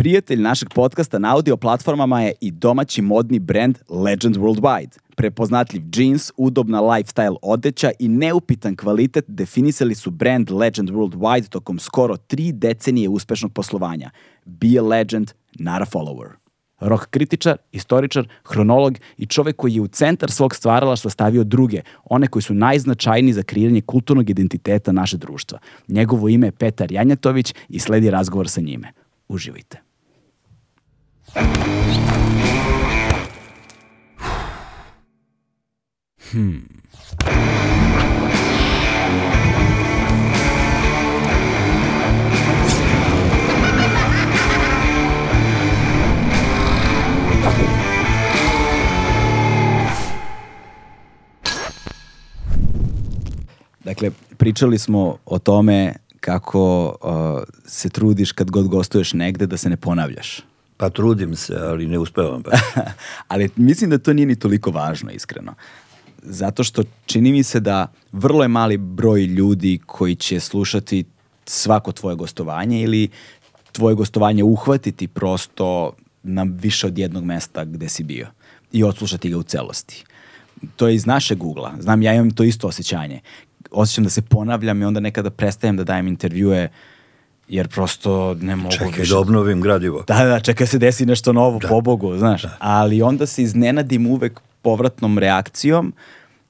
Prijatelj našeg podcasta na audio platformama je i domaći modni brand Legend Worldwide. Prepoznatljiv jeans, udobna lifestyle odeća i neupitan kvalitet definisali su brand Legend Worldwide tokom skoro tri decenije uspešnog poslovanja. Be a legend, not a follower. Rok kritičar, istoričar, hronolog i čovek koji je u centar svog stvaralaštva stavio druge, one koji su najznačajniji za kreiranje kulturnog identiteta naše društva. Njegovo ime je Petar Janjatović i sledi razgovor sa njime. Uživajte. Hmm. Dakle, pričali smo o tome kako uh, se trudiš kad god gostuješ negde da se ne ponavljaš. Pa trudim se, ali ne uspevam. baš. ali mislim da to nije ni toliko važno, iskreno. Zato što čini mi se da vrlo je mali broj ljudi koji će slušati svako tvoje gostovanje ili tvoje gostovanje uhvatiti prosto na više od jednog mesta gde si bio i odslušati ga u celosti. To je iz našeg ugla. Znam, ja imam to isto osjećanje. Osjećam da se ponavljam i onda nekada prestajem da dajem intervjue uh, jer prosto ne mogu čekaj, više. Čekaj da obnovim gradivo. Da, da, čekaj da se desi nešto novo, da. Bogu, znaš. Da. Ali onda se iznenadim uvek povratnom reakcijom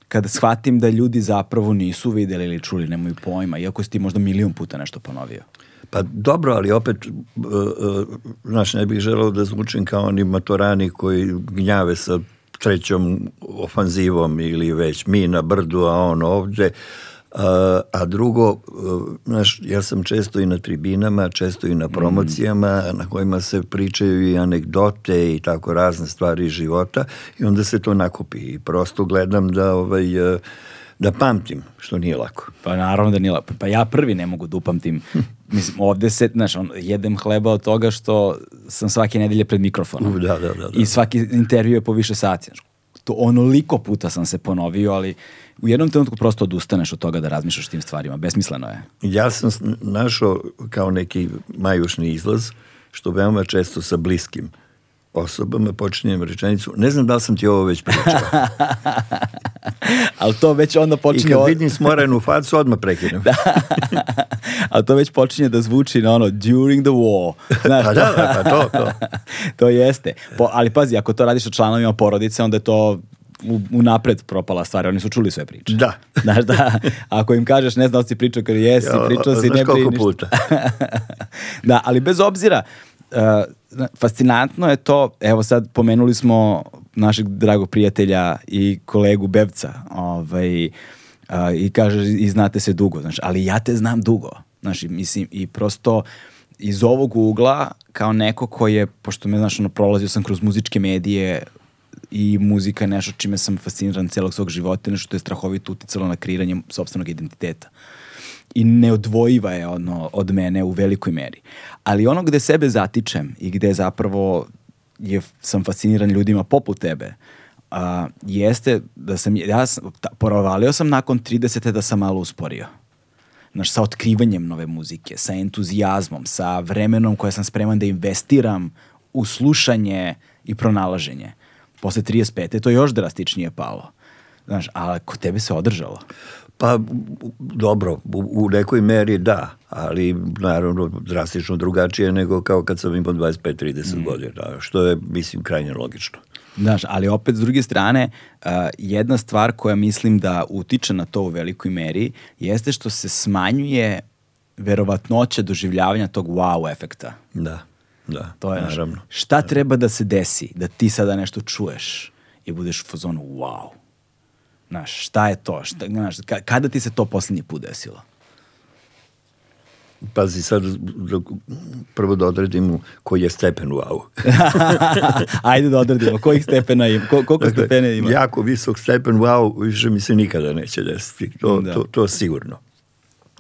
kada shvatim da ljudi zapravo nisu videli ili čuli, nemoj pojma, iako si ti možda milion puta nešto ponovio. Pa dobro, ali opet, uh, uh, znaš, ne bih želeo da zvučim kao oni matorani koji gnjave sa trećom ofanzivom ili već mi na brdu, a on ovdje. Uh, A, a drugo, e, znaš, ja sam često i na tribinama, često i na mm. promocijama mm. na kojima se pričaju i anegdote i tako razne stvari života i onda se to nakupi i prosto gledam da ovaj e, da pamtim, što nije lako. Pa naravno da nije lako. Pa ja prvi ne mogu da upamtim. Mislim, ovde se, znaš, on, jedem hleba od toga što sam svake nedelje pred mikrofonom. U, da, da, da, da. I svaki intervju je po više sati. Znaš, To onoliko puta sam se ponovio, ali u jednom trenutku prosto odustaneš od toga da razmišljaš tim stvarima. Besmisleno je. Ja sam našao kao neki majušni izlaz, što veoma često sa bliskim osobama počinjem rečenicu, ne znam da li sam ti ovo već pričao. Ali to već onda počinje... I kad vidim smorenu facu, odmah prekinem. da. Ali to već počinje da zvuči na ono during the war. Znaš, pa da, da, pa to, to. to jeste. Po, ali pazi, ako to radiš sa članovima porodice, onda je to unapred propala stvar, oni su čuli sve priče. Da. Znaš da, ako im kažeš ne znao da si pričao kad jesi, pričao si ne priniš. puta. da, ali bez obzira, uh, fascinantno je to, evo sad pomenuli smo našeg dragog prijatelja i kolegu Bevca, ovaj, uh, i kaže i znate se dugo, znaš, ali ja te znam dugo, znaš, mislim, i prosto iz ovog ugla, kao neko koji je, pošto me, znaš, ono, prolazio sam kroz muzičke medije, i muzika je nešto čime sam fasciniran celog svog života, nešto što je strahovito uticalo na kreiranje sobstvenog identiteta. I neodvojiva je ono od mene u velikoj meri. Ali ono gde sebe zatičem i gde zapravo je, sam fasciniran ljudima poput tebe, a, jeste da sam, ja sam, ta, provalio sam nakon 30. da sam malo usporio. Znaš, sa otkrivanjem nove muzike, sa entuzijazmom, sa vremenom koje sam spreman da investiram u slušanje i pronalaženje posle 35. to je još drastičnije palo. Znaš, ali kod tebe se održalo. Pa dobro, u, u nekoj meri da, ali naravno drastično drugačije nego kao kad sam imao 25-30 mm. godina, što je, mislim, krajnje logično. Znaš, ali opet s druge strane, uh, jedna stvar koja mislim da utiče na to u velikoj meri jeste što se smanjuje verovatnoća doživljavanja tog wow efekta. Da. Da, to je, naravno. Naš, šta treba da se desi da ti sada nešto čuješ i budeš u fazonu wow. Znaš, šta je to? Šta, znaš, kada ti se to poslednji put desilo? Pazi, sad prvo da odredimo koji je stepen wow. Ajde da odredimo, kojih stepena ima, Ko, koliko dakle, stepena ima? Jako visok stepen wow više mi se nikada neće desiti, to, da. to, to sigurno.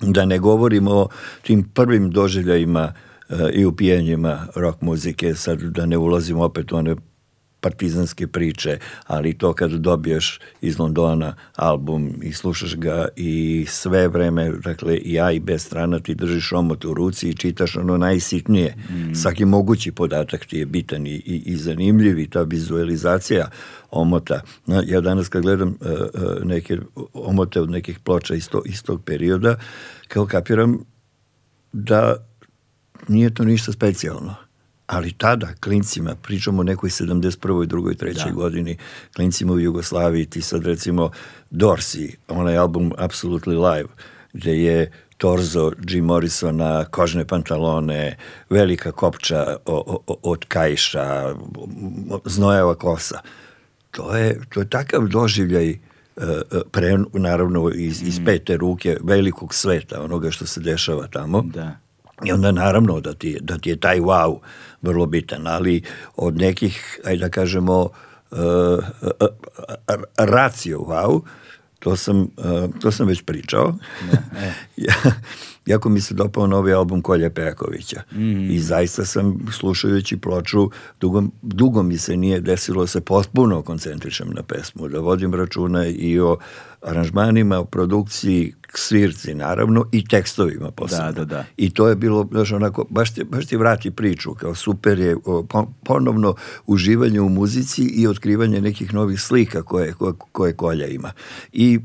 Da ne govorimo o tim prvim doživljajima uh, E, i u pijenjima rock muzike, sad da ne ulazim opet u one partizanske priče, ali to kad dobiješ iz Londona album i slušaš ga i sve vreme, dakle i ja i bez strana ti držiš omot u ruci i čitaš ono najsitnije. Mm. Svaki mogući podatak ti je bitan i, i, i zanimljiv i ta vizualizacija omota. Ja danas kad gledam uh, neke omote od nekih ploča iz, to, iz tog perioda, kao kapiram da nije to ništa specijalno. Ali tada klincima, pričamo o nekoj 71. drugoj, trećoj da. godini, klincima u Jugoslaviji, ti sad recimo Dorsi, onaj album Absolutely Live, gde je torzo Jim Morrisona, kožne pantalone, velika kopča o, o, od kajša, znojava kosa. To je, to je takav doživljaj e, e, pre, naravno iz, iz mm. pete ruke velikog sveta, onoga što se dešava tamo. Da I onda naravno da ti, da ti je taj wow vrlo bitan, ali od nekih, aj da kažemo, uh, racio wow, to sam, uh, to sam već pričao. Ne, ne. ja, jako mi se dopao novi album Kolja Pejakovića. Mm. I zaista sam slušajući ploču, dugo, dugo mi se nije desilo da se potpuno koncentrišem na pesmu, da vodim računa i o aranžmanima, o produkciji, svirci naravno i tekstovima posebno. Da, da, da. I to je bilo, znaš, onako, baš ti, baš ti vrati priču, kao super je ponovno uživanje u muzici i otkrivanje nekih novih slika koje, koje, koje kolja ima. I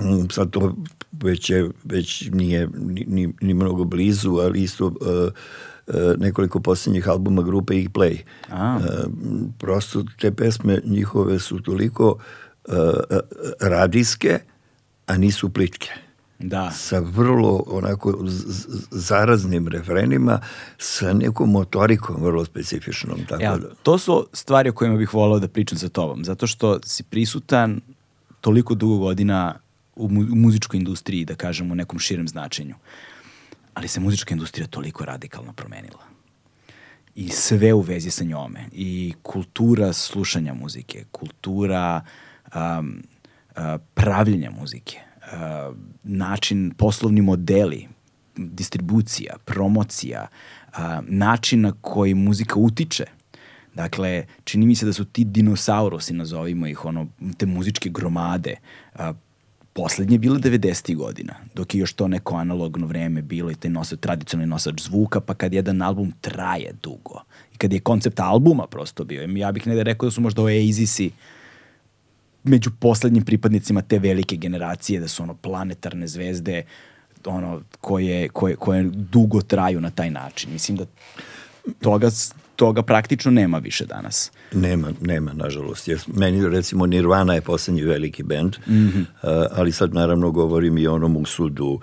mm, sad to već, je, već nije ni, ni mnogo blizu, ali isto uh, nekoliko poslednjih albuma grupe i Play. Uh, prosto te pesme njihove su toliko radijske, a nisu plitke. Da. Sa vrlo onako zaraznim refrenima, sa nekom motorikom vrlo specifičnom. Tako ja, da. To su stvari o kojima bih volao da pričam sa tobom, zato što si prisutan toliko dugo godina u, mu, u muzičkoj industriji, da kažem, u nekom širem značenju. Ali se muzička industrija toliko radikalno promenila. I sve u vezi sa njome. I kultura slušanja muzike, kultura um, pravljenja muzike, uh, način, poslovni modeli, distribucija, promocija, uh, način na koji muzika utiče Dakle, čini mi se da su ti dinosaurosi, nazovimo ih, ono, te muzičke gromade, poslednje bile 90. godina, dok je još to neko analogno vreme bilo i taj nosa, tradicionalni nosač zvuka, pa kad jedan album traje dugo. I kad je koncept albuma prosto bio. Ja bih negde rekao da su možda Oasisi među poslednjim pripadnicima te velike generacije, da su ono planetarne zvezde, ono, koje, koje, koje dugo traju na taj način. Mislim da toga toga praktično nema više danas. Nema, nema, nažalost. Jer meni, recimo, Nirvana je poslednji veliki bend, mm -hmm. ali sad naravno govorim i o onom sudu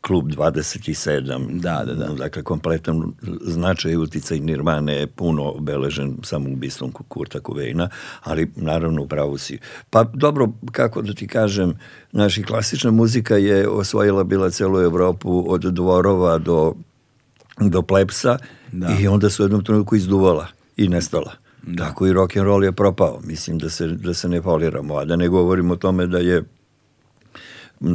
klub 27. Da, da, da. Dakle, kompletan značaj i uticaj Nirvane je puno obeležen samoubistvom Kurta Kuveina, ali naravno u pravu si. Pa dobro, kako da ti kažem, naša klasična muzika je osvojila bila celu Evropu od dvorova do do plepsa da. i onda su u jednom trenutku izduvala i nestala. Da. Tako i rock and roll je propao. Mislim da se, da se ne poliramo, a da ne govorimo o tome da je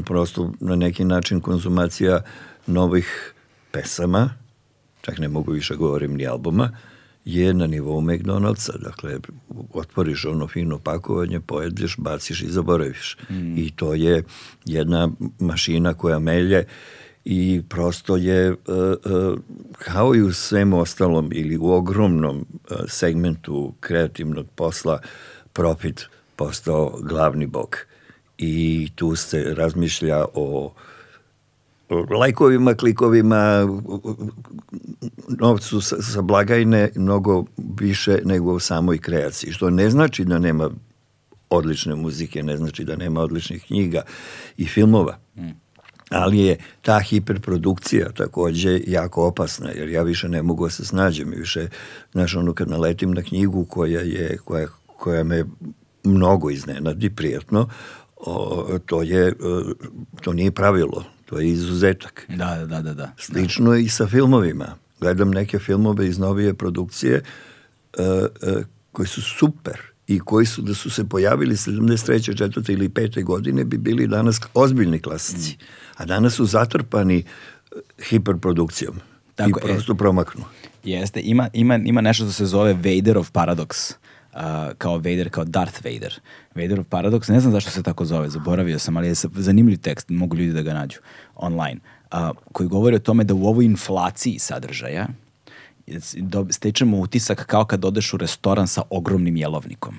prosto na neki način konzumacija novih pesama, čak ne mogu više govorim ni albuma, je na nivou McDonald'sa. Dakle, otvoriš ono fino pakovanje, pojedeš, baciš i zaboraviš. Mm. I to je jedna mašina koja melje i prosto je e, e, kao i u svem ostalom ili u ogromnom e, segmentu kreativnog posla profit postao glavni bog. I tu se razmišlja o lajkovima, klikovima, novcu sa, sa blagajne mnogo više nego u samoj kreaciji. Što ne znači da nema odlične muzike, ne znači da nema odličnih knjiga i filmova. Mm ali je ta hiperprodukcija takođe jako opasna, jer ja više ne mogu da se snađem, više, znaš, ono kad naletim na knjigu koja je, koja, koja me mnogo iznenadi prijatno, o, to je, e, to nije pravilo, to je izuzetak. Da, da, da. da. Slično je i sa filmovima. Gledam neke filmove iz novije produkcije uh, uh, koji su super, i koji su da su se pojavili 73. 4. ili pete godine bi bili danas ozbiljni klasici. A danas su zatrpani e, hiperprodukcijom. Tako, I prosto e, promaknu. Jeste, ima, ima, ima nešto što se zove Vaderov paradoks. Uh, kao Vader, kao Darth Vader. Vaderov paradoks, ne znam zašto se tako zove, zaboravio sam, ali je zanimljiv tekst, mogu ljudi da ga nađu online, uh, koji govori o tome da u ovoj inflaciji sadržaja, stičemo utisak kao kad odeš u restoran sa ogromnim jelovnikom.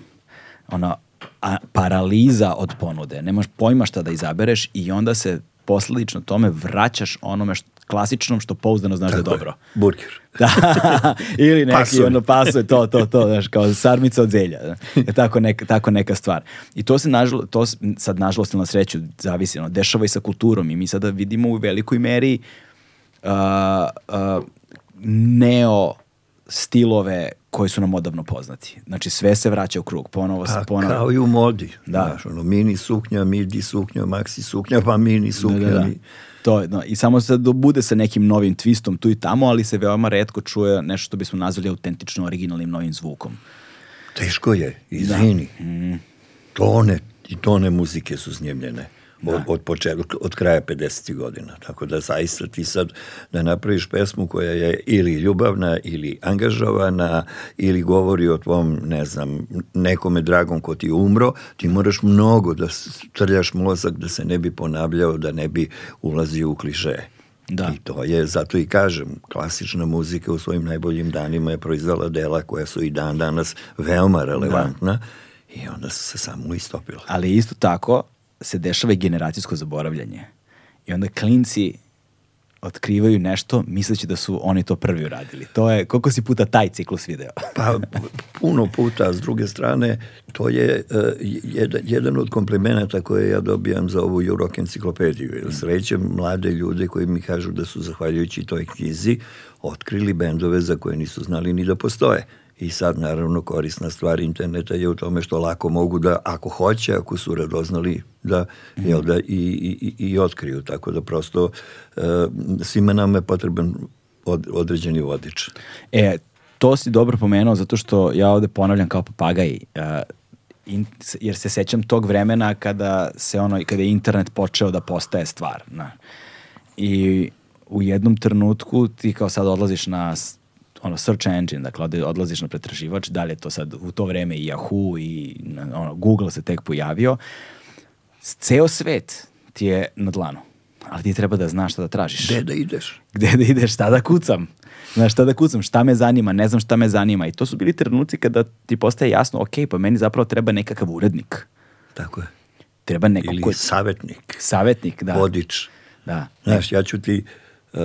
Ona a, paraliza od ponude. Nemaš pojma šta da izabereš i onda se posledično tome vraćaš onome što, klasičnom što pouzdano znaš Tako da je dobro. Je. Burger. da, ili neki pasulj. ono pasulj, to, to, to, znaš, kao sarmica od zelja. Znaš, da. e, tako, neka, tako neka stvar. I to se, nažalo, to sad nažalost ili na sreću, zavisi, ono, dešava i sa kulturom i mi sada vidimo u velikoj meri uh, uh, neo stilove koji su nam odavno poznati. Znači sve se vraća u krug, ponovo se pa, ponovo. Kao i u modi. Da. Znaš, ono, mini suknja, midi suknja, maxi suknja, pa mini da, suknja. Da, da, da. To, no, I samo se da bude sa nekim novim twistom tu i tamo, ali se veoma redko čuje nešto što bismo nazvali autentično originalnim novim zvukom. Teško je, da. izvini. Da. Mm. Tone i tone muzike su snimljene. Da. od, od, početka, od kraja 50. godina. Tako da zaista ti sad da napraviš pesmu koja je ili ljubavna ili angažovana ili govori o tvom, ne znam, nekome dragom ko ti umro, ti moraš mnogo da trljaš mozak da se ne bi ponavljao, da ne bi ulazio u klišeje. Da. I to je, zato i kažem, klasična muzika u svojim najboljim danima je proizvela dela koja su i dan danas veoma da. relevantna da. i onda su se samo istopila. Ali isto tako, se dešava i generacijsko zaboravljanje. I onda klinci otkrivaju nešto misleći da su oni to prvi uradili. To je, koliko si puta taj ciklus video? pa puno puta, s druge strane, to je uh, e, jedan, jedan od komplimenata koje ja dobijam za ovu Eurok enciklopediju. Jer srećem mlade ljude koji mi kažu da su, zahvaljujući toj knjizi, otkrili bendove za koje nisu znali ni da postoje. I sad naravno korisna stvar interneta je u tome što lako mogu da, ako hoće, ako su radoznali, da, mm. jel, da i, i, i i otkriju. Tako da prosto e, svima nam je potreban od, određeni vodič. E, to si dobro pomenuo zato što ja ovde ponavljam kao papagaj, e, eh, in, jer se sećam tog vremena kada se ono, kada je internet počeo da postaje stvar. Na. I u jednom trenutku ti kao sad odlaziš na ono search engine, dakle odlaziš na pretraživač, da li je to sad u to vreme i Yahoo i ono, Google se tek pojavio, ceo svet ti je na dlanu, ali ti treba da znaš šta da tražiš. Gde da ideš? Gde da ideš, šta da kucam? Znaš šta da kucam, šta me zanima, ne znam šta me zanima i to su bili trenuci kada ti postaje jasno, ok, pa meni zapravo treba nekakav urednik. Tako je. Treba neko Ili koji... savjetnik. Savetnik, da. Vodič. Da. Znaš, ja ću ti... Uh,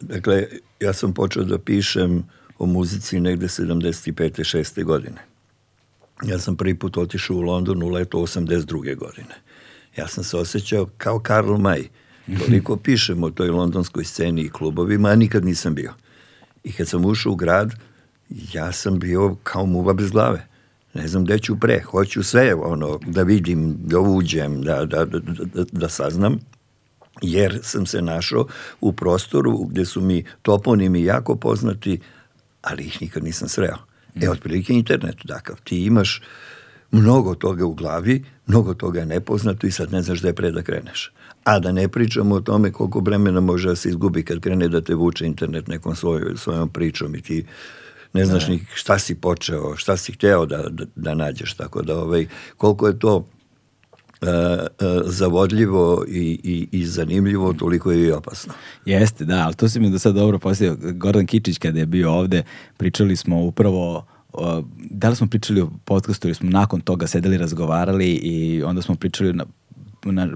Dakle, ja sam počeo da pišem o muzici negde 75. 6. godine. Ja sam prvi put otišao u London u leto 82. godine. Ja sam se osjećao kao Karl May. Toliko pišem o toj londonskoj sceni i klubovima, a nikad nisam bio. I kad sam ušao u grad, ja sam bio kao muva bez glave. Ne znam gde ću pre, hoću sve ono, da vidim, da uđem, da, da, da, da saznam jer sam se našao u prostoru gde su mi toponimi jako poznati, ali ih nikad nisam sreo. E, otprilike internet takav. Ti imaš mnogo toga u glavi, mnogo toga je nepoznato i sad ne znaš da je pre da kreneš. A da ne pričamo o tome koliko vremena može da se izgubi kad krene da te vuče internet nekom svojom, svojom pričom i ti ne znaš ne. Da. ni šta si počeo, šta si hteo da, da, da nađeš, tako da ovaj, koliko je to E, e, zavodljivo i, i, i zanimljivo, toliko je i opasno. Jeste, da, ali to si mi do sad dobro postavio. Gordon Kičić kada je bio ovde, pričali smo upravo da li smo pričali o podcastu ili smo nakon toga sedeli, razgovarali i onda smo pričali na, na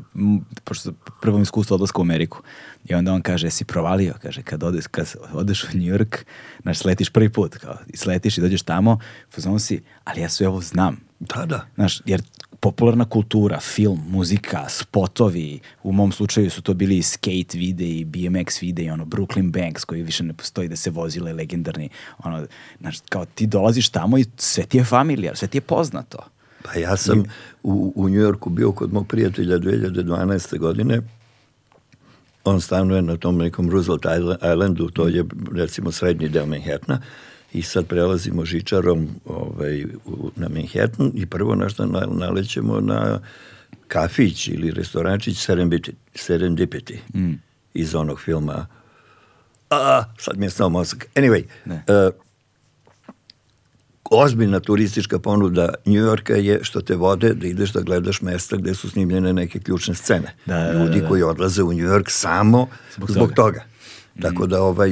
pošto prvom iskustvu odlaska u Ameriku. I onda on kaže, si provalio, kaže, kad odeš, kad odeš u New York, znaš, sletiš prvi put, kao, i sletiš i dođeš tamo, fazon si, ali ja sve ovo znam. Da, da. Znaš, jer popularna kultura, film, muzika, spotovi, u mom slučaju su to bili skate videi, BMX videi, ono Brooklyn Banks koji više ne postoji da se vozile legendarni, ono, znaš, kao ti dolaziš tamo i sve ti je familijar, sve ti je poznato. Pa ja sam I... u, u New Yorku bio kod mog prijatelja 2012. godine, on stanuje na tom nekom Roosevelt Islandu, to je recimo srednji deo Manhattana, i sad prelazimo žičarom ovaj, u, na Manhattan i prvo na što na, nalećemo na kafić ili restorančić Serendipity, Serendipity mm. iz onog filma a, sad mi je stao mozak. Anyway, uh, ozbiljna turistička ponuda Njujorka je što te vode da ideš da gledaš mesta gde su snimljene neke ključne scene. Da, da Ljudi da, da, koji odlaze u Njujork samo zbog, zbog toga. toga. Tako da ovaj,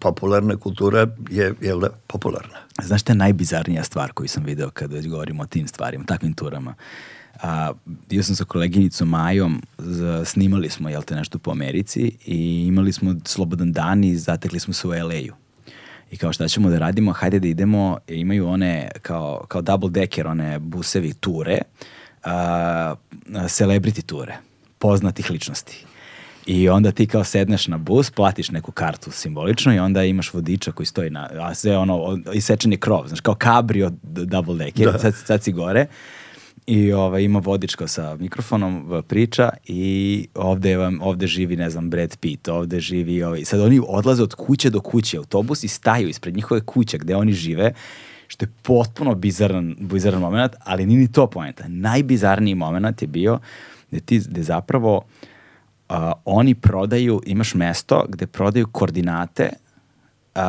popularna kultura je, jel da, popularna. Znaš šta je najbizarnija stvar koju sam video kada već govorimo o tim stvarima, takvim turama? A, bio sam sa koleginicom Majom, za, snimali smo, jel te, nešto po Americi i imali smo slobodan dan i zatekli smo se u LA-u. I kao šta ćemo da radimo, hajde da idemo, imaju one kao, kao double decker, one busevi ture, a, celebrity ture, poznatih ličnosti I onda ti kao sedneš na bus, platiš neku kartu simbolično i onda imaš vodiča koji stoji na, a sve ono, isečeni krov, znaš, kao kabrio double decker, da. sad, sad si gore. I ovaj, ima vodič kao sa mikrofonom, priča i ovde, vam, ovde živi, ne znam, Brad Pitt, ovde živi, ovaj, sad oni odlaze od kuće do kuće, autobus i staju ispred njihove kuće gde oni žive što je potpuno bizaran, bizaran moment, ali nije ni to poenta. Najbizarniji moment je bio gde, ti, gde zapravo uh, uh, oni prodaju, imaš mesto gde prodaju koordinate a,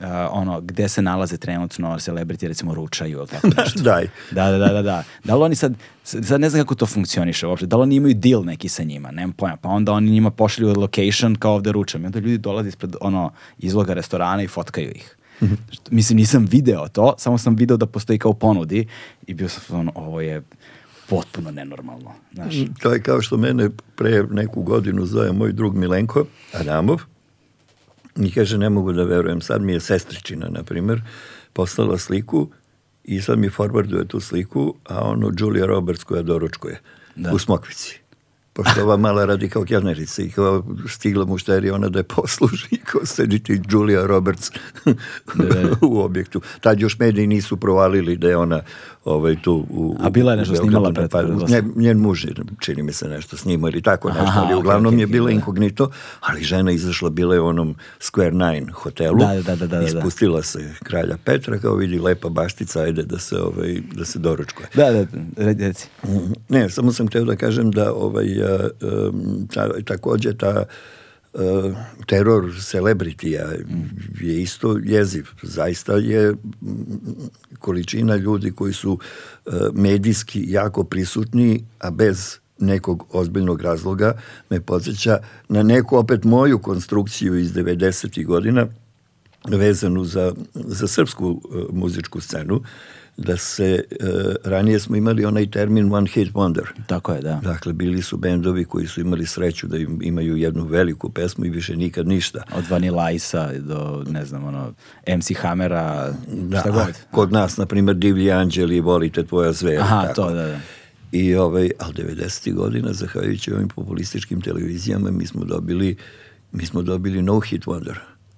a, ono, gde se nalaze trenutno celebrity, recimo ručaju ili tako nešto. Daj. Da, da, da, da, da. Da li oni sad, sad ne znam kako to funkcioniše uopšte, da li oni imaju deal neki sa njima, nemam pojma, pa onda oni njima pošalju location kao ovde ručam i onda ljudi dolaze ispred ono, izloga restorana i fotkaju ih. Mm -hmm. Mislim, nisam video to, samo sam video da postoji kao ponudi i bio sam ono, ovo je potpuno nenormalno. Znaš. To mm. je kao što mene pre neku godinu zove moj drug Milenko Adamov i kaže ne mogu da verujem, sad mi je sestričina, na primer, poslala sliku i sad mi forwarduje tu sliku, a ono Julia Roberts koja doručkuje da. u Smokvici. Pošto ova mala radi kao kelnerica i kao stigla mušteri ona da je posluži i kao sedi Julia Roberts da, da, da. u objektu. Tad još mediji nisu provalili da je ona ovaj, tu u, A bila je nešto snimala pre pa, nje, Njen muž, čini mi se, nešto snima ili tako nešto, Aha, ali uglavnom okay, je bila okay, inkognito, ali žena izašla, bila je u onom Square Nine hotelu, da, da, da, da, ispustila se kralja Petra, kao vidi lepa baštica, ajde da se, ovaj, da se doručkuje. Da, da, reci. Ne, samo sam hteo da kažem da ovaj, a, ta, takođe ta E, teror celebritija je isto jeziv. Zaista je količina ljudi koji su e, medijski jako prisutni, a bez nekog ozbiljnog razloga me podsjeća na neku opet moju konstrukciju iz 90. godina vezanu za, za srpsku e, muzičku scenu da se, e, ranije smo imali onaj termin one hit wonder. Tako je, da. Dakle, bili su bendovi koji su imali sreću da im, imaju jednu veliku pesmu i više nikad ništa. Od Vanilla Ice-a do, ne znam, ono, MC Hammera, da, šta god. Kod nas, na primer Divlji Anđeli, Volite tvoja zvezda. Aha, tako. to, da, da. I ovaj, al 90. godina, zahvaljujući ovim populističkim televizijama, mi smo dobili, mi smo dobili no hit wonder.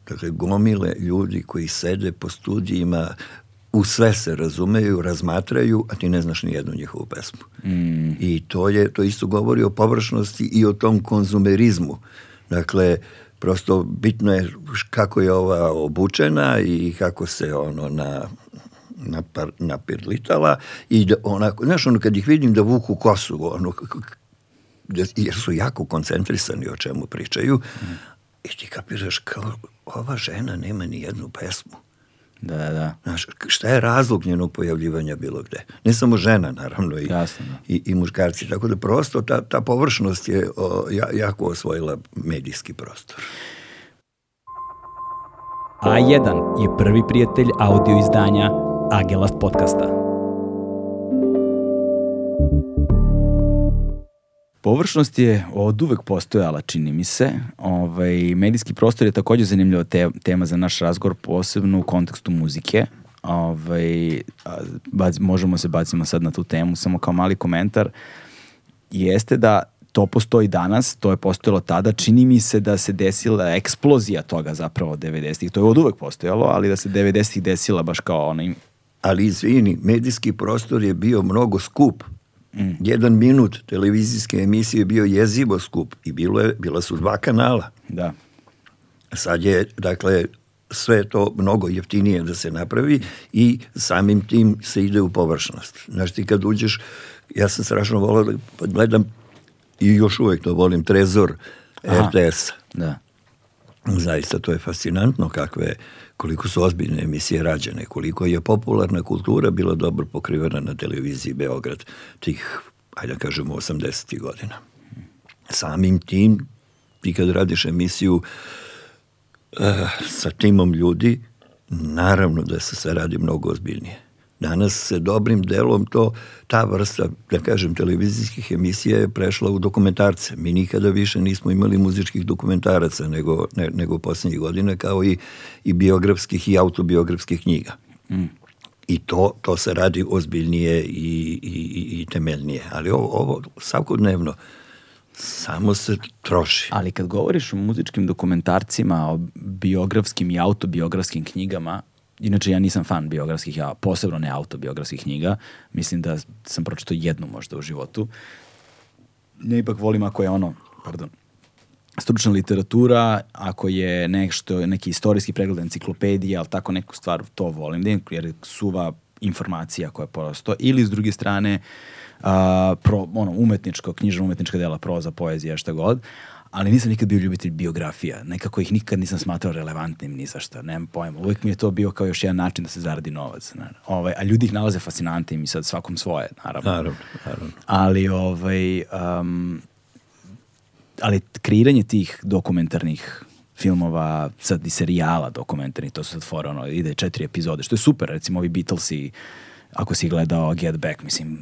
Dakle, gomile ljudi koji sede po studijima, u sve se razumeju, razmatraju, a ti ne znaš ni jednu njihovu pesmu. Mm. I to je to isto govori o površnosti i o tom konzumerizmu. Dakle, prosto bitno je kako je ova obučena i kako se ono na na na napirlitala i da onako, znaš, ono kad ih vidim da vuku kosu, ono, da, jer su jako koncentrisani o čemu pričaju, mm. i ti kapiraš kao, ova žena nema ni jednu pesmu. Da, da, da. Znaš, šta je razlog njenog pojavljivanja bilo gde? Ne samo žena, naravno, i, Jasno, da. i, i muškarci. Tako da prosto ta, ta površnost je o, ja, jako osvojila medijski prostor. A1 je prvi prijatelj audio izdanja Agelast podcasta. Površnost je od uvek postojala, čini mi se. Ovaj, medijski prostor je takođe zanimljiva te, tema za naš razgovor, posebno u kontekstu muzike. Ovaj, bac, možemo se bacimo sad na tu temu, samo kao mali komentar. Jeste da to postoji danas, to je postojalo tada, čini mi se da se desila eksplozija toga zapravo 90-ih, to je od uvek postojalo, ali da se 90-ih desila baš kao onaj... Ali izvini, medijski prostor je bio mnogo skup Mm. Jedan minut televizijske emisije bio jezivo skup i bilo je, bila su dva kanala. Da. Sad je, dakle, sve to mnogo jeftinije da se napravi i samim tim se ide u površnost. Znaš ti kad uđeš, ja sam strašno volao da gledam i još uvek to volim, Trezor RTS-a. Da. Zaista to je fascinantno kakve, koliko su ozbiljne emisije rađene, koliko je popularna kultura bila dobro pokrivena na televiziji Beograd tih, ajde da kažemo, 80. godina. Samim tim, ti kad radiš emisiju uh, sa timom ljudi, naravno da se se radi mnogo ozbiljnije. Danas se dobrim delom to, ta vrsta, da kažem, televizijskih emisija je prešla u dokumentarce. Mi nikada više nismo imali muzičkih dokumentaraca nego, ne, nego poslednjih godina, kao i, i biografskih i autobiografskih knjiga. Mm. I to, to se radi ozbiljnije i, i, i temeljnije. Ali ovo, ovo svakodnevno, samo se troši. Ali kad govoriš o muzičkim dokumentarcima, o biografskim i autobiografskim knjigama, inače ja nisam fan biografskih, ja posebno ne autobiografskih knjiga, mislim da sam pročito jednu možda u životu. Ja ipak volim ako je ono, pardon, stručna literatura, ako je nešto, neki istorijski pregled enciklopedije, ali tako neku stvar, to volim, da jer suva informacija koja je prosto, ili s druge strane, uh, pro, ono, umetničko, knjižno umetnička dela, proza, poezija, šta god, ali nisam nikad bio ljubitelj biografija. Nekako ih nikad nisam smatrao relevantnim ni za šta, nemam pojma. Uvijek mi je to bio kao još jedan način da se zaradi novac. Ovaj, a ljudi ih nalaze fascinantnim i sad svakom svoje, naravno. Naravno, naravno. Ali, ovaj, um, ali kreiranje tih dokumentarnih filmova, sad i serijala dokumentarnih, to su sad fora, ono, ide četiri epizode, što je super, recimo ovi Beatlesi, ako si gledao Get Back, mislim,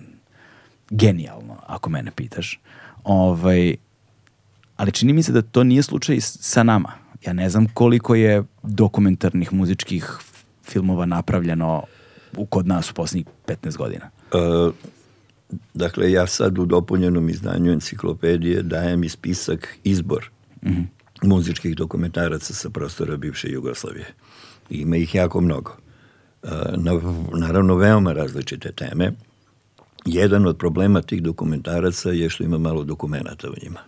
genijalno, ako mene pitaš. Ovaj, ali čini mi se da to nije slučaj sa nama. Ja ne znam koliko je dokumentarnih muzičkih filmova napravljeno u kod nas u poslednjih 15 godina. E, dakle, ja sad u dopunjenom izdanju enciklopedije dajem ispisak izbor mm -hmm. muzičkih dokumentaraca sa prostora bivše Jugoslavije. Ima ih jako mnogo. E, na, naravno, veoma različite teme. Jedan od problema tih dokumentaraca je što ima malo dokumenata u njima.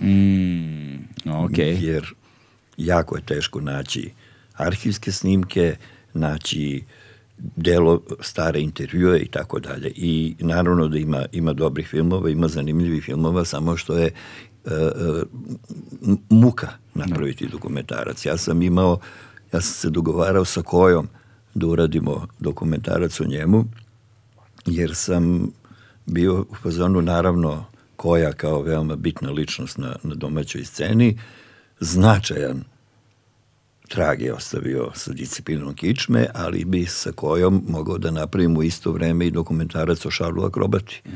Mm, okay. Jer jako je teško naći arhivske snimke, naći delo, stare intervjue i tako dalje. I naravno da ima, ima dobrih filmova, ima zanimljivih filmova, samo što je uh, uh, muka napraviti no. Da. dokumentarac. Ja sam imao, ja sam se dogovarao sa kojom da uradimo dokumentarac o njemu, jer sam bio u fazonu, naravno, koja kao veoma bitna ličnost na, na domaćoj sceni, značajan trag je ostavio sa disciplinom kičme, ali bi sa kojom mogao da napravim u isto vreme i dokumentarac o Šarlu Akrobati. Mm.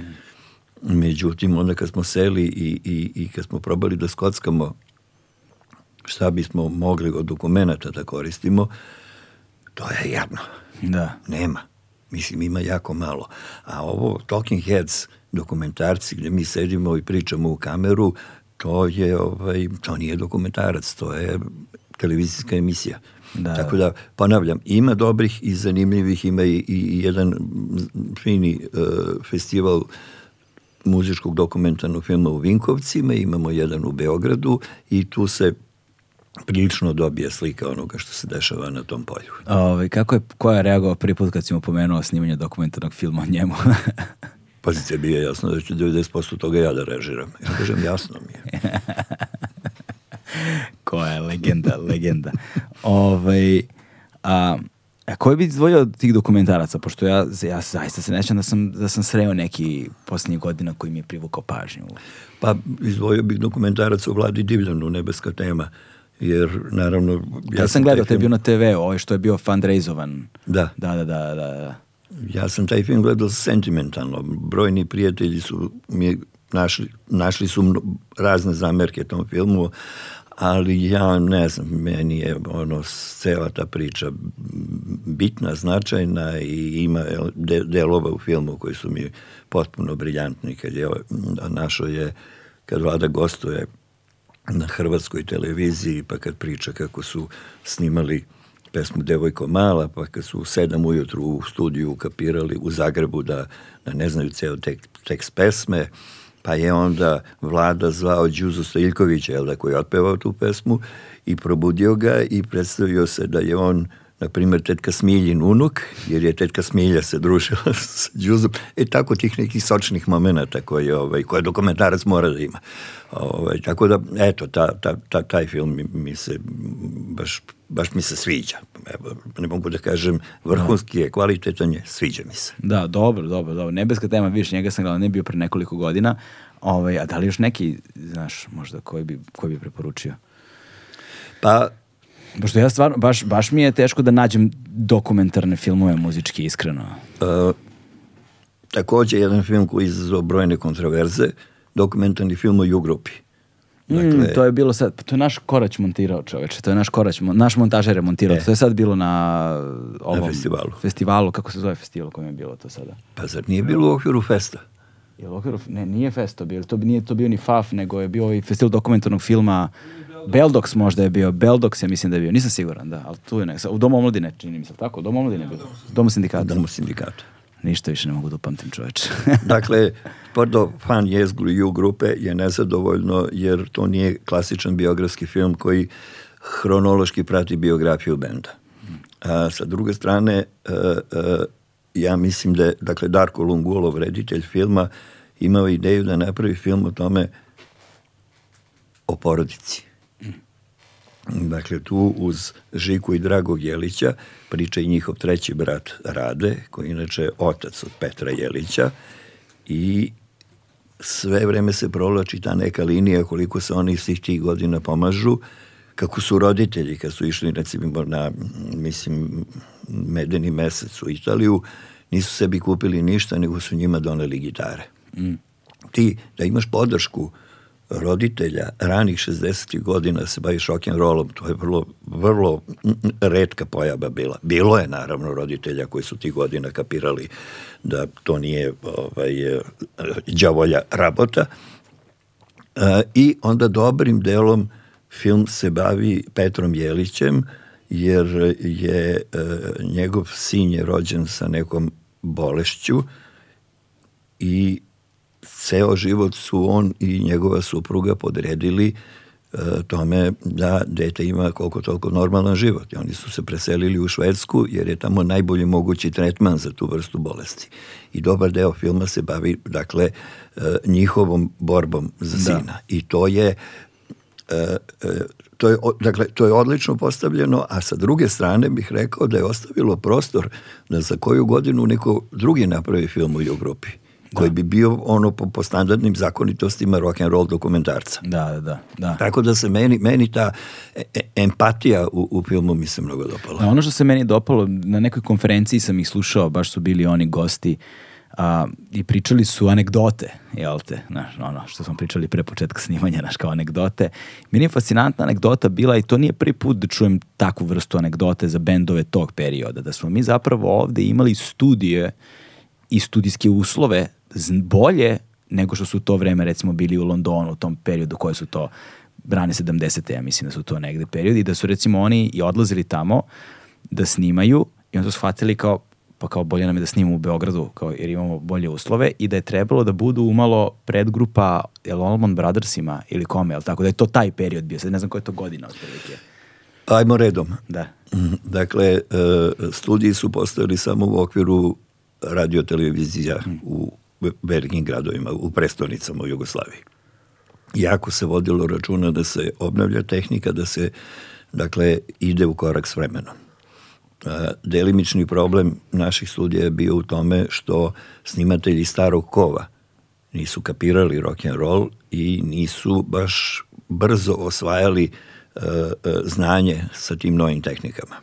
Međutim, onda kad smo seli i, i, i kad smo probali da skockamo šta bismo mogli od dokumenta da koristimo, to je jadno. Da. Nema. Mislim, ima jako malo. A ovo Talking Heads, dokumentarci gdje mi sedimo i pričamo u kameru, to je ovaj, to nije dokumentarac, to je televizijska emisija. Da. Tako da, ponavljam, ima dobrih i zanimljivih, ima i, i jedan fini uh, festival muzičkog dokumentarnog filma u Vinkovcima, imamo jedan u Beogradu i tu se prilično dobije slika onoga što se dešava na tom polju. Ove, ovaj, kako je, ko je reagovao prvi put kad si mu pomenuo snimanje dokumentarnog filma o njemu? Pazite, bi je jasno da ću 90% toga ja da režiram. Ja kažem, jasno mi je. Koja je legenda, legenda. Ove, ovaj, a, a koje bi izdvojio od tih dokumentaraca? Pošto ja, ja zaista se nećam da sam, da sam sreo neki posljednjih godina koji mi je privukao pažnju. Pa izdvojio bih dokumentarac o Vladi Divljanu, nebeska tema. Jer, naravno... Ja, ja sam gledao te bio na TV, ovaj što je bio fundraizovan. Da. Da, da, da, da. da. Ja sam taj film gledao sentimentalno. Brojni prijatelji su mi našli, našli su razne zamerke tom filmu, ali ja ne znam, meni je ono, cela ta priča bitna, značajna i ima delova u filmu koji su mi potpuno briljantni. Kad je, našo je, kad vlada gostuje na hrvatskoj televiziji, pa kad priča kako su snimali pesmu Devojko mala, pa kad su u sedam ujutru u studiju ukapirali u Zagrebu da, da ne znaju ceo tek, tekst pesme, pa je onda vlada zvao Đuzu Stojiljkovića, jel da, koji je otpevao tu pesmu, i probudio ga i predstavio se da je on na primjer, tetka Smiljin unuk, jer je tetka Smilja se družila sa Đuzom. E tako tih nekih sočnih momenata koje, ovaj, koje dokumentarac mora da ima. Ovaj, tako da, eto, ta, ta, ta, taj film mi se baš baš mi se sviđa. Ne mogu da kažem, vrhunski je, kvalitetan je, sviđa mi se. Da, dobro, dobro, dobro. Nebeska tema, više njega sam gledao, ne bio pre nekoliko godina. Ovaj, a da li još neki, znaš, možda koji bi, koji bi preporučio? Pa, Pošto ja stvarno, baš, baš mi je teško da nađem dokumentarne filmove muzički, iskreno. Uh, takođe, jedan film koji je izazvao brojne kontroverze, dokumentarni film o Jugropi. Dakle, mm, to je bilo sad, pa to je naš korać montirao čoveče, to je naš korać, naš montažer je montirao, e, to je sad bilo na ovom na festivalu. festivalu, kako se zove festival kojem je bilo to sada. Pa zar nije bilo u okviru festa? Je u okviru, ne, nije festo bio, to, nije to bio ni FAF, nego je bio i ovaj festival dokumentarnog filma Beldox možda je bio, Beldox ja mislim da je bio, nisam siguran, da, ali tu je nek, u Domu omladine čini mi se, tako, u Domu omladine je bilo, u Domu sindikata. U Domu sindikata. Ništa više ne mogu da upamtim čoveče. dakle, Pordo fan jezgru U grupe je nezadovoljno jer to nije klasičan biografski film koji hronološki prati biografiju benda. A, sa druge strane, a, e, a, e, ja mislim da dakle, Darko Lungulov, reditelj filma, imao ideju da napravi film o tome o porodici Dakle, tu uz Žiku i Dragog Jelića priča i njihov treći brat Rade, koji inače je otac od Petra Jelića i sve vreme se provlači ta neka linija koliko se oni svih tih godina pomažu, kako su roditelji kad su išli recimo na mislim, medeni mesec u Italiju, nisu sebi kupili ništa, nego su njima doneli gitare. Mm. Ti da imaš podršku uh, roditelja ranih 60. godina se bavi rock'n'rollom, to je vrlo, vrlo redka pojava bila. Bilo je naravno roditelja koji su tih godina kapirali da to nije ovaj, đavolja rabota e, i onda dobrim delom film se bavi Petrom Jelićem jer je e, njegov sin je rođen sa nekom bolešću i ceo život su on i njegova supruga podredili e, tome da dete ima koliko toliko normalan život. I oni su se preselili u Švedsku jer je tamo najbolji mogući tretman za tu vrstu bolesti. I dobar deo filma se bavi, dakle, e, njihovom borbom za da. sina. I to je e, to je, dakle, to je odlično postavljeno, a sa druge strane bih rekao da je ostavilo prostor da za koju godinu neko drugi napravi film u Evropi koji da. bi bio ono po, po standardnim zakonitostima rock and roll dokumentarca. Da, da, da, da. Tako da se meni, meni ta e, e, empatija u, u filmu mi se mnogo dopala. Da, ono što se meni dopalo, na nekoj konferenciji sam ih slušao, baš su bili oni gosti a, i pričali su anegdote, jel te, znaš, ono što smo pričali pre početka snimanja, znaš, kao anegdote. Meni je fascinantna anegdota bila i to nije prvi put da čujem takvu vrstu anegdote za bendove tog perioda, da smo mi zapravo ovde imali studije i studijske uslove bolje nego što su to vreme recimo bili u Londonu u tom periodu koje su to brane 70. ja mislim da su to negde periodi da su recimo oni i odlazili tamo da snimaju i onda su shvatili kao pa kao bolje nam je da snimamo u Beogradu kao, jer imamo bolje uslove i da je trebalo da budu umalo predgrupa jel Allman Brothersima ili kome, jel tako da je to taj period bio, sad ne znam koja je to godina otprilike. Ajmo redom. Da. Mhm. Dakle, e, studiji su postojali samo u okviru radiotelevizija mm. u velikim gradovima, u prestonicama u Jugoslaviji. Jako se vodilo računa da se obnavlja tehnika, da se, dakle, ide u korak s vremenom. Delimični problem naših studija je bio u tome što snimatelji starog kova nisu kapirali rock and roll i nisu baš brzo osvajali e, e, znanje sa tim novim tehnikama.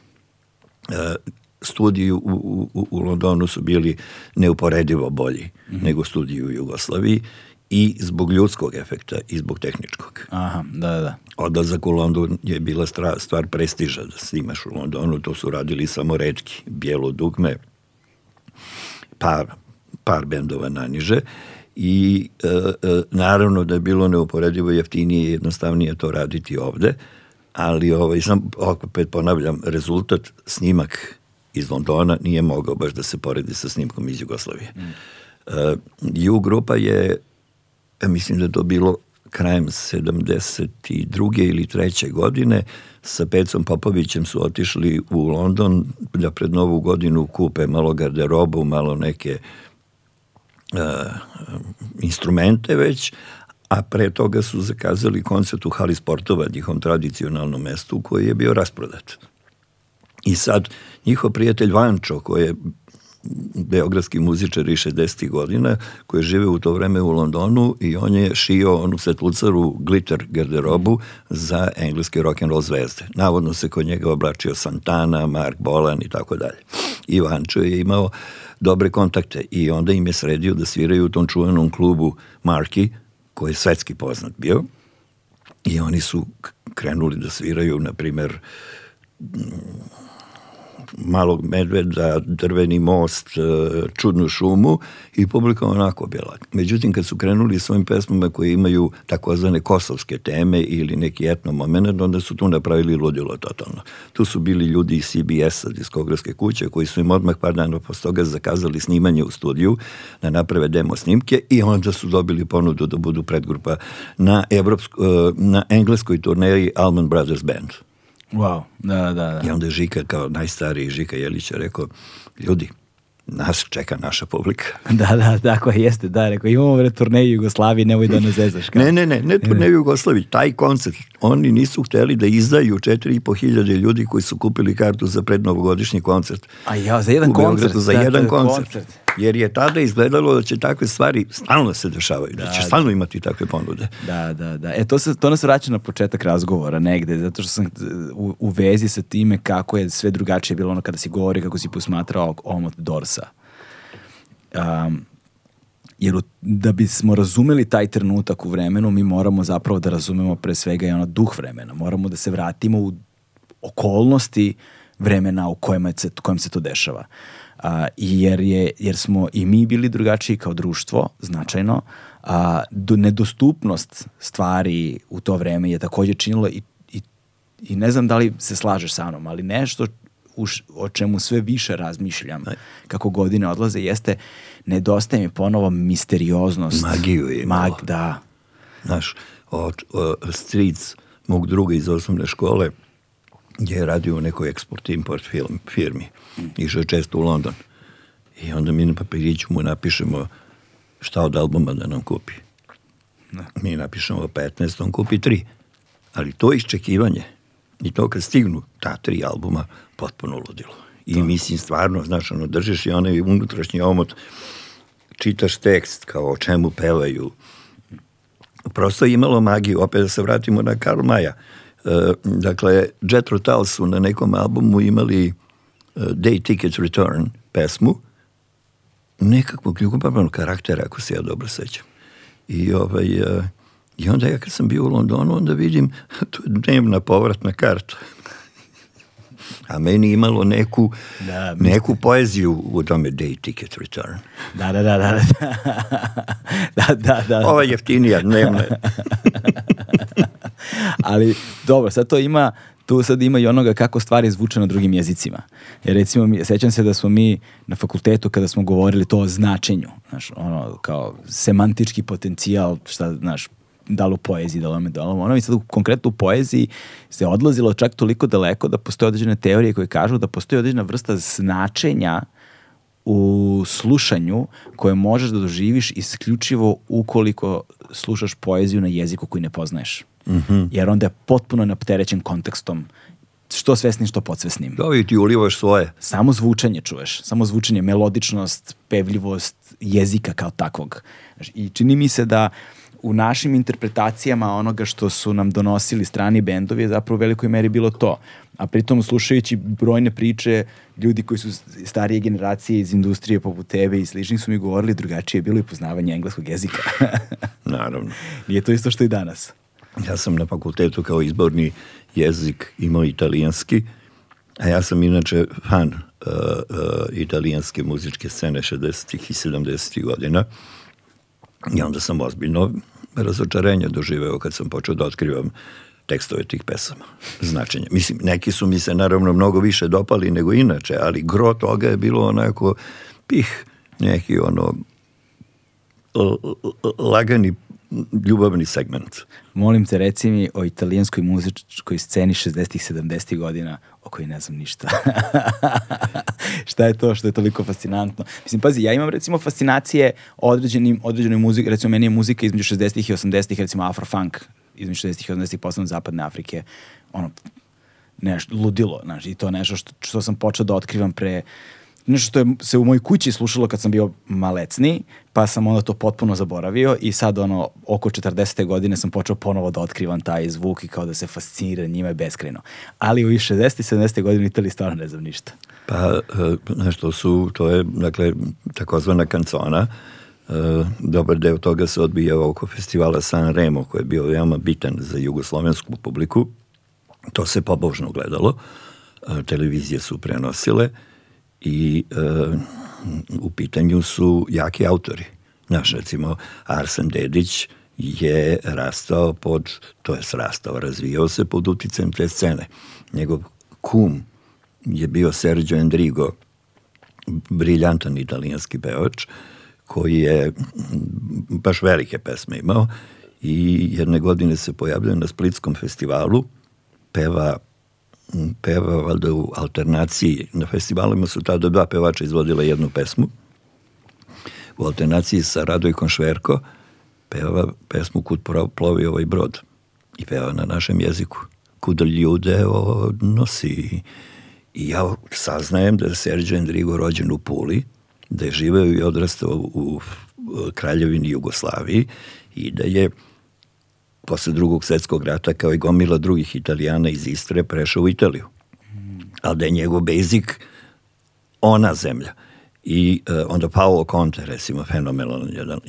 E, studiju u, u, u Londonu su bili neuporedivo bolji mm -hmm. nego studiju u Jugoslaviji i zbog ljudskog efekta i zbog tehničkog. Aha, da, da, da. Odlazak u London je bila stra, stvar prestiža da snimaš u Londonu, to su radili samo redki, bijelo dugme, par, par bendova naniže i e, e, naravno da je bilo neuporedivo jeftinije i jednostavnije to raditi ovde, ali ovaj, sam opet ponavljam, rezultat, snimak iz Londona nije mogao baš da se poredi sa snimkom iz Jugoslavije. Mm. Uh, U grupa je, mislim da to bilo krajem 72. ili 3. godine, sa Pecom Popovićem su otišli u London da pred novu godinu kupe malo garderobu, malo neke uh, instrumente već, a pre toga su zakazali koncert u Hali Sportova, njihom tradicionalnom mestu, koji je bio rasprodat. I sad njihov prijatelj Vančo, koji je beogradski muzičar i 60. godina, koji žive u to vreme u Londonu i on je šio onu svetlucaru glitter garderobu za engleske rock and roll zvezde. Navodno se kod njega oblačio Santana, Mark Bolan i tako dalje. I Vančo je imao dobre kontakte i onda im je sredio da sviraju u tom čuvenom klubu Marki, koji je svetski poznat bio. I oni su krenuli da sviraju, na primer, malog medveda, drveni most, e, čudnu šumu i publika onako bila. Međutim, kad su krenuli s ovim pesmama koje imaju takozvane kosovske teme ili neki etno moment, onda su tu napravili ludilo totalno. Tu su bili ljudi iz CBS-a, diskografske kuće, koji su im odmah par dana posle toga zakazali snimanje u studiju da naprave demo snimke i onda su dobili ponudu da budu predgrupa na, evropsko, e, na engleskoj turneji Almond Brothers Band. Wow, da, da, da. I onda je Žika, kao najstariji Žika Jelić, rekao, ljudi, nas čeka naša publika. da, da, tako jeste, da, rekao, imamo bre turneju Jugoslavije, nemoj da nas zezaš. ne, ne, ne, ne turneju Jugoslavije, taj koncert. Oni nisu hteli da izdaju 4,5 hiljade ljudi koji su kupili kartu za prednovogodišnji koncert. A ja, za jedan u koncert? za da, jedan koncert. koncert jer je tada izgledalo da će takve stvari stalno se dešavaju, da, da će da. stalno imati takve ponude. Da, da, da. E, to, se, to nas vraća na početak razgovora negde, zato što sam u, u vezi sa time kako je sve drugačije bilo ono kada si govori, kako si posmatrao omot Dorsa. Um, jer da bismo razumeli taj trenutak u vremenu, mi moramo zapravo da razumemo pre svega i ono duh vremena. Moramo da se vratimo u okolnosti vremena u kojem se, kojem se to dešava. Uh, a, jer, je, jer smo i mi bili drugačiji kao društvo, značajno, a, do, nedostupnost stvari u to vreme je takođe činilo i, i, i ne znam da li se slažeš sa mnom, ali nešto u š, o čemu sve više razmišljam kako godine odlaze jeste nedostaje mi ponovo misterioznost. Magiju je imalo. Mag, da. Znaš, o, o, stric mog druga iz osnovne škole, gdje je radio u nekoj eksport-import firmi. Išao je često u London. I onda mi na papiriću mu napišemo šta od albuma da nam kupi. Da. Mi napišemo 15, on kupi 3. Ali to iščekivanje i to kad stignu ta tri albuma potpuno ludilo. I to. Da. mislim stvarno, znaš, ono, držiš i onaj unutrašnji omot, čitaš tekst kao o čemu pevaju. Prosto je imalo magiju, opet da se vratimo na Karl Maja. Eh, dakle, Jethro Tull su na nekom albumu imali eh, Day Tickets Return pesmu nekakvog ljubavnog karaktera, ako se ja dobro sećam. I, ovaj, eh, I onda ja kad sam bio u Londonu, onda vidim, to je dnevna povratna karta. A meni imalo neku, da, neku poeziju u tome Day Ticket Return. Da, da, da, da da. da. da, da, da. Ova jeftinija dnevna. Ali dobro, sad to ima tu sad ima i onoga kako stvari zvuče na drugim jezicima. Jer recimo, mi, sećam se da smo mi na fakultetu kada smo govorili to o značenju, znaš, ono, kao semantički potencijal, šta, znaš, da li u poeziji, da li ome, da ono. mi sad konkretno u poeziji se odlazilo čak toliko daleko da postoje određene teorije koje kažu da postoji određena vrsta značenja u slušanju koje možeš da doživiš isključivo ukoliko slušaš poeziju na jeziku koji ne poznaješ. Mm -hmm. Jer onda je potpuno napterećen kontekstom što svesnim, što podsvesnim. Da, i ti ulivaš svoje. Samo zvučanje čuješ, samo zvučanje, melodičnost, pevljivost jezika kao takvog. I čini mi se da u našim interpretacijama onoga što su nam donosili strani bendovi je zapravo u velikoj meri bilo to a pritom slušajući brojne priče ljudi koji su starije generacije iz industrije poput tebe i sličnih su mi govorili drugačije je bilo i poznavanje engleskog jezika. Naravno. Nije to isto što i danas. Ja sam na fakultetu kao izborni jezik imao italijanski, a ja sam inače fan uh, uh, italijanske muzičke scene 60. ih i 70. ih godina. I onda sam ozbiljno razočarenje doživeo kad sam počeo da otkrivam tekstove tih pesama, značenje. Mislim, neki su mi se naravno mnogo više dopali nego inače, ali gro toga je bilo onako pih, neki ono lagani ljubavni segment. Molim te, reci mi o italijanskoj muzičkoj sceni 60-ih, 70-ih godina o kojoj ne znam ništa. Šta je to što je toliko fascinantno? Mislim, pazi, ja imam recimo fascinacije određenim, određenoj muzici, recimo meni je muzika između 60-ih i 80-ih, recimo afrofunk, između 60-ih i 80-ih, posebno zapadne Afrike, ono, nešto, ludilo, znaš, i to nešto što, što sam počeo da otkrivam pre, nešto što je se u mojoj kući slušalo kad sam bio malecni, pa sam onda to potpuno zaboravio i sad ono, oko 40. godine sam počeo ponovo da otkrivam taj zvuk i kao da se fascinira njime beskreno. Ali u 60. i 70. godine itali Italiji stvarno ne znam ništa. Pa, e, nešto su, to je, dakle, takozvana kancona, uh, E, dobar deo toga se odbijao oko festivala San Remo, koji je bio veoma bitan za jugoslovensku publiku. To se pobožno gledalo. E, televizije su prenosile i e, u pitanju su jaki autori. Naš, recimo, Arsen Dedić je rastao pod, to je rastao, razvijao se pod uticajem te scene. Njegov kum je bio Sergio Endrigo, briljantan italijanski pevač, uh, koji je baš velike pesme imao i jedne godine se pojavljaju na Splitskom festivalu, peva peva valjda u alternaciji. Na festivalima su tada dva pevača izvodila jednu pesmu. U alternaciji sa Radojkom Šverko peva pesmu Kud plovi ovaj brod i peva na našem jeziku. Kud ljude odnosi. I ja saznajem da je Serđe Endrigo rođen u Puli da je živeo i odrastao u kraljevini Jugoslaviji i da je posle drugog svetskog rata, kao i gomila drugih italijana iz Istre, prešao u Italiju. Ali da je njegov basic ona zemlja. I uh, onda Paolo Conte, recimo, fenomenalan jedan,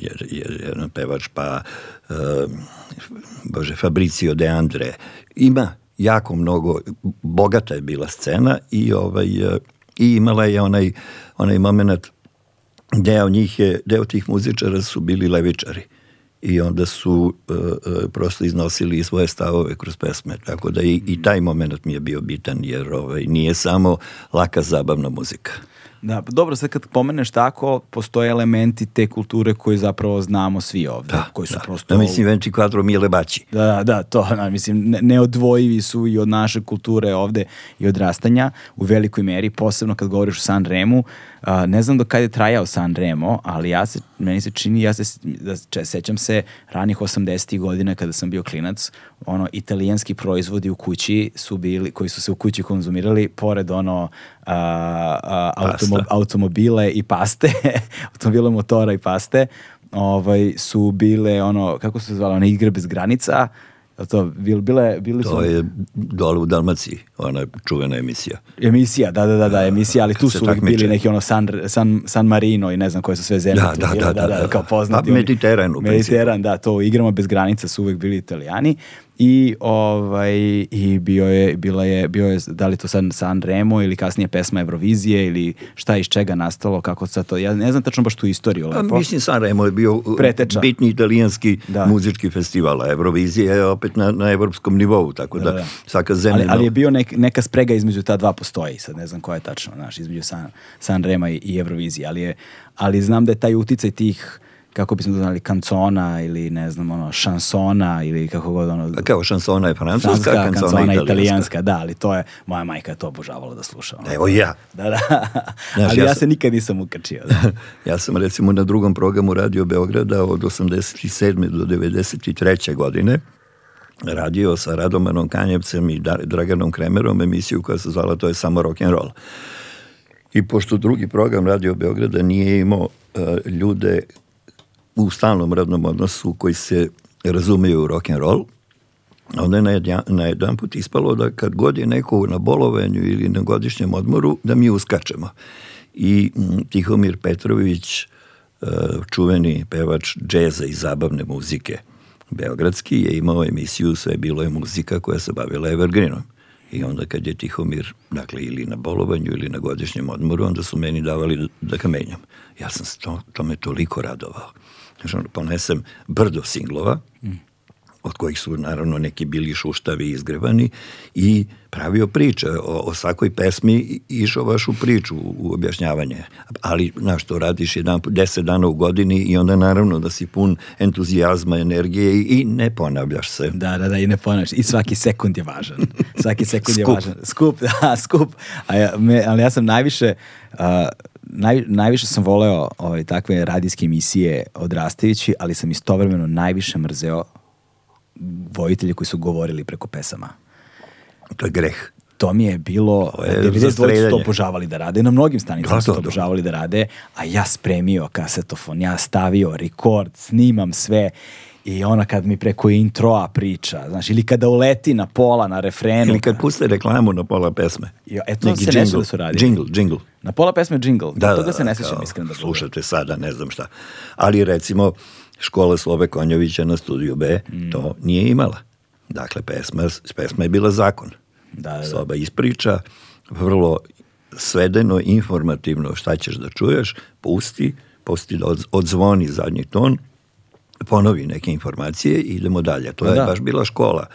jedan pevač, pa uh, bože, Fabricio De Andre. Ima jako mnogo, bogata je bila scena i ovaj uh, i imala je onaj, onaj moment deo njih je, deo tih muzičara su bili levičari i onda su e, e prosto iznosili svoje stavove kroz pesme, tako da i, i mhm. taj moment mi je bio bitan, jer ovaj, nije samo laka zabavna muzika. Da, pa dobro, sad kad pomeneš tako, postoje elementi te kulture koje zapravo znamo svi ovde, da, koji su da, prosto... Da, mislim, Venči Quattro Mile Baći. Da, da, da, to, da, mislim, neodvojivi su i od naše kulture ovde i odrastanja u velikoj meri, posebno kad govoriš o San Remu, uh, Uh, ne znam do kada je trajao San Remo, ali ja se, meni se čini, ja se da, če, sećam se ranih 80. godina kada sam bio klinac, ono, italijanski proizvodi u kući su bili, koji su se u kući konzumirali, pored ono, a, a, automo, automobile i paste, automobile motora i paste, ovaj, su bile ono, kako se zvala, one igre bez granica, To, bil, bile, bili to su... je dole u Dalmaciji, ona čuvena emisija. Emisija, da, da, da, da emisija, ali tu su uvijek bili neki ono San, San, San Marino i ne znam koje su sve zemlje. Da, da, da, da, kao poznati. Mediteran u Mediteran, da, to igramo bez granica su uvek bili italijani. I ovaj i bio je bila je bio je da li to sad San Remo ili kasnije pesma Evrovizije ili šta iz čega nastalo kako sad to ja ne znam tačno baš tu istoriju pa, lepo. A, mislim San Remo je bio uh, Preteča. bitni italijanski da. muzički festival, a Evrovizija je opet na na evropskom nivou, tako da, da, da. da. svaka zemlja ali, ali je bio nek, neka sprega između ta dva postoji, sad ne znam koja je tačno, znaš, između San San Rema i, i Evrovizije, ali je ali znam da je taj uticaj tih kako bismo znali kancona ili ne znam ono šansona ili kako god ono A kao šansona je francuska, francuska kancona, kancona italijanska. italijanska. da, ali to je moja majka je to obožavala da sluša. Ono. Evo ja. Da, da. Znaš, ali ja, ja se nikad nisam ukačio. Da. ja sam recimo na drugom programu Radio Beograda od 87. do 93. godine radio sa Radomanom Kanjevcem i Draganom Kremerom emisiju koja se zvala To je samo rock and roll. I pošto drugi program Radio Beograda nije imao uh, ljude u stalnom radnom odnosu koji se razumeju u rock'n'roll, onda je na, jedan, na jedan put ispalo da kad god je neko na bolovanju ili na godišnjem odmoru, da mi uskačemo. I Tihomir Petrović, e, čuveni pevač džeza i zabavne muzike, Beogradski je imao emisiju Sve bilo je muzika koja se bavila Evergreenom. I onda kad je Tihomir, dakle, ili na bolovanju ili na godišnjem odmoru, onda su meni davali da, da ga menjam. Ja sam to, tome toliko radovao ponesem brdo singlova, od kojih su naravno neki bili šuštavi izgrevani, i pravio priče o, o svakoj pesmi išao vašu priču, u objašnjavanje. Ali, znaš, to radiš jedan, deset dana u godini i onda naravno da si pun entuzijazma, energije i, i ne ponavljaš se. Da, da, da, i ne ponavljaš. I svaki sekund je važan. Svaki sekund skup. je važan. Skup. Da, skup. A ja, me, ali ja sam najviše... Uh, naj, najviše sam voleo ove, ovaj, takve radijske emisije odrastajući, ali sam istovremeno najviše mrzeo vojitelje koji su govorili preko pesama. To je greh. To mi je bilo, 92 su to obožavali da rade, na mnogim stanicama su to obožavali da rade, a ja spremio kasetofon, ja stavio rekord, snimam sve I ona kad mi preko introa priča, znaš, ili kada uleti na pola, na refrenu. Ili kad puste reklamu na pola pesme. Jo, eto Neki se jingle, da su radili. Jingle, jingle. Na pola pesme jingle. Da, da, da, se ne da, sećam iskreno da Slušate sada, ne znam šta. Ali recimo, škola Slobe Konjovića na studiju B mm. to nije imala. Dakle, pesma, pesma je bila zakon. Da, da, da. Sloba ispriča, vrlo svedeno, informativno šta ćeš da čuješ, pusti, pusti da odzvoni zadnji ton, Da ponovi neke informacije i idemo dalje. To je da. baš bila škola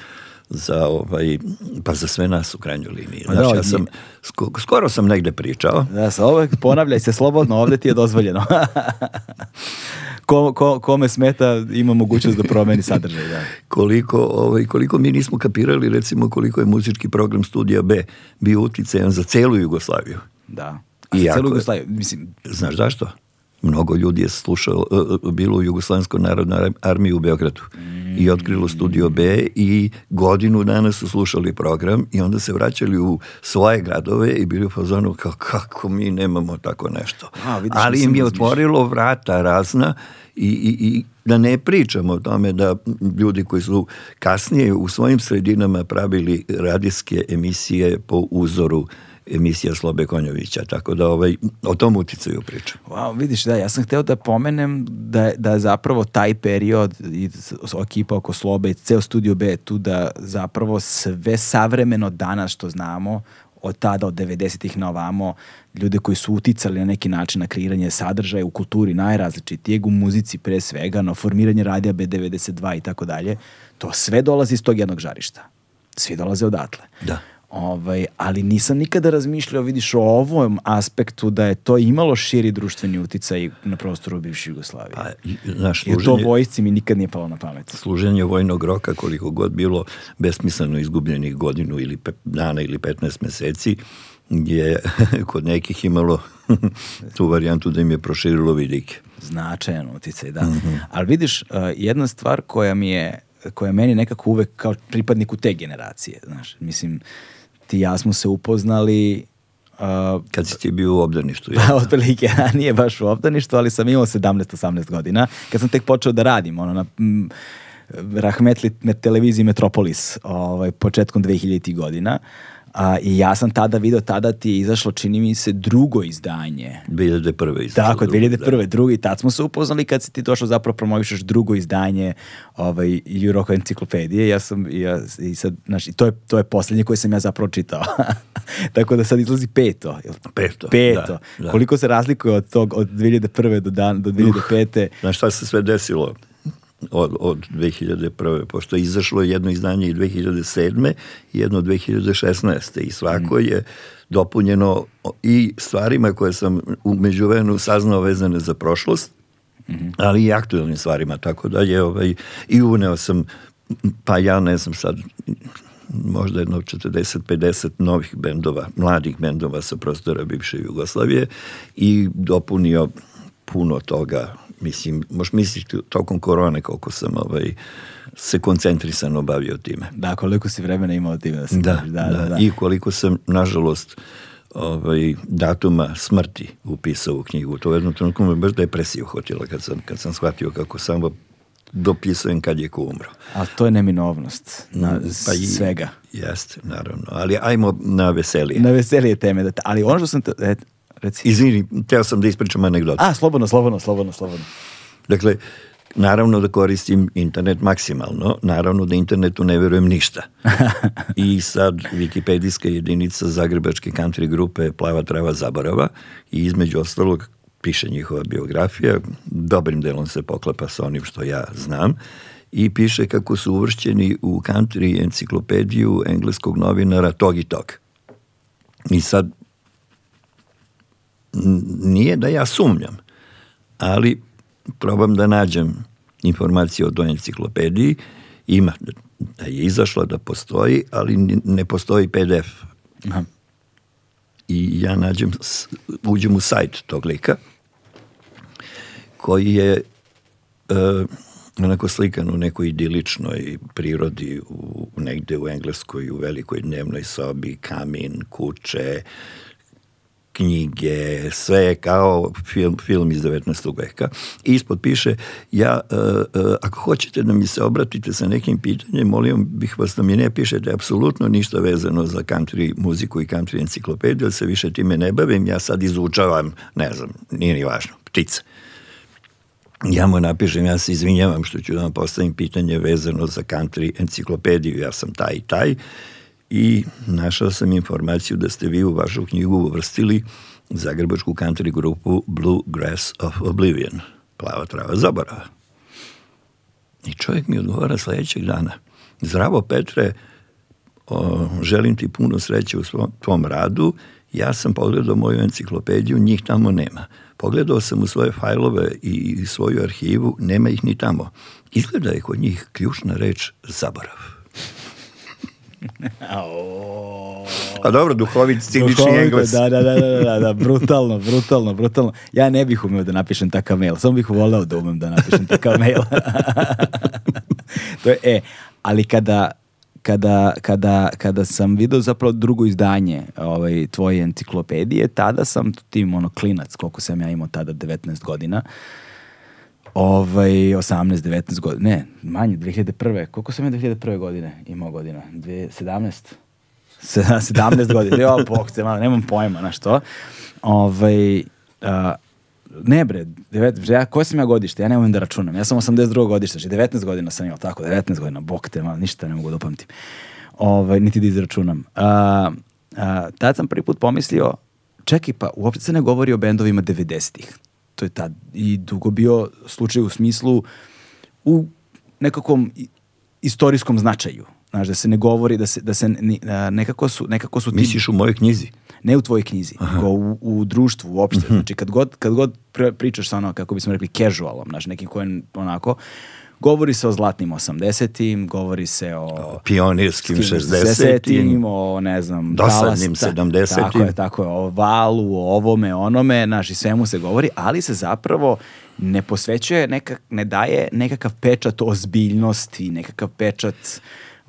za ovaj, pa za sve nas u krajnjoj liniji. Znači, ja sam, sko, skoro sam negde pričao. Da, sa uvek ponavljaj se slobodno, ovde ti je dozvoljeno. ko, ko, kome smeta ima mogućnost da promeni sadržaj. Da. koliko, ovaj, koliko mi nismo kapirali, recimo, koliko je muzički program Studija B bio utjecajan za celu Jugoslaviju. Da. A za celu Jugoslaviju, mislim... Znaš zašto? Mnogo ljudi je slušao, e, e, bilo u Jugoslavijskoj narodnoj armiji u Beogradu i otkrilo studio B i godinu dana su slušali program i onda se vraćali u svoje gradove i bili u fazonu kao kako mi nemamo tako nešto. A, vidiš, Ali im je da otvorilo vrata razna i, i, i da ne pričamo o tome da ljudi koji su kasnije u svojim sredinama pravili radijske emisije po uzoru emisija Slobe Konjovića, tako da ovaj, o tom uticaju priča. Wow, vidiš, da, ja sam hteo da pomenem da, da zapravo taj period i ekipa oko Slobe i ceo Studio B tu da zapravo sve savremeno danas što znamo od tada, od 90-ih na ovamo, ljude koji su uticali na neki način na kreiranje sadržaja u kulturi najrazličitijeg, u muzici pre svega, no formiranje radija B92 i tako dalje, to sve dolazi iz tog jednog žarišta. Svi dolaze odatle. Da. Ovaj, ali nisam nikada razmišljao, vidiš, o ovom aspektu da je to imalo širi društveni uticaj na prostoru bivše Jugoslavije. A, znaš, I to vojsci mi nikad nije palo na pamet. Služenje vojnog roka, koliko god bilo besmisleno izgubljenih godinu ili pe, dana ili 15 meseci, je kod nekih imalo tu varijantu da im je proširilo vidike. Značajan uticaj, da. Mm -hmm. Ali vidiš, e, jedna stvar koja mi je koja meni nekako uvek kao pripadniku te generacije, znaš, mislim, uh, ti ja smo se upoznali Uh, Kad si ti bio u obdaništu. Pa, otprilike, ja, nije baš u obdaništu, ali sam imao 17-18 godina. Kad sam tek počeo da radim, ono, na, m, rahmetli na televiziji Metropolis, ovaj, početkom 2000 godina. Uh, A, I ja sam tada video, tada ti je izašlo, čini mi se, drugo izdanje. 2001. izdanje. Tako, 2001. Drugo, da. drugi, tad smo se upoznali kad si ti došao zapravo promovišaš drugo izdanje ovaj, Euroko enciklopedije. Ja sam, ja, i sad, znaš, i to je, to je poslednje koje sam ja zapravo čitao. Tako da sad izlazi peto. Peto, peto. Da, da. Koliko se razlikuje od tog, od 2001. do, dan, do 2005. Uh, znaš šta se sve desilo? od, od 2001. Pošto je izašlo jedno izdanje i 2007. i jedno 2016. I svako mm. je dopunjeno i stvarima koje sam umeđu vremenu saznao vezane za prošlost, Mm -hmm. ali i aktuelnim stvarima, tako da je ovaj, i uneo sam, pa ja ne znam sad, možda jedno 40-50 novih bendova, mladih bendova sa prostora bivše Jugoslavije i dopunio puno toga Mislim, možeš misliti tokom korone koliko sam ovaj, se koncentrisano bavio time. Da, koliko si vremena imao time da se da, da, da, da, I koliko sam, nažalost, ovaj, datuma smrti upisao u knjigu. To je jednom trenutku me baš depresiju hotila kad sam, kad sam shvatio kako sam dopisujem kad je ko umro. A to je neminovnost na pa i, svega. Jeste, naravno. Ali ajmo na veselije. Na veselije teme. Da, Ali ono što sam te, Reci. Izvini, teo sam da ispričam anegdotu. A, slobodno, slobodno, slobodno, slobodno. Dakle, naravno da koristim internet maksimalno, naravno da internetu ne verujem ništa. I sad Wikipedijska jedinica Zagrebačke country grupe Plava trava zaborava i između ostalog piše njihova biografija, dobrim delom se poklapa sa onim što ja znam i piše kako su uvršćeni u country enciklopediju engleskog novinara tog i tog. I sad nije da ja sumnjam, ali probam da nađem informacije o toj enciklopediji. Ima da je izašla, da postoji, ali ne postoji PDF. Aha. I ja nađem, uđem u sajt tog lika, koji je uh, onako slikan u nekoj idiličnoj prirodi u, negde u Engleskoj, u velikoj dnevnoj sobi, kamin, kuće, knjige, sve kao film, film iz 19. veka. I ispod piše, ja, e, e, ako hoćete da mi se obratite sa nekim pitanjem, molim bih vas da mi ne pišete apsolutno ništa vezano za country muziku i country enciklopediju, jer se više time ne bavim, ja sad izučavam, ne znam, nije ni važno, ptice. Ja mu napišem, ja se izvinjavam što ću da vam postavim pitanje vezano za country enciklopediju, ja sam taj i taj i našao sam informaciju da ste vi u vašu knjigu uvrstili zagrebačku country grupu Blue Grass of Oblivion, plava trava zaborava. I čovjek mi odgovara sljedećeg dana. Zdravo Petre, o, želim ti puno sreće u svom, tvom radu. Ja sam pogledao moju enciklopediju, njih tamo nema. Pogledao sam u svoje fajlove i svoju arhivu, nema ih ni tamo. Izgleda je kod njih ključna reč zaborav. A dobro, duhovit, cinični engles. Da, da, da, da, da, brutalno, brutalno, brutalno. Ja ne bih umeo da napišem takav mail, samo bih voleo da umem da napišem takav mail. to je, e, ali kada, kada, kada, kada sam video zapravo drugo izdanje ovaj, tvoje enciklopedije, tada sam tim ono klinac, koliko sam ja imao tada, 19 godina, uh, ovaj, 18, 19 godina, ne, manje, 2001. Koliko sam ja 2001. godine imao godina? 17? 17 da, godina, jo, bok te malo, nemam pojma na što. Ovaj, uh, ne bre, devet, ja, koje sam ja godište? Ja ne mogu da računam. Ja sam 82. godište, znači 19 godina sam imao, tako, 19 godina, bok te malo, ništa ne mogu da upamtim. Ovaj, niti da izračunam. Uh, uh, tad sam prvi put pomislio, čekaj pa, uopšte se ne govori o bendovima 90-ih to je tad i dugo bio slučaj u smislu u nekakvom istorijskom značaju. Znaš, da se ne govori, da se, da se ne, nekako su, nekako su ti... Misliš u mojoj knjizi? Ne u tvojoj knjizi, Aha. nego u, u društvu uopšte. Mm -hmm. Znači, kad god, kad god pričaš sa ono, kako bismo rekli, casualom, znaš, nekim kojem onako, uh, Govori se o zlatnim 80-im, govori se o... o pionirskim 60-im, o ne znam... Dosadnim 70-im. Tako je, tako je, o valu, o ovome, onome, naši svemu se govori, ali se zapravo ne posvećuje, nekak, ne daje nekakav pečat ozbiljnosti, nekakav pečat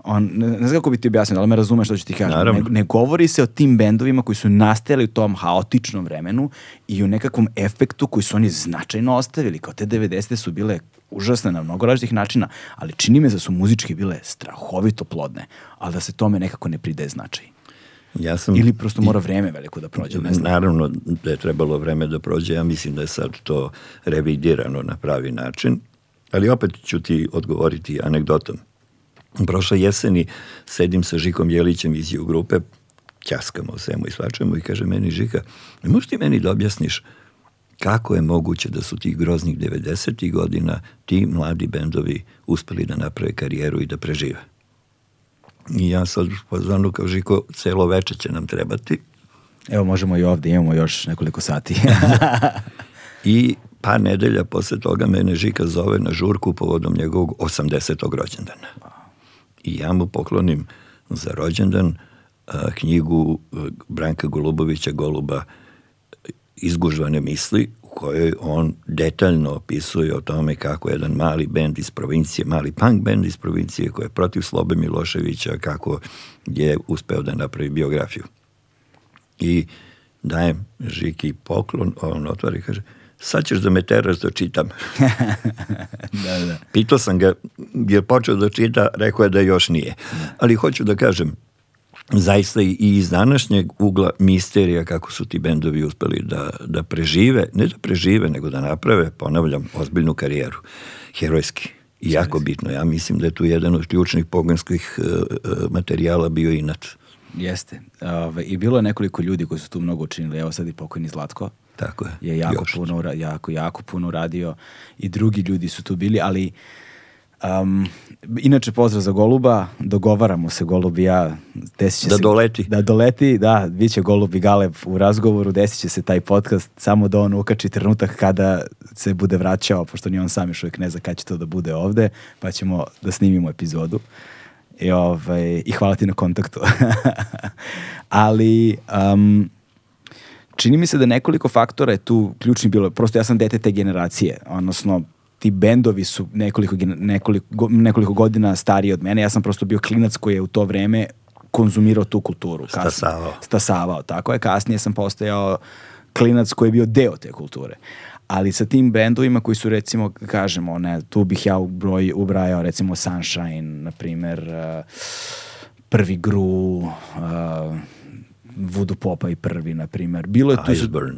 on, ne, ne znam kako bi ti objasnio, ali da me razumeš što ću ti kažem. Ne, ne govori se o tim bendovima koji su nastajali u tom haotičnom vremenu i u nekakvom efektu koji su oni značajno ostavili. Kao te 90. su bile užasne na mnogo različitih načina, ali čini me da su muzički bile strahovito plodne, ali da se tome nekako ne pridaje značaj. Ja sam, Ili prosto mora vreme veliko da prođe? Ne znam. Naravno da je trebalo vreme da prođe, ja mislim da je sad to revidirano na pravi način, ali opet ću ti odgovoriti anegdotom. Prošle jeseni sedim sa Žikom Jelićem iz Ju grupe, ćaskamo svemu i svačemu i kaže meni Žika, ne možeš ti meni da objasniš kako je moguće da su tih groznih 90. godina ti mladi bendovi uspeli da naprave karijeru i da prežive. I ja sad pozvanu kao Žiko, celo veče će nam trebati. Evo možemo i ovde, imamo još nekoliko sati. I pa nedelja posle toga mene Žika zove na žurku povodom njegovog 80. rođendana. I ja mu poklonim za rođendan knjigu e, Branka Golubovića Goluba izgužvane misli u kojoj on detaljno opisuje o tome kako jedan mali bend iz provincije, mali punk bend iz provincije koji je protiv Slobe Miloševića, kako je uspeo da napravi biografiju. I dajem Žiki poklon, on otvori i kaže, sad ćeš da me teraš da čitam. da, da. Pitao sam ga, je počeo da čita, rekao je da još nije. Da. Ali hoću da kažem, zaista i iz današnjeg ugla misterija kako su ti bendovi uspeli da, da prežive, ne da prežive, nego da naprave, ponavljam, ozbiljnu karijeru, herojski. I jako bitno, ja mislim da je tu jedan od ključnih pogonskih uh, materijala bio inač. Jeste. Ove, I bilo je nekoliko ljudi koji su tu mnogo učinili. Evo sad i pokojni Zlatko. Tako je. Je jako Još. puno, jako, jako puno radio. I drugi ljudi su tu bili, ali uh, Um, inače, pozdrav za Goluba, dogovaramo se Golub i ja. Desit će da se, doleti. Da doleti, da, bit će Golub i Galeb u razgovoru, desit će se taj podcast, samo da on ukači trenutak kada se bude vraćao, pošto ni on sam još uvijek ne zna kada će to da bude ovde, pa ćemo da snimimo epizodu. I, ovaj, i hvala ti na kontaktu. Ali... Um, čini mi se da nekoliko faktora je tu ključni bilo. Prosto ja sam dete te generacije, odnosno ti bendovi su nekoliko, nekoliko, nekoliko godina stariji od mene. Ja sam prosto bio klinac koji je u to vreme konzumirao tu kulturu. Kasnije, stasavao. Stasavao, tako je. Kasnije sam postajao klinac koji je bio deo te kulture. Ali sa tim bendovima koji su recimo, kažemo, ne, tu bih ja ubroj, ubrajao recimo Sunshine, na primer, uh, Prvi Gru, uh, Voodoo Popa i prvi, na primjer. Bilo je tu... Iceburn.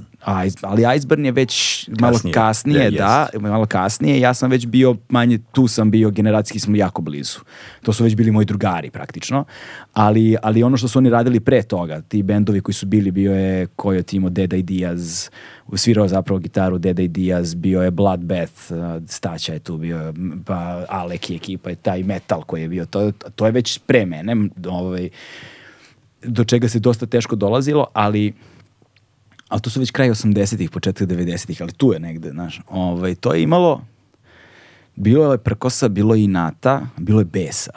ali Iceburn je već kasnije. malo kasnije, da, yes. malo kasnije. Ja sam već bio, manje tu sam bio, generacijski smo jako blizu. To su već bili moji drugari praktično. Ali, ali ono što su oni radili pre toga, ti bendovi koji su bili, bio je Kojo Timo, Deda i Diaz, svirao zapravo gitaru Deda i Diaz, bio je Bloodbath, Staća je tu bio, pa Alek i ekipa i taj metal koji je bio. To, to je već pre mene, ovaj, do čega se dosta teško dolazilo, ali ali to su već kraj 80-ih, početak 90-ih, ali tu je negde, znaš. Ovaj, to je imalo, bilo je prkosa, bilo je inata, bilo je besa.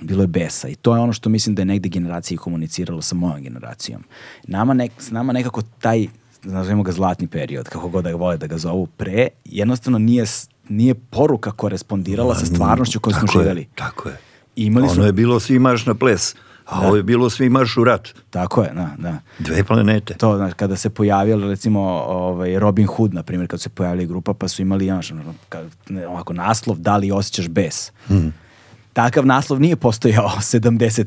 Bilo je besa i to je ono što mislim da je negde generacija komuniciralo sa mojom generacijom. Nama nek, s nama nekako taj, nazovimo ga zlatni period, kako god da ga vole da ga zovu, pre, jednostavno nije, nije poruka korespondirala sa stvarnošću koju smo živjeli. Tako je. I imali ono su... je bilo, svi imaš na ples a da. ovo je bilo svi marš u rat. Tako je, da, da. Dve planete. To, znači, kada se pojavila, recimo, ovaj, Robin Hood, na primjer, kada se pojavila grupa, pa su imali, znaš, ovako, naslov, da li osjećaš bes. Hmm. Takav naslov nije postojao 72.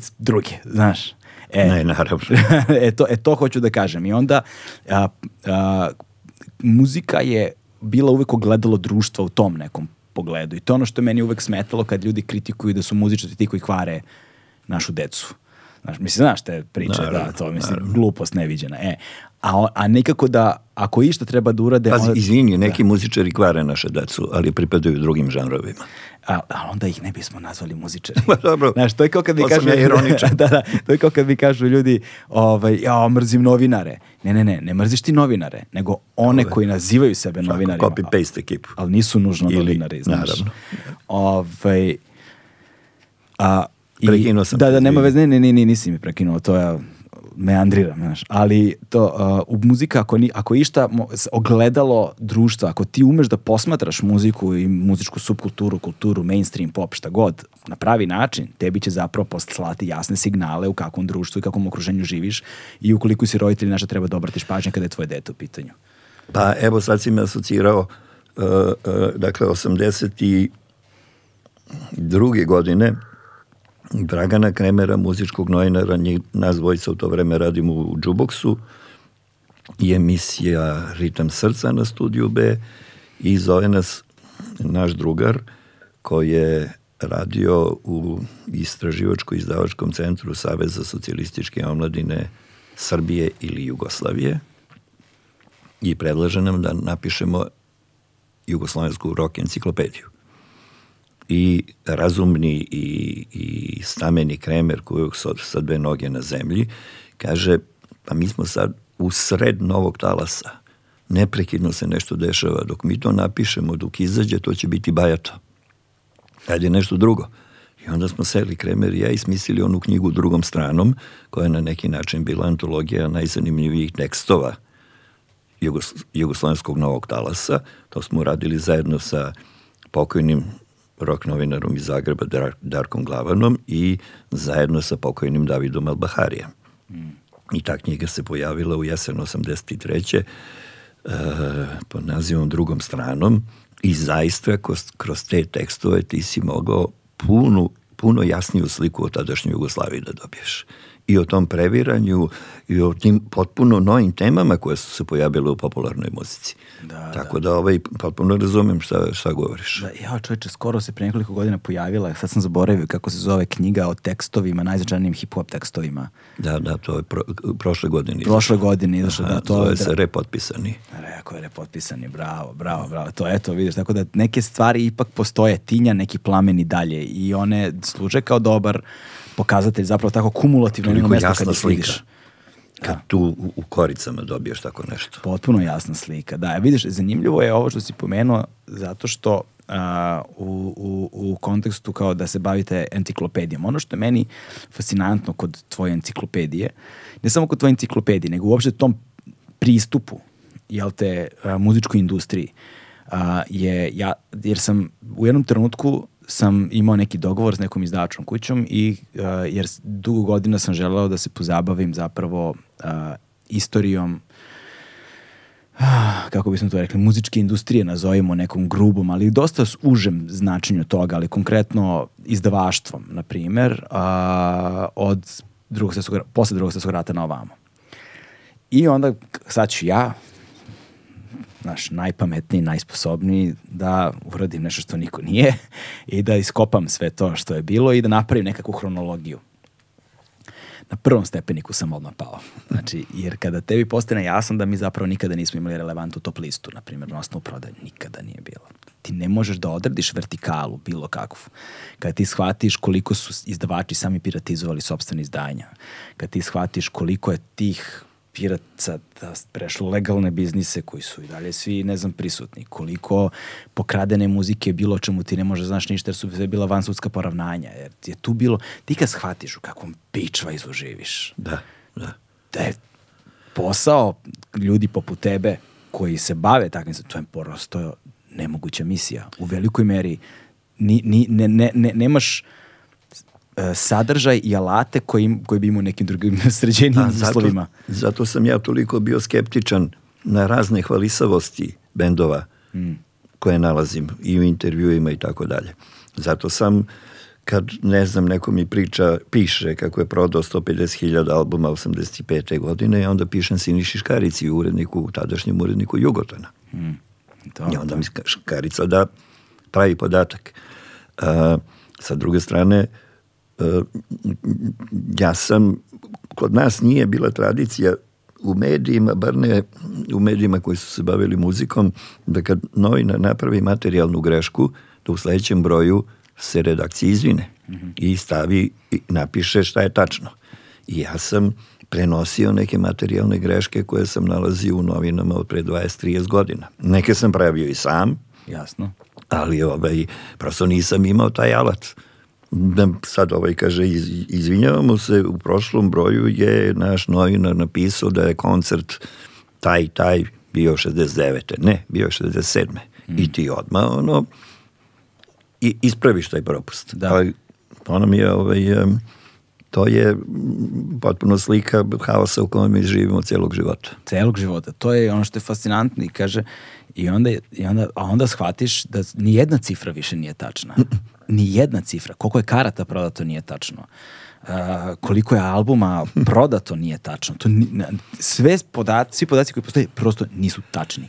Znaš. E, ne, naravno. e, to, e, to hoću da kažem. I onda, a, a, muzika je bila uvek ogledalo društva u tom nekom pogledu. I to ono što je meni uvek smetalo kad ljudi kritikuju da su muzičari ti koji kvare našu decu. Znaš, mislim, znaš te priče, da, naravno, da, to mislim, naravno. glupost neviđena. E, a, a nekako da, ako išta treba da urade... Pazi, onda... izvini, da. neki da. muzičari kvare naše decu, ali pripadaju drugim žanrovima. A, a onda ih ne bismo nazvali muzičari. Pa dobro, Znaš, to je kao kad mi kažu, ja da, da, to je kao kad mi kažu ljudi, ovaj, ja mrzim novinare. Ne, ne, ne, ne mrziš ti novinare, nego one Ove. koji nazivaju sebe Tako, novinarima. Copy-paste ekipu. Ali nisu nužno Ili, novinari, znaš. Naravno. Ovaj, a, I, Prekinuo sam. Da, da, nema veze, ne, ne, ne, nisi mi prekinuo, to ja meandriram, znaš, ali to, uh, muzika, ako, ni, ako išta ogledalo društva, ako ti umeš da posmatraš muziku i muzičku subkulturu, kulturu, mainstream, pop, šta god, na pravi način, tebi će zapravo poslati jasne signale u kakvom društvu i kakvom okruženju živiš i ukoliko si roditelj, znaš, da treba da obratiš pažnje kada je tvoje dete u pitanju. Pa evo, sad si me asocirao, uh, uh, dakle, 82. godine, Dragana Kremera, muzičkog novinara, nas dvojica u to vreme radimo u džuboksu i emisija Ritam srca na studiju B i zove nas naš drugar koji je radio u istraživačko-izdavačkom centru Saveza socijalističke omladine Srbije ili Jugoslavije i predlaže nam da napišemo jugoslovensku rock enciklopediju i razumni i, i stameni kremer koji su sa dve noge na zemlji, kaže, pa mi smo sad u sred novog talasa. Neprekidno se nešto dešava. Dok mi to napišemo, dok izađe, to će biti bajato. Ajde nešto drugo. I onda smo seli Kremer i ja i smislili onu knjigu drugom stranom, koja je na neki način bila antologija najzanimljivijih tekstova Jugosl- jugoslovenskog novog talasa. To smo radili zajedno sa pokojnim rok novinarom iz Zagreba Darkom Glavanom i zajedno sa pokojnim Davidom Albaharijem. I ta knjiga se pojavila u jesen 83. Uh, eh, pod nazivom Drugom stranom i zaista kroz te tekstove ti si mogao punu, puno jasniju sliku o tadašnjoj Jugoslaviji da dobiješ i o tom previranju i o tim potpuno novim temama koje su se pojavile u popularnoj muzici. Da, Tako da, da ovaj, potpuno razumem šta, šta govoriš. Da, ja čovječe, skoro se pre nekoliko godina pojavila, sad sam zaboravio kako se zove knjiga o tekstovima, najznačajnijim hip-hop tekstovima. Da, da, to je pro, prošle godine. Prošle godine izašlo, da. To je da. se repotpisani. Rekao je repotpisani, bravo, bravo, bravo. To eto, vidiš, tako da neke stvari ipak postoje, tinja neki plameni dalje i one služe kao dobar pokazatelj zapravo tako kumulativno jedno mesto kada slika. Vidiš. Da. Kad tu u, u koricama dobiješ tako nešto. Potpuno jasna slika, da. Vidiš, zanimljivo je ovo što si pomenuo, zato što Uh, u, u, u kontekstu kao da se bavite enciklopedijom. Ono što je meni fascinantno kod tvoje enciklopedije, ne samo kod tvoje enciklopedije, nego uopšte tom pristupu, jel te, uh, muzičkoj industriji, uh, je, ja, jer sam u jednom trenutku sam imao neki dogovor s nekom izdavačnom kućom i uh, jer dugo godina sam želeo da se pozabavim zapravo uh, istorijom uh, kako bismo to rekli, muzičke industrije nazovimo nekom grubom, ali dosta s užem značenju toga, ali konkretno izdavaštvom, na primer, uh, od drugog svetskog, posle drugog svetskog rata na ovamo. I onda sad ću ja, naš najpametniji, najsposobniji da uradim nešto što niko nije i da iskopam sve to što je bilo i da napravim nekakvu hronologiju. Na prvom stepeniku sam odmah pao. Znači, jer kada tebi postane jasno da mi zapravo nikada nismo imali relevantnu top listu, na primjer, na osnovu prodaje, nikada nije bilo. Ti ne možeš da odrediš vertikalu, bilo kakvu. Kada ti shvatiš koliko su izdavači sami piratizovali sobstvene izdanja, kada ti shvatiš koliko je tih piracata da, prešlo legalne biznise koji su i dalje svi, ne znam, prisutni. Koliko pokradene muzike je bilo čemu ti ne možeš da znaš ništa jer su sve bila vansudska poravnanja. Jer je tu bilo, ti kad shvatiš u kakvom pičva živiš. Da, da. Da je posao ljudi poput tebe koji se bave takvim, to je prosto nemoguća misija. U velikoj meri ni, ni, ne, ne, ne, nemaš E, sadržaj i alate koji, koji bi imao nekim drugim sređenim uslovima. Zato, zato sam ja toliko bio skeptičan na razne hvalisavosti bendova mm. koje nalazim i u intervjuima i tako dalje. Zato sam kad, ne znam, neko mi priča, piše kako je prodao 150.000 albuma 85. godine i onda pišem Siniši Škarici, uredniku, tadašnjem uredniku Jugotona. Mm. To, I onda da. mi Škarica da pravi podatak. A, e, sa druge strane, E, ja sam, kod nas nije bila tradicija u medijima, bar ne u medijima koji su se bavili muzikom, da kad novina napravi materijalnu grešku, da u sledećem broju se redakcija izvine i stavi, i napiše šta je tačno. I ja sam prenosio neke materijalne greške koje sam nalazio u novinama od pre 20-30 godina. Neke sam pravio i sam. Jasno. Ali ovaj, prosto nisam imao taj alat. Da sad ovaj kaže, iz, izvinjavamo se, u prošlom broju je naš novinar napisao da je koncert taj, taj bio 69. Ne, bio 67. Mm. I ti odmah, ono, i, ispraviš taj propust. Da. Ali to nam je, ovaj, to je potpuno slika haosa u kojem mi živimo celog života. Celog života. To je ono što je fascinantno i kaže, i onda, i onda, a onda shvatiš da ni jedna cifra više nije tačna. ni jedna cifra. Koliko je karata prodato nije tačno. Uh, koliko je albuma prodato nije tačno. To ni, sve podaci, svi podaci koji postoje prosto nisu tačni.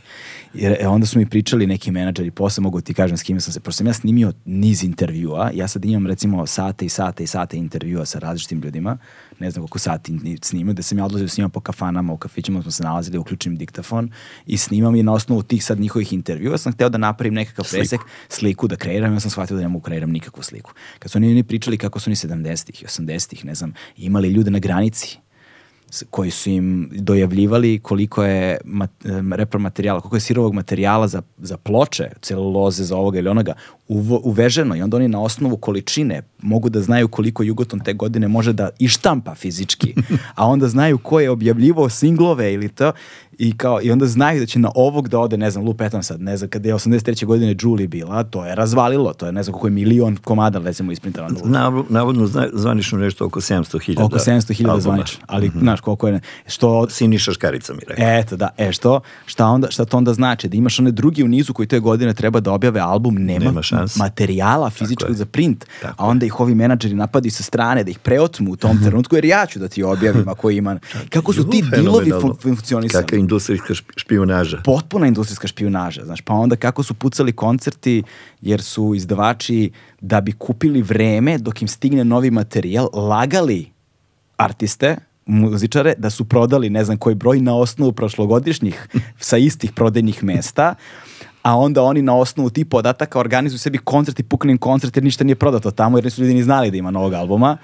Jer e, onda su mi pričali neki menadžeri, posle mogu ti kažem s kim sam se, pošto sam ja snimio niz intervjua, ja sad imam recimo sate i sate i sate intervjua sa različitim ljudima, ne znam koliko sati snimaju, da sam ja odlazio s po kafanama, u kafićima smo se nalazili, uključim diktafon i snimam i na osnovu tih sad njihovih intervjua sam hteo da napravim nekakav sliku. presek, sliku da kreiram, ja sam shvatio da ne mogu da kreiram nikakvu sliku. Kad su oni pričali kako su oni 70-ih, 80-ih, ne znam, imali ljude na granici, koji su im dojavljivali koliko je mat, repromaterijala, koliko je sirovog materijala za, za ploče, celuloze, za ovoga ili onoga uveženo i onda oni na osnovu količine mogu da znaju koliko Jugoton te godine može da ištampa fizički, a onda znaju ko je objavljivao singlove ili to i, kao, i onda znaju da će na ovog da ode, ne znam, lupetam sad, ne znam, kada je 83. godine Julie bila, to je razvalilo, to je ne znam koliko je milion komada, recimo, isprintano. Na, navodno zna, zvanično nešto oko 700.000 Oko 700.000 zvanično, ali mm -hmm. znaš koliko je... Što, Siniša Škarica mi rekao. Eto, da, e što, šta, onda, šta to onda znači? Da imaš one drugi u nizu koji te godine treba da objave album, nema, Nemaš šanse. materijala fizičkog za print, a onda ih ovi menadžeri napadaju sa strane da ih preotmu u tom mhm. trenutku, jer ja ću da ti objavim ako ima. Kako su ti dilovi funkcionisali? Kakva industrijska špionaža. Potpuna industrijska špionaža, znaš, pa onda kako su pucali koncerti, jer su izdavači da bi kupili vreme dok im stigne novi materijal, lagali artiste, muzičare da su prodali ne znam koji broj na osnovu prošlogodišnjih sa istih prodajnih mesta a onda oni na osnovu tih podataka organizuju sebi koncert i puknem koncert jer ništa nije prodato tamo jer nisu ljudi ni znali da ima novog albuma.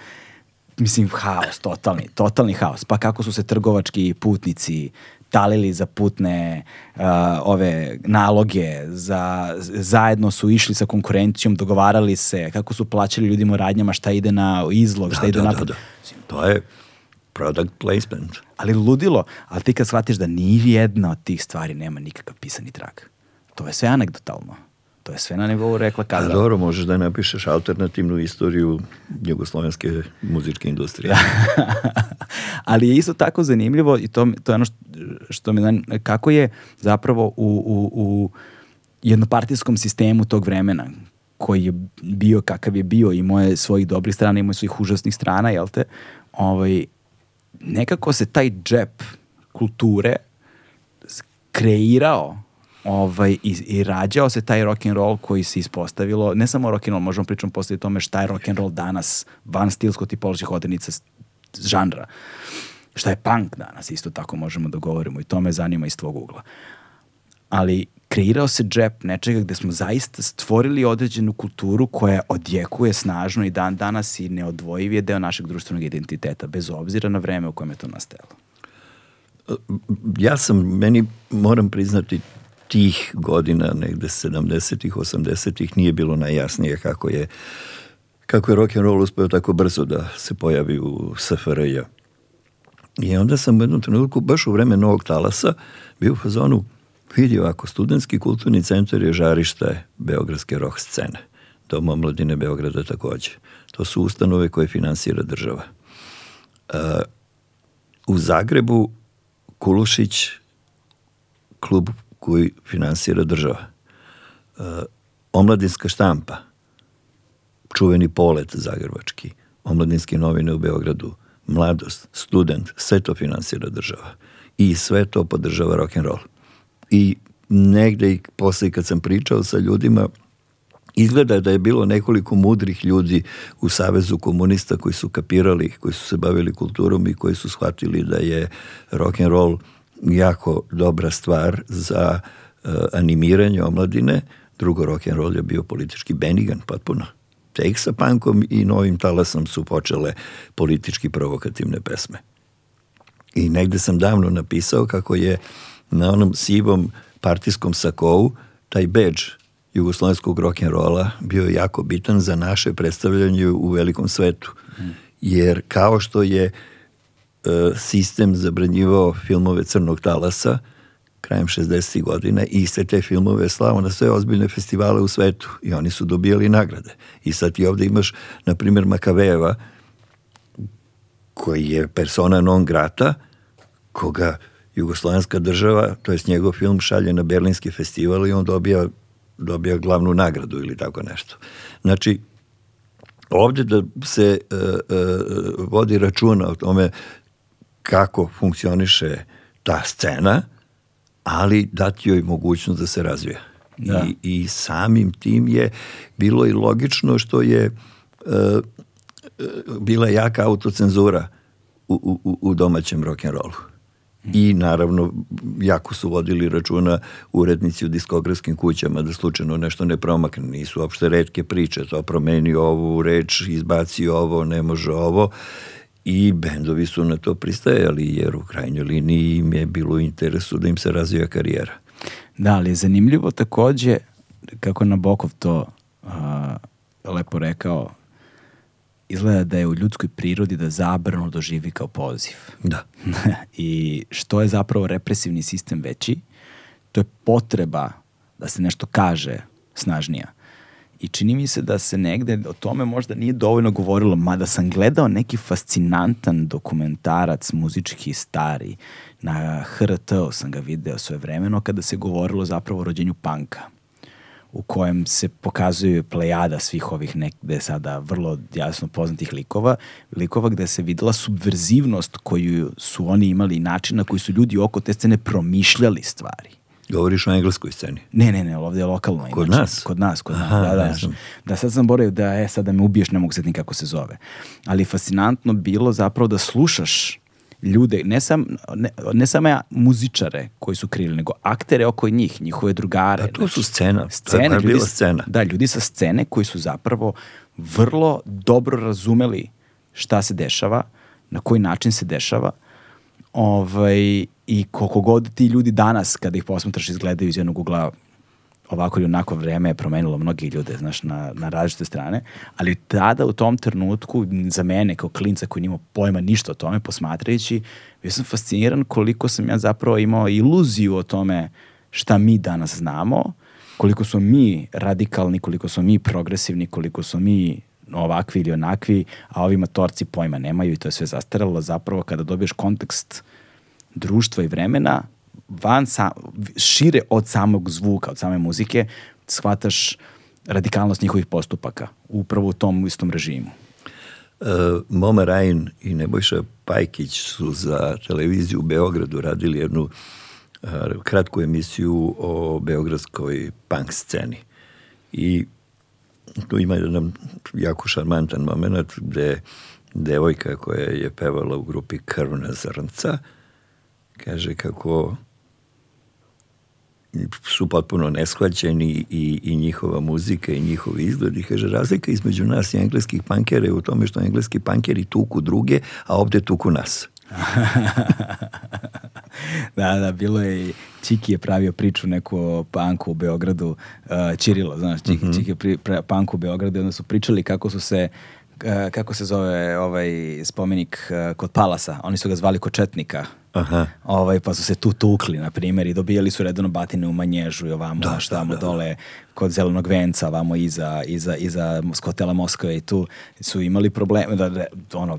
Mislim, haos, totalni, totalni haos. Pa kako su se trgovački putnici talili za putne uh, ove naloge, za, zajedno su išli sa konkurencijom, dogovarali se, kako su plaćali ljudima radnjama, šta ide na izlog, šta da, ide da, na... Da, da. To je product placement. Ali ludilo, ali ti kad shvatiš da ni jedna od tih stvari nema nikakav pisani trag to je sve anegdotalno. To je sve na nivou rekla kaza. A dobro, možeš da napišeš alternativnu istoriju jugoslovenske muzičke industrije. Ali je isto tako zanimljivo i to, to je ono što, što me zan... kako je zapravo u, u, u jednopartijskom sistemu tog vremena koji je bio kakav je bio i moje svojih dobrih strana i moje svojih užasnih strana, jel te? Ovaj, nekako se taj džep kulture kreirao ovaj, i, i rađao se taj rock and roll koji se ispostavilo, ne samo rock and roll, možemo pričati posle tome šta je rock and roll danas, van stilsko tipoloških odrednica žanra. Šta je punk danas, isto tako možemo da govorimo i to me zanima iz tvog ugla. Ali kreirao se džep nečega gde smo zaista stvorili određenu kulturu koja odjekuje snažno i dan danas i neodvojiv je deo našeg društvenog identiteta, bez obzira na vreme u kojem je to nastalo. Ja sam, meni moram priznati, tih godina, negde 70-ih, 80-ih, nije bilo najjasnije kako je kako je rock and roll uspeo tako brzo da se pojavi u SFRJ. I onda sam u jednom trenutku, baš u vreme Novog talasa, bio u fazonu, vidio ako studentski kulturni centar je žarište Beogradske rock scene. Doma mladine Beograda takođe. To su ustanove koje finansira država. Uh, u Zagrebu Kulušić klub koji finansira država. E, omladinska štampa, čuveni polet zagrbački, omladinske novine u Beogradu, mladost, student, sve to finansira država. I sve to podržava rock'n'roll. I negde i posle kad sam pričao sa ljudima, izgleda da je bilo nekoliko mudrih ljudi u Savezu komunista koji su kapirali, koji su se bavili kulturom i koji su shvatili da je rock'n'roll roll jako dobra stvar za uh, animiranje omladine. Drugo, rock'n'roll je bio politički benigan, potpuno. Tek sa pankom i novim talasom su počele politički provokativne pesme. I negde sam davno napisao kako je na onom sivom partijskom sakovu taj badge jugoslovenskog rock'n'rolla bio jako bitan za naše predstavljanje u velikom svetu. Mm. Jer kao što je uh, E, sistem zabranjivao filmove crnog talasa krajem 60. godina i iste te filmove slavo na sve ozbiljne festivale u svetu i oni su dobijali nagrade. I sad ti ovdje imaš, na primjer, Makavejeva, koji je persona non grata, koga Jugoslovenska država, to je njegov film, šalje na Berlinski festival i on dobija, dobija glavnu nagradu ili tako nešto. Znači, ovdje da se e, e, vodi računa o tome kako funkcioniše ta scena, ali dati joj mogućnost da se razvija. Da. I, I samim tim je bilo i logično što je e, e bila jaka autocenzura u, u, u domaćem rock'n'rollu. Mm. I naravno, jako su vodili računa urednici u diskografskim kućama da slučajno nešto ne promakne. Nisu uopšte redke priče, to promeni ovu reč, izbaci ovo, ne može ovo i bendovi su na to pristajali jer u krajnjoj liniji im je bilo u interesu da im se razvija karijera. Da, ali je zanimljivo takođe kako je Nabokov to a, lepo rekao izgleda da je u ljudskoj prirodi da zabrano doživi kao poziv. Da. I što je zapravo represivni sistem veći, to je potreba da se nešto kaže snažnija. I čini mi se da se negde o tome možda nije dovoljno govorilo, mada sam gledao neki fascinantan dokumentarac muzički stari. Na hrt sam ga video svoje vremeno kada se govorilo zapravo o rođenju panka u kojem se pokazuju plejada svih ovih negde sada vrlo jasno poznatih likova, likova gde se videla subverzivnost koju su oni imali i način na koji su ljudi oko te scene promišljali stvari. Govoriš o engleskoj sceni? Ne, ne, ne, ovdje je lokalno. Kod inače. nas? Kod nas, kod nas, da, da, da. sad sam boravio da, e, sad da me ubiješ, ne mogu sad nikako se zove. Ali fascinantno bilo zapravo da slušaš ljude, ne, sam, ne, ne samo ja, muzičare koji su krili, nego aktere oko njih, njihove drugare. Da, to su znači, scena. Scene, to je ljudi, bila scena. Da, ljudi sa scene koji su zapravo vrlo dobro razumeli šta se dešava, na koji način se dešava, Ovaj, I koliko god ti ljudi danas, kada ih posmatraš, izgledaju iz jednog ugla ovako ili onako vreme je promenilo mnogi ljude, znaš, na, na različite strane, ali tada u tom trenutku, za mene kao klinca koji nimao pojma ništa o tome, posmatrajući, bio sam fasciniran koliko sam ja zapravo imao iluziju o tome šta mi danas znamo, koliko smo mi radikalni, koliko smo mi progresivni, koliko smo mi ovakvi ili onakvi, a ovi matorci pojma nemaju i to je sve zastaralo. Zapravo kada dobiješ kontekst društva i vremena, van sa, šire od samog zvuka, od same muzike, shvataš radikalnost njihovih postupaka, upravo u tom istom režimu. E, Moma Rajin i Nebojša Pajkić su za televiziju u Beogradu radili jednu e, kratku emisiju o beogradskoj punk sceni. I tu ima jedan jako šarmantan moment gde devojka koja je pevala u grupi Krvna zrnca kaže kako su potpuno nesklaćeni i, i njihova muzika i njihov izgled i kaže razlika između nas i engleskih pankera je u tome što engleski pankeri tuku druge, a ovde tuku nas. da, da, bilo je Čiki je pravio priču neku o panku u Beogradu, uh, Čirilo, znaš, Čiki, mm -hmm. Čiki je pri, pra, panku u Beogradu i onda su pričali kako su se uh, kako se zove ovaj spomenik uh, kod Palasa, oni su ga zvali kod Četnika. Aha. Ovaj, pa su se tu tukli, na primjer, i dobijali su redano batine u manježu i ovamo, da, šta, da, da, da, dole, kod zelenog venca, ovamo iza, iza, iza Skotela Moskve i tu su imali probleme, da, da ono,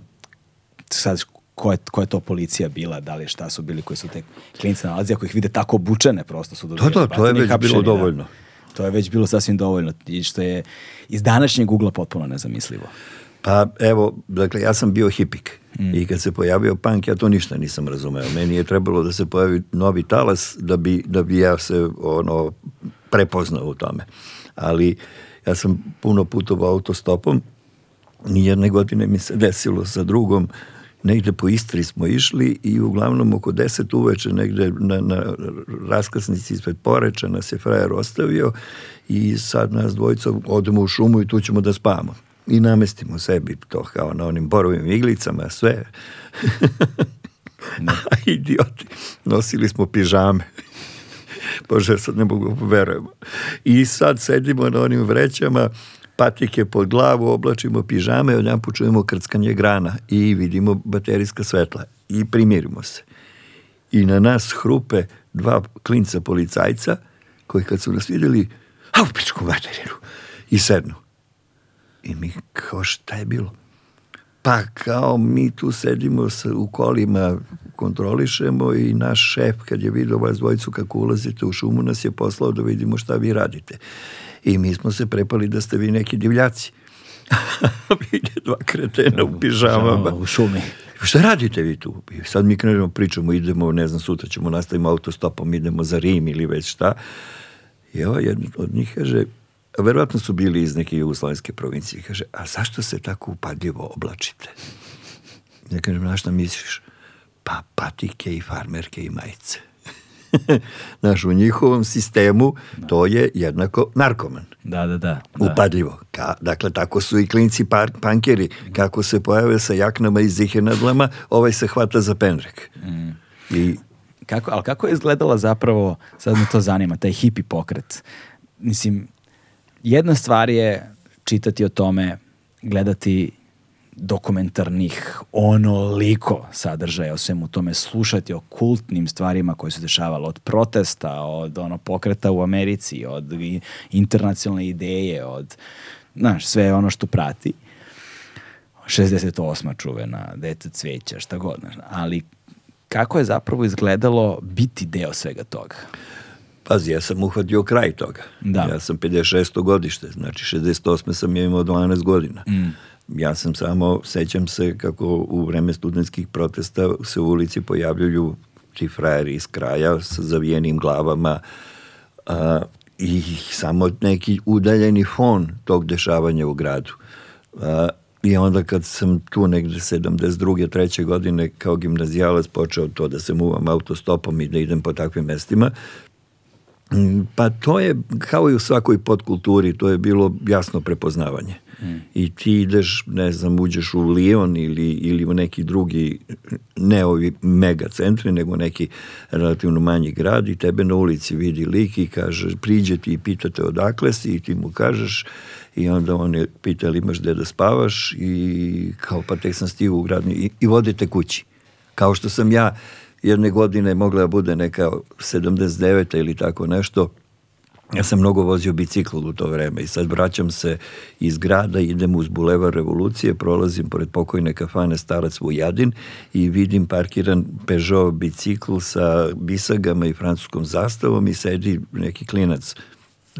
sad koja ko je to policija bila, da li šta su bili koji su te klinice nalazi, ako ih vide tako obučene, prosto su dobili. To, da, to je već hapšeni, bilo da. dovoljno. Da. To je već bilo sasvim dovoljno i što je iz današnjeg ugla potpuno nezamislivo. Pa evo, dakle, ja sam bio hipik mm. i kad se pojavio punk, ja to ništa nisam razumeo. Meni je trebalo da se pojavi novi talas da bi, da bi ja se ono prepoznao u tome. Ali ja sam puno putovao autostopom, nijedne godine mi se desilo sa drugom negde po Istri smo išli i uglavnom oko 10 uveče negde na, na raskrsnici ispred Poreča nas je frajer ostavio i sad nas dvojica odemo u šumu i tu ćemo da spavamo. I namestimo sebi to kao na onim borovim iglicama, sve. No. A idioti, nosili smo pižame. Bože, sad ne mogu, verujemo. I sad sedimo na onim vrećama, patike pod glavu, oblačimo pižame, odjedan počujemo krckanje grana i vidimo baterijska svetla i primirimo se. I na nas hrupe dva klinca policajca koji kad su nas vidjeli, a u pičku materinu, i sednu. I mi kao šta je bilo? Pa kao mi tu sedimo sa, u kolima, kontrolišemo i naš šef kad je vidio vas dvojicu kako ulazite u šumu nas je poslao da vidimo šta vi radite i mi smo se prepali da ste vi neki divljaci. Vidje dva kretena u pižamama. U šumi. Šta radite vi tu? Sad mi krenemo pričamo, idemo, ne znam, sutra ćemo nastavimo autostopom, idemo za Rim ili već šta. I evo, jedan od njih kaže, verovatno su bili iz neke jugoslovenske provincije, kaže, a zašto se tako upadljivo oblačite? Ja kažem, na šta misliš? Pa patike i farmerke i majice. Znaš, u njihovom sistemu da. to je jednako narkoman. Da, da, da. da. Upadljivo. Ka, dakle, tako su i klinci par, pankeri. Kako se pojave sa jaknama i zihenadlama, ovaj se hvata za penrek. Mm. I... Kako, ali kako je izgledala zapravo, sad me to zanima, taj hipi pokret? Mislim, jedna stvar je čitati o tome, gledati dokumentarnih onoliko sadržaja o svemu tome slušati o kultnim stvarima koje su dešavale od protesta, od ono pokreta u Americi, od internacionalne ideje, od znaš, sve ono što prati. 68. čuvena, dete cveća, šta god. Znaš. Ali kako je zapravo izgledalo biti deo svega toga? Pazi, ja sam uhvatio kraj toga. Da. Ja sam 56. godište, znači 68. sam ja imao 12 godina. Mm ja sam samo, sećam se kako u vreme studentskih protesta se u ulici pojavljuju ti frajeri iz kraja sa zavijenim glavama a, i samo neki udaljeni fon tog dešavanja u gradu. A, I onda kad sam tu negde 72. treće godine kao gimnazijalac počeo to da se muvam autostopom i da idem po takvim mestima, Mm, pa to je, kao i u svakoj podkulturi, to je bilo jasno prepoznavanje. Mm. I ti ideš, ne znam, uđeš u Lion ili, ili u neki drugi, ne ovi mega centri, nego neki relativno manji grad i tebe na ulici vidi lik i kaže, priđe ti i pitate odakle si i ti mu kažeš i onda on je pita li imaš gde da spavaš i kao pa tek sam stigao u grad i, i vodite kući. Kao što sam ja jedne godine mogla bude neka 79. ili tako nešto. Ja sam mnogo vozio bicikl u to vreme i sad vraćam se iz grada, idem uz Bulevar Revolucije, prolazim pored pokojne kafane Starac Vujadin i vidim parkiran Peugeot bicikl sa bisagama i francuskom zastavom i sedi neki klinac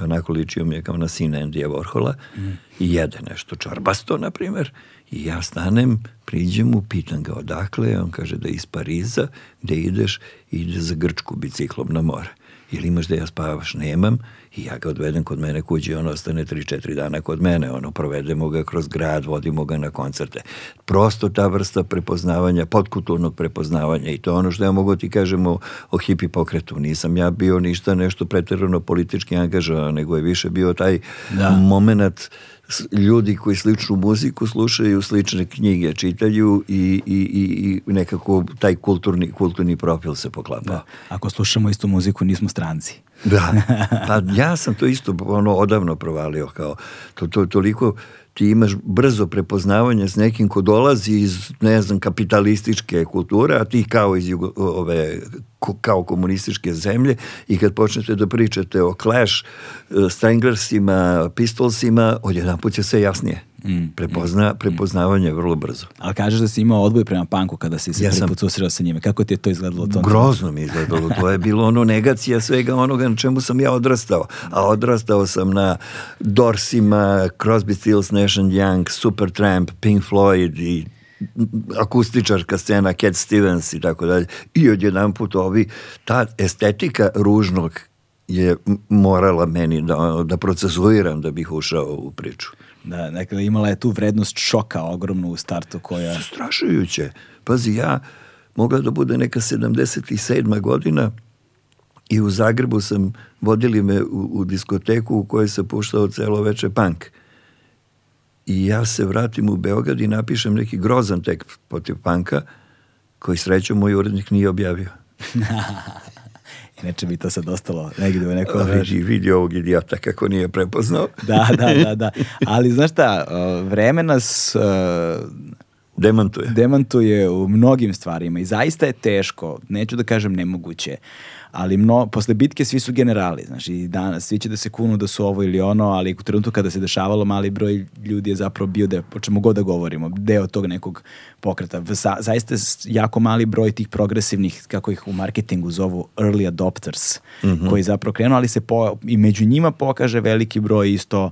onako ličio mi je kao na sina Endija Vorhola mm. i jede nešto čarbasto, na primjer I ja stanem, priđem mu, pitan ga odakle, on kaže da je iz Pariza, gde ideš, ide za Grčku biciklom na more. Ili imaš da ja spavaš? Nemam. I ja ga odvedem kod mene kući, on ostane 3-4 dana kod mene, ono, provedemo ga kroz grad, vodimo ga na koncerte. Prosto ta vrsta prepoznavanja, podkulturnog prepoznavanja i to ono što ja mogu da ti kažem o, o hipi pokretu. Nisam ja bio ništa nešto pretjerano politički angažovan, nego je više bio taj da. moment ljudi koji sličnu muziku slušaju, slične knjige čitaju i, i, i i nekako taj kulturni, kulturni profil se poklapa. Da. Ako slušamo istu muziku, nismo stranci. Da, pa ja sam to isto ono odavno provalio kao to, to, toliko ti imaš brzo prepoznavanje s nekim ko dolazi iz, ne znam, kapitalističke kulture, a ti kao iz jugo, ove, kao komunističke zemlje i kad počnete da pričate o Clash, e, Stranglersima, Pistolsima, odjedan put je sve jasnije. Mm, Prepozna, mm. prepoznavanje mm. vrlo brzo. Ali kažeš da si imao odboj prema panku kada si se ja prvi susreo sa njime. Kako ti je to izgledalo? Tom grozno mi je izgledalo. To je bilo ono negacija svega onoga na čemu sam ja odrastao. A odrastao sam na Dorsima, Crosby, Stills, Nash Young, Supertramp, Pink Floyd i akustičarska scena, Cat Stevens i tako dalje. I odjedan put ovi, ta estetika ružnog je morala meni da, da procesuiram da bih ušao u priču. Da, dakle, imala je tu vrednost šoka ogromnu u startu koja... Strašujuće. Pazi, ja mogla da bude neka 77. godina i u Zagrebu sam, vodili me u, u diskoteku u kojoj se puštao celo veče punk. I ja se vratim u Beograd i napišem neki grozan tekst protiv panka koji srećo moj urednik nije objavio. Inače bi to sad ostalo negdje u nekom... Vidi, vidi ovog idiota kako nije prepoznao. da, da, da, da. Ali znaš šta, vreme nas demantuje. Demantuje u mnogim stvarima i zaista je teško, neću da kažem nemoguće, ali mno, posle bitke svi su generali, znaš, i danas svi će da se kunu da su ovo ili ono, ali u trenutku kada se dešavalo mali broj ljudi je zapravo bio, da, o čemu god da govorimo, deo tog nekog pokreta. Sa, zaista jako mali broj tih progresivnih, kako ih u marketingu zovu early adopters, mm -hmm. koji zapravo krenu, ali se po, i među njima pokaže veliki broj isto uh,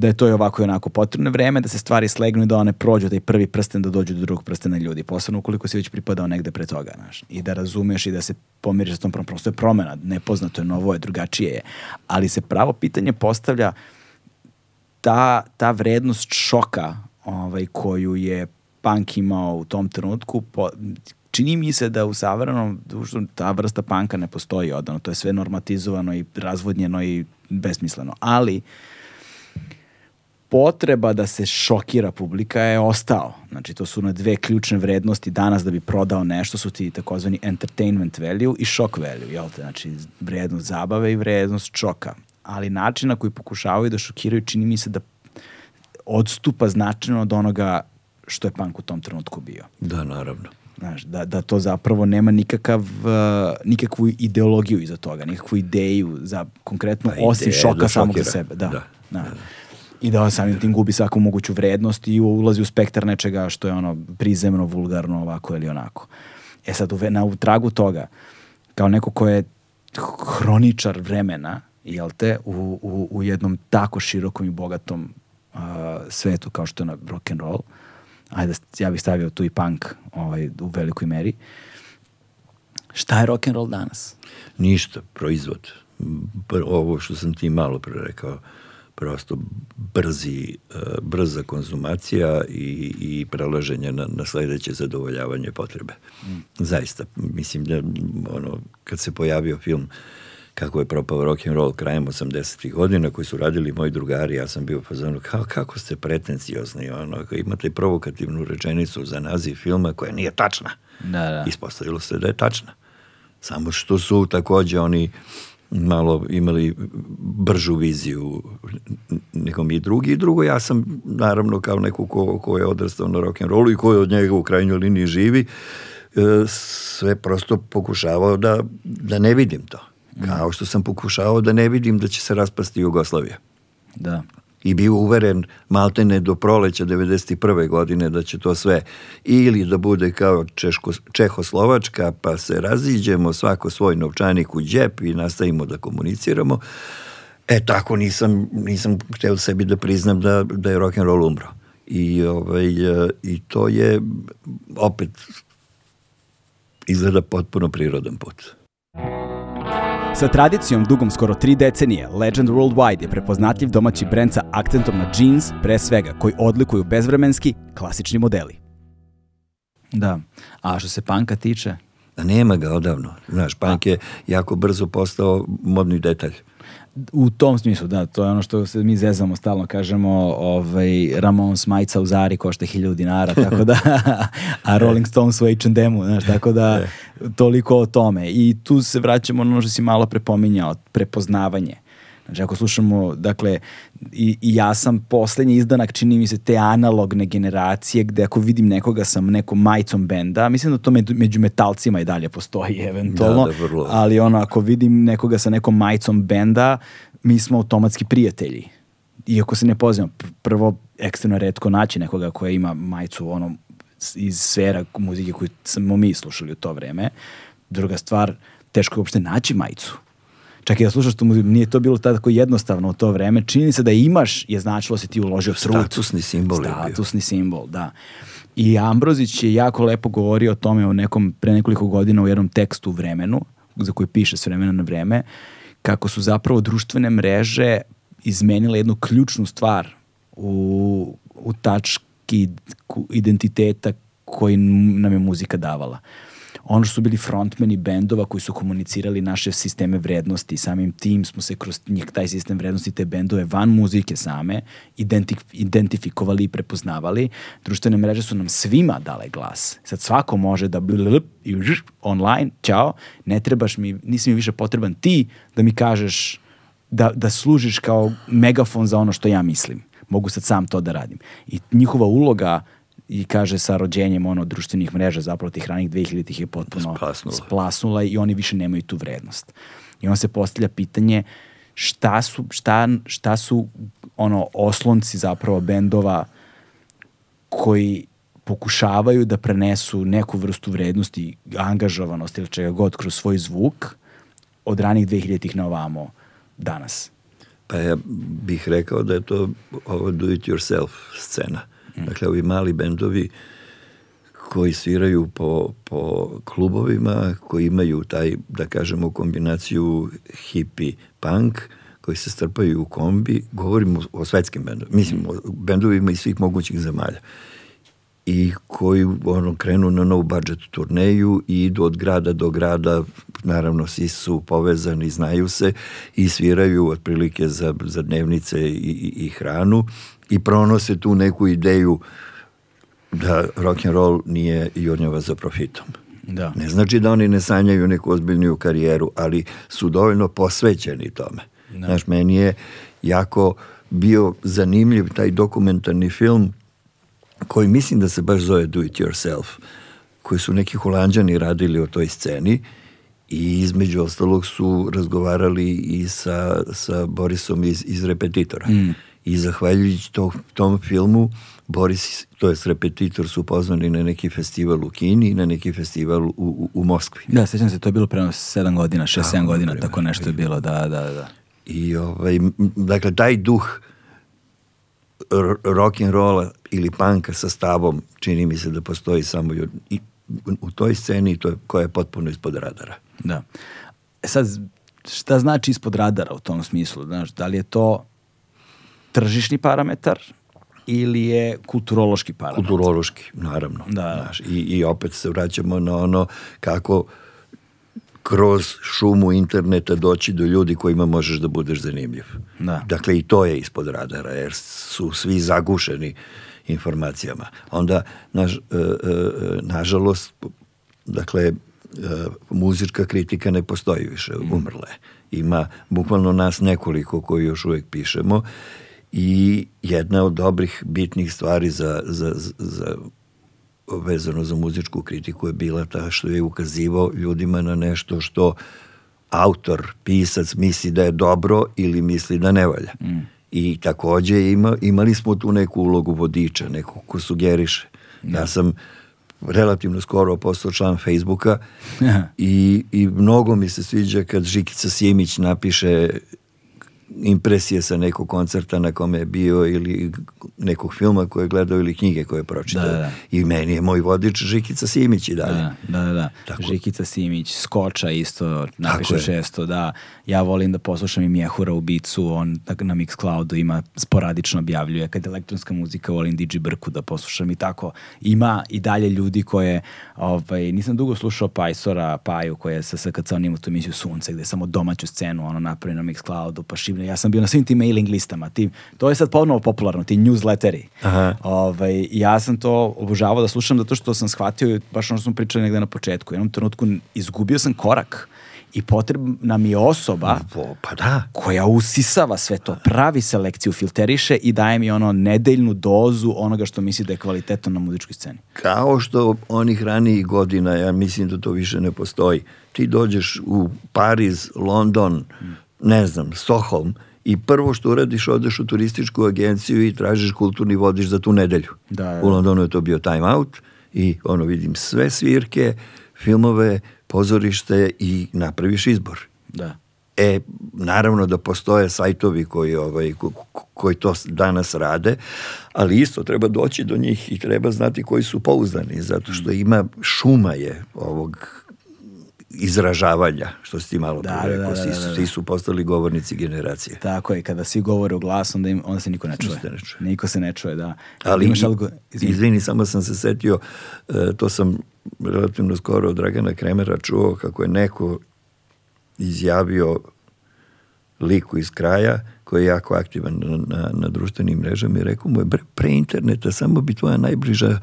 da je to i ovako i onako potrebno vreme, da se stvari slegnu i da one prođu taj da prvi prsten, da dođu do drugog prstena ljudi, posebno ukoliko si već pripadao negde pre toga, znaš, i da razumeš i da se pomiriš sa tom promom, prosto je promena, nepoznato je, novo je, drugačije je, ali se pravo pitanje postavlja ta, ta vrednost šoka ovaj, koju je punk imao u tom trenutku, po, čini mi se da u savremenom društvu ta vrsta panka ne postoji odano, to je sve normatizovano i razvodnjeno i besmisleno, ali uh, potreba da se šokira publika je ostao. Znači, to su na dve ključne vrednosti danas da bi prodao nešto, su ti takozvani entertainment value i shock value, jel te? Znači, vrednost zabave i vrednost šoka. Ali način na koji pokušavaju da šokiraju čini mi se da odstupa značajno od onoga što je punk u tom trenutku bio. Da, naravno. Znaš, da, da to zapravo nema nikakav, uh, nikakvu ideologiju iza toga, nikakvu ideju za konkretno, pa osim ideja, šoka da samog za sebe. Da, da. da. da. da i da on samim tim gubi svaku moguću vrednost i ulazi u spektar nečega što je ono prizemno, vulgarno, ovako ili onako. E sad, na u tragu toga, kao neko ko je hroničar vremena, jel te, u, u, u jednom tako širokom i bogatom uh, svetu kao što je na rock and roll, ajde, ja bih stavio tu i punk ovaj, u velikoj meri, šta je rock and roll danas? Ništa, proizvod. Ovo što sam ti malo pre rekao, uh, prosto brzi, e, brza konzumacija i, i prelaženje na, na sledeće zadovoljavanje potrebe. Mm. Zaista, mislim da ono, kad se pojavio film kako je propao rock and roll krajem 80-ih godina koji su radili moji drugari, ja sam bio pozvano kao kako ste pretenciozni, ono, ako imate provokativnu rečenicu za naziv filma koja nije tačna. Da, da. Ispostavilo se da je tačna. Samo što su takođe oni uh, malo imali bržu viziju nego mi drugi. drugo, ja sam naravno kao neko ko, ko je odrastao na rock'n'rollu i ko je od njega u krajnjoj liniji živi, e, sve prosto pokušavao da, da ne vidim to. Kao što sam pokušavao da ne vidim da će se raspasti Jugoslavija. Da i bio uveren maltene do proleća 1991. godine da će to sve ili da bude kao Češko, Čehoslovačka pa se raziđemo svako svoj novčanik u džep i nastavimo da komuniciramo. E tako nisam, nisam hteo sebi da priznam da, da je rock'n'roll umro. I, ovaj, I to je opet izgleda potpuno prirodan put. Thank Sa tradicijom dugom skoro tri decenije, Legend Worldwide je prepoznatljiv domaći brend sa akcentom na jeans, pre svega, koji odlikuju bezvremenski, klasični modeli. Da, a što se panka tiče? Da nema ga odavno. Znaš, pank je jako brzo postao modni detalj. U tom smislu, da, to je ono što se mi zezamo, stalno kažemo, ovaj, Ramon Smajca u Zari košta hiljadu dinara, tako da, a e. Rolling Stones u H&M-u, znaš, tako da, e. toliko o tome. I tu se vraćamo ono što si malo prepominjao, prepoznavanje. Znači ako slušamo, dakle, i, i ja sam poslednji izdanak, čini mi se, te analogne generacije gde ako vidim nekoga sa nekom majicom benda, mislim da to među metalcima i dalje postoji eventualno, da, da, ali ono, ako vidim nekoga sa nekom majicom benda, mi smo automatski prijatelji. Iako se ne poznam, prvo ekstremno redko naći nekoga koja ima majicu ono, iz sfera muzike koju smo mi slušali u to vreme. Druga stvar, teško je uopšte naći majicu čak i da slušaš tu muziku, nije to bilo tako jednostavno u to vreme. Čini se da imaš je značilo da se ti uložio trud. Statusni simbol Statusni je bio. simbol, da. I Ambrozić je jako lepo govorio o tome o nekom, pre nekoliko godina u jednom tekstu u vremenu, za koji piše s vremena na vreme, kako su zapravo društvene mreže izmenile jednu ključnu stvar u, u tački identiteta koji nam je muzika davala. Uh, ono što su bili frontmeni bendova koji su komunicirali naše sisteme vrednosti, samim tim smo se kroz njih, taj sistem vrednosti, te bendove van muzike same identif identifikovali i prepoznavali. Društvene mreže su nam svima dale glas. Sad svako može da blip i online, čao, ne trebaš mi, nisi mi više potreban ti da mi kažeš da, da služiš kao megafon za ono što ja mislim. Mogu sad sam to da radim. I njihova uloga i kaže sa rođenjem ono društvenih mreža zapravo tih ranih 2000-ih je potpuno splasnula. splasnula i oni više nemaju tu vrednost. I on se postavlja pitanje šta su, šta, šta su ono oslonci zapravo bendova koji pokušavaju da prenesu neku vrstu vrednosti, angažovanosti ili čega god kroz svoj zvuk od ranih 2000-ih na ovamo danas. Pa ja bih rekao da je to ovo do it yourself scena. Uh, Mm. Dakle, ovi mali bendovi koji sviraju po, po klubovima, koji imaju taj, da kažemo, kombinaciju hippie punk, koji se strpaju u kombi, govorimo o svetskim bendovima, mislim o bendovima iz svih mogućih zemalja i koji ono, krenu na no budžet turneju i idu od grada do grada, naravno svi su povezani, znaju se i sviraju otprilike za, za dnevnice i, i, i hranu i pronose tu neku ideju da rock and roll nije jurnjava za profitom. Da. Ne znači da oni ne sanjaju neku ozbiljniju karijeru, ali su dovoljno posvećeni tome. Da. Znaš, meni je jako bio zanimljiv taj dokumentarni film koji mislim da se baš zove Do It Yourself, koji su neki holanđani radili o toj sceni i između ostalog su razgovarali i sa, sa Borisom iz, iz Repetitora. Mm i zahvaljujući to, tom filmu Boris, to je repetitor, su pozvani na neki festival u Kini i na neki festival u, u, u Moskvi. Da, sećam se, to je bilo prema 7 godina, 6-7 godina, prema, tako nešto je bilo, da, da, da. I ovaj, dakle, taj duh rock and rolla ili panka sa stavom čini mi se da postoji samo i u toj sceni to je, koja je potpuno ispod radara. Da. E sad, šta znači ispod radara u tom smislu? Znaš, da li je to tržišni parametar ili je kulturološki parametar? Kulturološki, naravno. Da. Znaš, i, I opet se vraćamo na ono kako kroz šumu interneta doći do ljudi kojima možeš da budeš zanimljiv. Da. Dakle, i to je ispod radara, jer su svi zagušeni informacijama. Onda, naž, e, e, nažalost, dakle, e, muzička kritika ne postoji više, mhm. umrla je. Ima bukvalno nas nekoliko koji još uvek pišemo i jedna od dobrih bitnih stvari za, za, za vezano za muzičku kritiku je bila ta što je ukazivao ljudima na nešto što autor, pisac misli da je dobro ili misli da ne valja. Mm. I takođe ima, imali smo tu neku ulogu vodiča, neko ko sugeriše. Mm. Ja sam relativno skoro postao član Facebooka i, i mnogo mi se sviđa kad Žikica Simić napiše impresije sa nekog koncerta na kome je bio ili nekog filma koje je gledao ili knjige koje je pročitao. Da, da. da. I meni je moj vodič Žikica Simić i dalje. Da, da, da. Tako. Žikica Simić, Skoča isto napiše često, da. Ja volim da poslušam i Mjehura u Bicu, on na Mixcloudu ima, sporadično objavljuje. Kad elektronska muzika, volim DJ Brku da poslušam i tako. Ima i dalje ljudi koje, ovaj, nisam dugo slušao Pajsora, Paju, koja je sa SKC, on ima tu emisiju Sunce, gde samo domaću scenu ono napravi na Mixcloudu, pa šibne aktivni. Ja sam bio na svim tim mailing listama. Ti, to je sad ponovo pa popularno, ti newsletteri. Aha. Ovaj, ja sam to obožavao da slušam zato što sam shvatio, baš ono što smo pričali negde na početku, u jednom trenutku izgubio sam korak i potrebna mi je osoba pa da. koja usisava sve to, pravi selekciju, filteriše i daje mi ono nedeljnu dozu onoga što misli da je kvalitetno na muzičkoj sceni. Kao što onih ranijih godina, ja mislim da to više ne postoji. Ti dođeš u Pariz, London, hmm ne znam, Stoholm, i prvo što uradiš, odeš u turističku agenciju i tražiš kulturni vodič za tu nedelju. Da, da. U Londonu je to bio time out i ono vidim sve svirke, filmove, pozorište i napraviš izbor. Da. E, naravno da postoje sajtovi koji, ovaj, ko, koji to danas rade, ali isto treba doći do njih i treba znati koji su pouzdani, zato što mm. ima šuma je ovog izražavanja, što si ti malo da, pre da, rekao, da, da, da, svi, svi da. su postali govornici generacije. Tako je, kada svi govore u glas, onda, im, onda se niko ne čuje. Se ne čuje. Niko se ne čuje, da. Ali, Imaš algo... izvini. izvini, samo sam se setio, e, to sam relativno skoro od Dragana Kremera čuo kako je neko izjavio liku iz kraja koji je jako aktivan na, na, na društvenim mrežama i rekao mu je, bre, pre interneta samo bi tvoja najbliža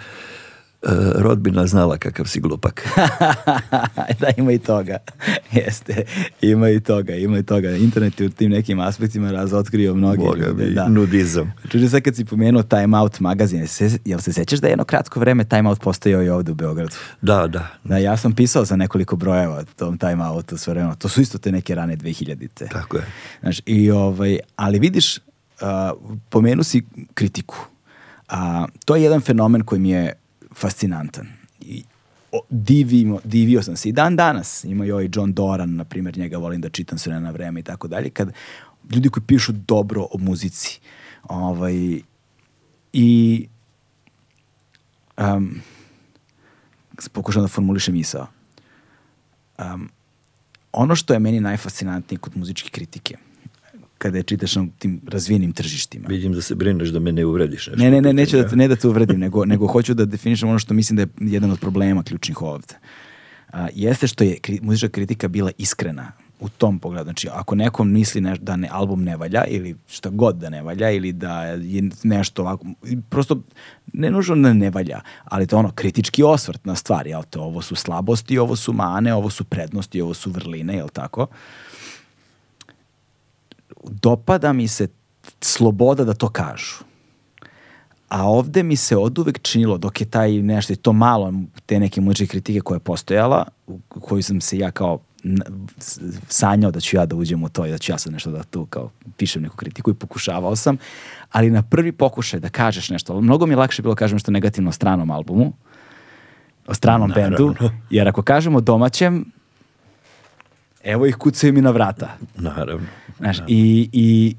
E, rodbina znala kakav si glupak. da, ima i toga. Jeste, ima i toga, ima i toga. Internet je u tim nekim aspektima razotkrio mnoge Boga ljude. Da. nudizam. Čuži sad kad si pomenuo Time Out magazin, jel se, jel se sećaš da je jedno kratko vreme Time Out postojao i ovde u Beogradu? Da, da. Da, ja sam pisao za nekoliko brojeva tom Time Outu s vremena. To su isto te neke rane 2000-te. Tako je. Znaš, i ovaj, ali vidiš, uh, pomenu si kritiku. A, to je jedan fenomen koji mi je fascinantan. I o, divimo, divio sam se i dan danas. Ima i ovaj John Doran, na primjer, njega volim da čitam sve na vreme i tako dalje. Kad ljudi koji pišu dobro o muzici ovaj, i um, pokušam da formulišem misao. Um, ono što je meni najfascinantnije kod muzičke kritike – kada je čitaš na tim razvijenim tržištima. Vidim da se brineš da me ne uvrediš. ne, ne, ne, neću da te, ne da te uvredim, nego, nego hoću da definišem ono što mislim da je jedan od problema ključnih ovde. A, jeste što je kri, muzička kritika bila iskrena u tom pogledu. Znači, ako nekom misli neš, da ne, album ne valja ili šta god da ne valja ili da je nešto ovako, prosto ne nužno da ne valja, ali to ono kritički osvrt na stvari, jel te, ovo su slabosti, ovo su mane, ovo su prednosti, ovo su vrline, jel tako? Uh, dopada mi se sloboda da to kažu. A ovde mi se oduvek činilo, dok je taj nešto, to malo, te neke muđe kritike koja je postojala, u koju sam se ja kao sanjao da ću ja da uđem u to i da ću ja sad nešto da tu kao pišem neku kritiku i pokušavao sam, ali na prvi pokušaj da kažeš nešto, mnogo mi je lakše bilo da kažem nešto negativno o stranom albumu, o stranom Naravno. bendu, jer ako kažemo domaćem, evo ih kucaju mi na vrata. Naravno. Znaš, naravno. i, i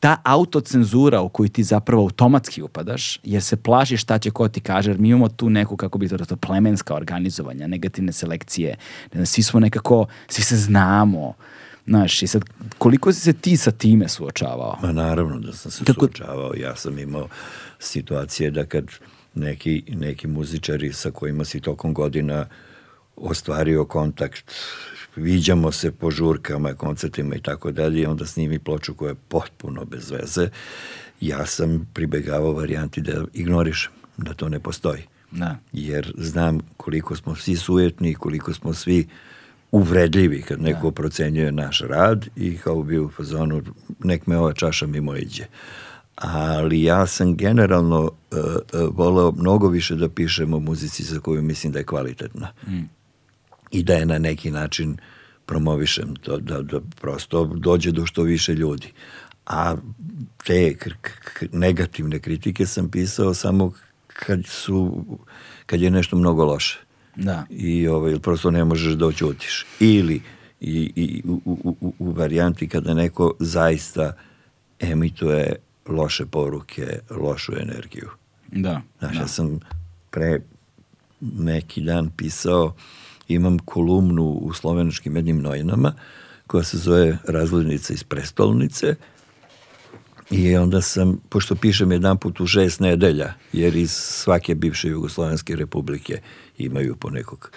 ta autocenzura u koju ti zapravo automatski upadaš, jer se plašiš šta će ko ti kaže, jer mi imamo tu neku, kako bi to rekao, plemenska organizovanja, negativne selekcije, ne znam, svi smo nekako, svi se znamo, Znaš, i sad, koliko si se ti sa time suočavao? Ma naravno da sam se Tako... suočavao. Ja sam imao situacije da kad neki, neki muzičari sa kojima si tokom godina ostvario kontakt viđamo se po žurkama, koncertima i tako dalje i onda snimi ploču koja je potpuno bez veze. Ja sam pribegavao varijanti da ignorišem, da to ne postoji. Da. Jer znam koliko smo svi sujetni, koliko smo svi uvredljivi kad neko da. procenjuje naš rad i kao bi u fazonu nek me ova čaša mimo iđe. Ali ja sam generalno uh, e, uh, e, volao mnogo više da pišem o muzici za koju mislim da je kvalitetna. Mm i da je na neki način promovišem, to, da, da, da prosto dođe do što više ljudi. A te negativne kritike sam pisao samo kad su kad je nešto mnogo loše. Da. I ovaj prosto ne možeš da oćutiš. Ili i, i u, u, u varijanti kada neko zaista emituje loše poruke, lošu energiju. Da. Znaš, da. ja sam pre neki dan pisao uh, imam kolumnu u slovenačkim jednim novinama koja se zove Razglednica iz prestolnice i onda sam, pošto pišem jedan put u šest nedelja, jer iz svake bivše Jugoslovenske republike imaju ponekog.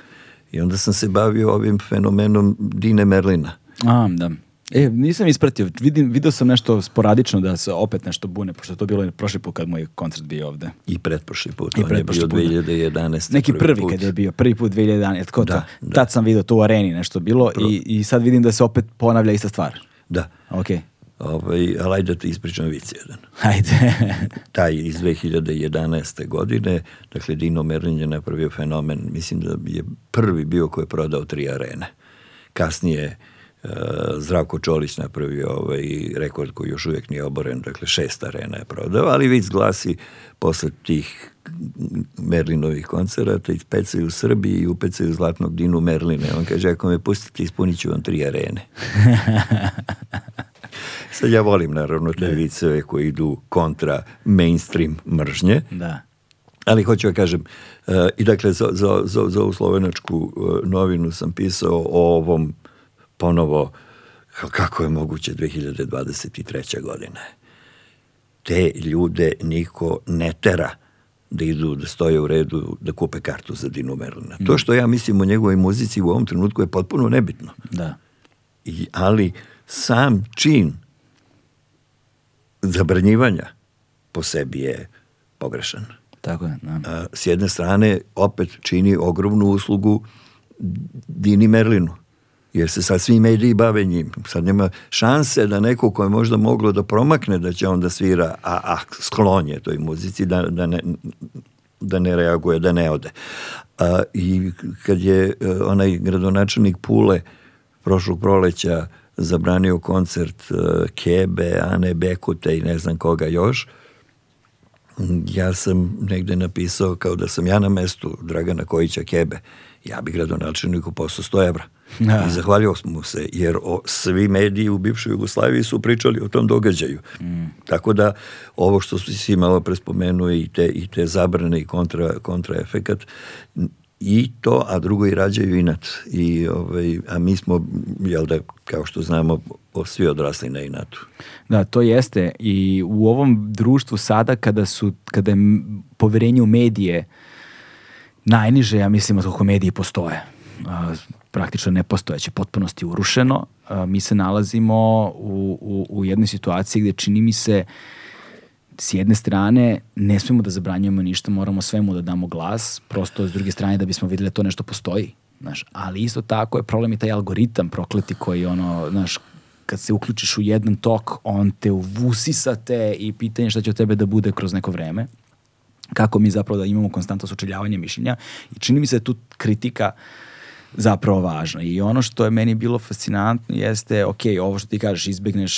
I onda sam se bavio ovim fenomenom Dine Merlina. A, da. E, nisam ispratio. Vidim, video sam nešto sporadično da se opet nešto bune, pošto to bilo prošli put kad moj koncert bio ovde. I pretprošli put. I pretprošli put. 2011. Da. Neki prvi, prvi kad je bio, prvi put 2011. Tko da, to? Da. Tad sam video to u areni nešto bilo Pro... i, i sad vidim da se opet ponavlja ista stvar. Da. Okej. Okay. Ovaj, ali ajde da ti ispričam vic jedan. Ajde. Taj iz 2011. godine, dakle Dino Merlin je napravio fenomen, mislim da je prvi bio koji je prodao tri arene. Kasnije Zdravko Čolić napravio ovaj rekord koji još uvijek nije oboren, dakle šest arena je prodao, ali Vic glasi posle tih Merlinovih koncerata i pecaju u Srbiji i upecaju Zlatnog dinu Merline. On kaže, ako me pustite, ispunit ću vam tri arene. Sad ja volim naravno te da. viceve koji idu kontra mainstream mržnje. Da. Ali hoću da kažem, eh, i dakle za, za, za, za ovu slovenačku eh, novinu sam pisao o ovom ponovo kako je moguće 2023. godine. Te ljude niko ne tera da idu, da stoje u redu, da kupe kartu za Dinu Merlina. To što ja mislim o njegovoj muzici u ovom trenutku je potpuno nebitno. Da. I, ali sam čin zabranjivanja po sebi je pogrešan. Tako je, da. s jedne strane, opet čini ogromnu uslugu Dini Merlinu jer se sad svi mediji bave njim. Sad nema šanse da neko ko je možda moglo da promakne da će on da svira, a, a sklon je toj muzici da, da, ne, da ne reaguje, da ne ode. A, I kad je e, onaj gradonačelnik Pule prošlog proleća zabranio koncert e, Kebe, Ane Bekute i ne znam koga još, ja sam negde napisao kao da sam ja na mestu Dragana Kojića Kebe. Ja bih gradonačelniku poslao 100 evra. Da. I zahvalio mu se, jer o, svi mediji u bivšoj Jugoslaviji su pričali o tom događaju. Mm. Tako da, ovo što su si malo prespomenuo i te, i te zabrane i kontra, kontraefekat, i to, a drugo i rađaju inat. I, ovaj, a mi smo, jel da, kao što znamo, svi odrasli na inatu. Da, to jeste. I u ovom društvu sada, kada, su, kada je poverenje u medije najniže, ja mislim, od koliko mediji postoje praktično nepostojeće, potpunosti urušeno. Mi se nalazimo u, u, u jednoj situaciji gde čini mi se s jedne strane ne smemo da zabranjujemo ništa, moramo svemu da damo glas, prosto s druge strane da bismo videli da to nešto postoji. Znaš, ali isto tako je problem i taj algoritam prokleti koji ono, znaš, kad se uključiš u jedan tok, on te uvusisa te i pitanje šta će od tebe da bude kroz neko vreme kako mi zapravo da imamo konstantno sučeljavanje mišljenja i čini mi se da tu kritika uh, zapravo važno. I ono što je meni bilo fascinantno jeste, ok, ovo što ti kažeš, izbegneš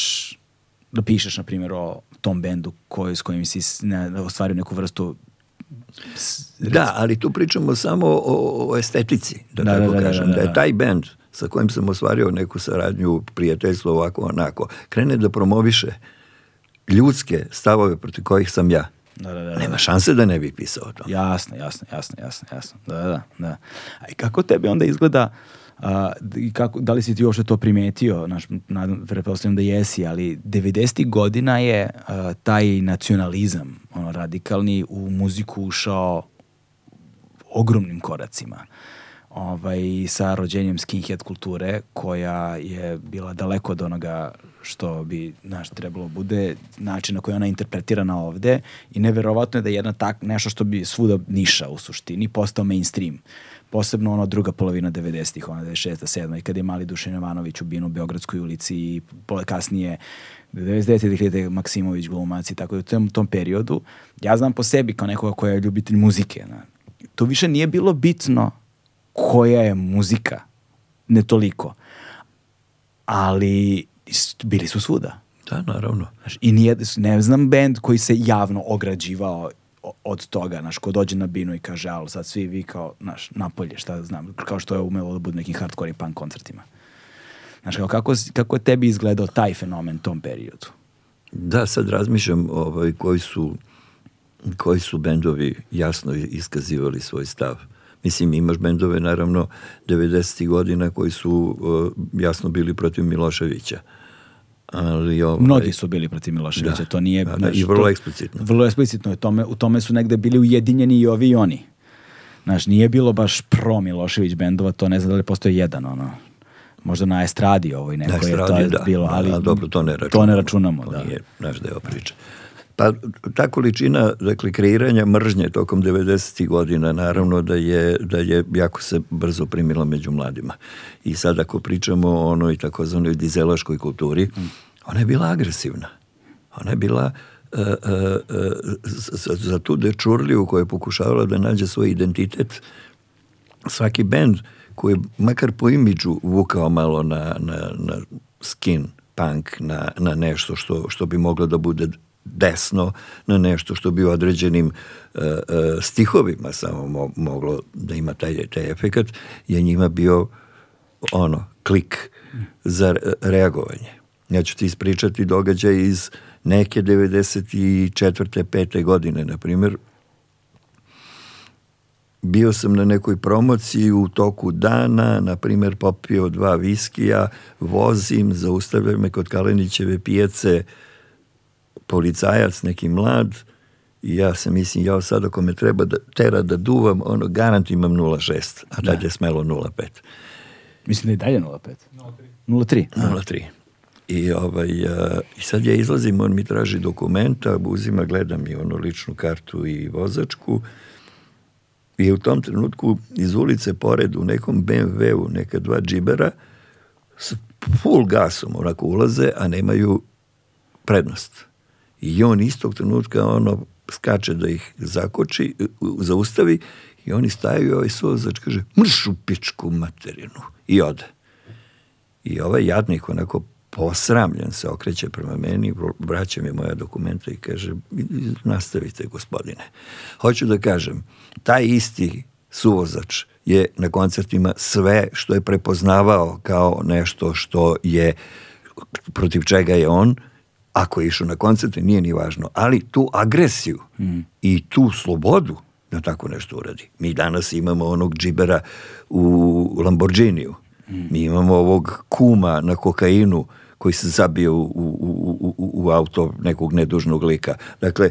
da pišeš, na primjer, o tom bendu koji, s kojim si ne, ostvario neku vrstu Da, ali tu pričamo samo o, o estetici, da, da tako da, da, da kažem. Da, da, da. da je taj bend sa kojim sam ostvario neku saradnju, prijateljstvo ovako, onako, krene da promoviše ljudske stavove protiv kojih sam ja Da, da, da, da, Nema šanse da ne bi pisao to. Jasno, jasno, jasno, jasno, jasno. Da, da, da, da. A i kako tebi onda izgleda a, i kako, da li si ti uopšte to primetio, naš, nadam, prepostavljam da jesi, ali 90. godina je a, taj nacionalizam, ono, radikalni, u muziku ušao ogromnim koracima ovaj, sa rođenjem skinhead kulture koja je bila daleko od onoga što bi naš trebalo bude način na koji ona interpretirana ovde i neverovatno je da je jedna tak, nešto što bi svuda niša u suštini postao mainstream posebno ona druga polovina 90-ih, ona 96. a 7. a i kada je mali Dušan Jovanović ubinu u Beogradskoj ulici i kasnije 99. Maksimović glumac i tako da u tom, tom periodu ja znam po sebi kao nekoga koja je ljubitelj muzike. Na, to više nije bilo bitno koja je muzika, ne toliko. Ali bili su svuda. Da, naravno. Znaš, I nije, ne znam bend koji se javno ograđivao od toga, znaš, ko dođe na binu i kaže, alo, sad svi vi kao, znaš, napolje, šta znam, kao što je umelo da budu nekim hardcore i punk koncertima. Znaš, kao, kako, kako je tebi izgledao taj fenomen tom periodu? Da, sad razmišljam ovaj, koji su koji su bendovi jasno iskazivali svoj stav. Mislim, imaš bendove, naravno, 90. godina koji su e, jasno bili protiv Miloševića. Ali ovaj... Mnogi su bili protiv Miloševića, da, to nije... Da, da, I vrlo to, eksplicitno. Vrlo eksplicitno, je tome, u tome su negde bili ujedinjeni i ovi i oni. Znaš, nije bilo baš pro Milošević bendova, to ne znam da li postoji jedan, ono, možda na estradi ovoj nekoj, na estradi, je to da, bilo, da, ali, ali da, dobro, to ne računamo. To ne računamo, to da. nije naš deo da priče. Pa ta količina dakle, kreiranja mržnje tokom 90. godina naravno da je, da je jako se brzo primila među mladima. I sad ako pričamo o onoj takozvanoj dizelaškoj kulturi, mm. ona je bila agresivna. Ona je bila uh, uh, uh, za, za tu dečurliju koja je pokušavala da nađe svoj identitet svaki bend koji je makar po imidžu vukao malo na, na, na skin, punk, na, na nešto što, što bi moglo da bude desno na nešto što bi u određenim e, e, stihovima samo moglo da ima taj, taj efekat, je njima bio ono, klik za reagovanje. Ja ću ti ispričati događaj iz neke 94. 5. godine, na primjer, bio sam na nekoj promociji u toku dana, na primjer popio dva viskija, vozim, zaustavljaju me kod Kalenićeve pijace, uh, policajac, neki mlad, i ja se mislim, ja sad ako me treba da tera da duvam, ono, garant imam 0,6, a tad da. je smelo 0,5. Mislim da je dalje 0,5? 0,3. 0,3. I, ovaj, uh, I sad ja izlazim, on mi traži dokumenta, uzima, gleda mi ono ličnu kartu i vozačku. I u tom trenutku iz ulice pored u nekom BMW-u, neka dva džibera, s full gasom onako ulaze, a nemaju prednost i on istog trenutka ono skače da ih zakoči, e, zaustavi i oni staju i ovaj sozač kaže mršu pičku materinu i ode. I ovaj jadnik onako posramljen se okreće prema meni, vraća mi moja dokumenta i kaže nastavite gospodine. Hoću da kažem, taj isti suvozač je na koncertima sve što je prepoznavao kao nešto što je protiv čega je on, ako je išao na koncerte, nije ni važno, ali tu agresiju mm. i tu slobodu da tako nešto uradi. Mi danas imamo onog džibera u Lamborghiniju, mm. mi imamo ovog kuma na kokainu koji se zabio u, u, u, u auto nekog nedužnog lika. Dakle,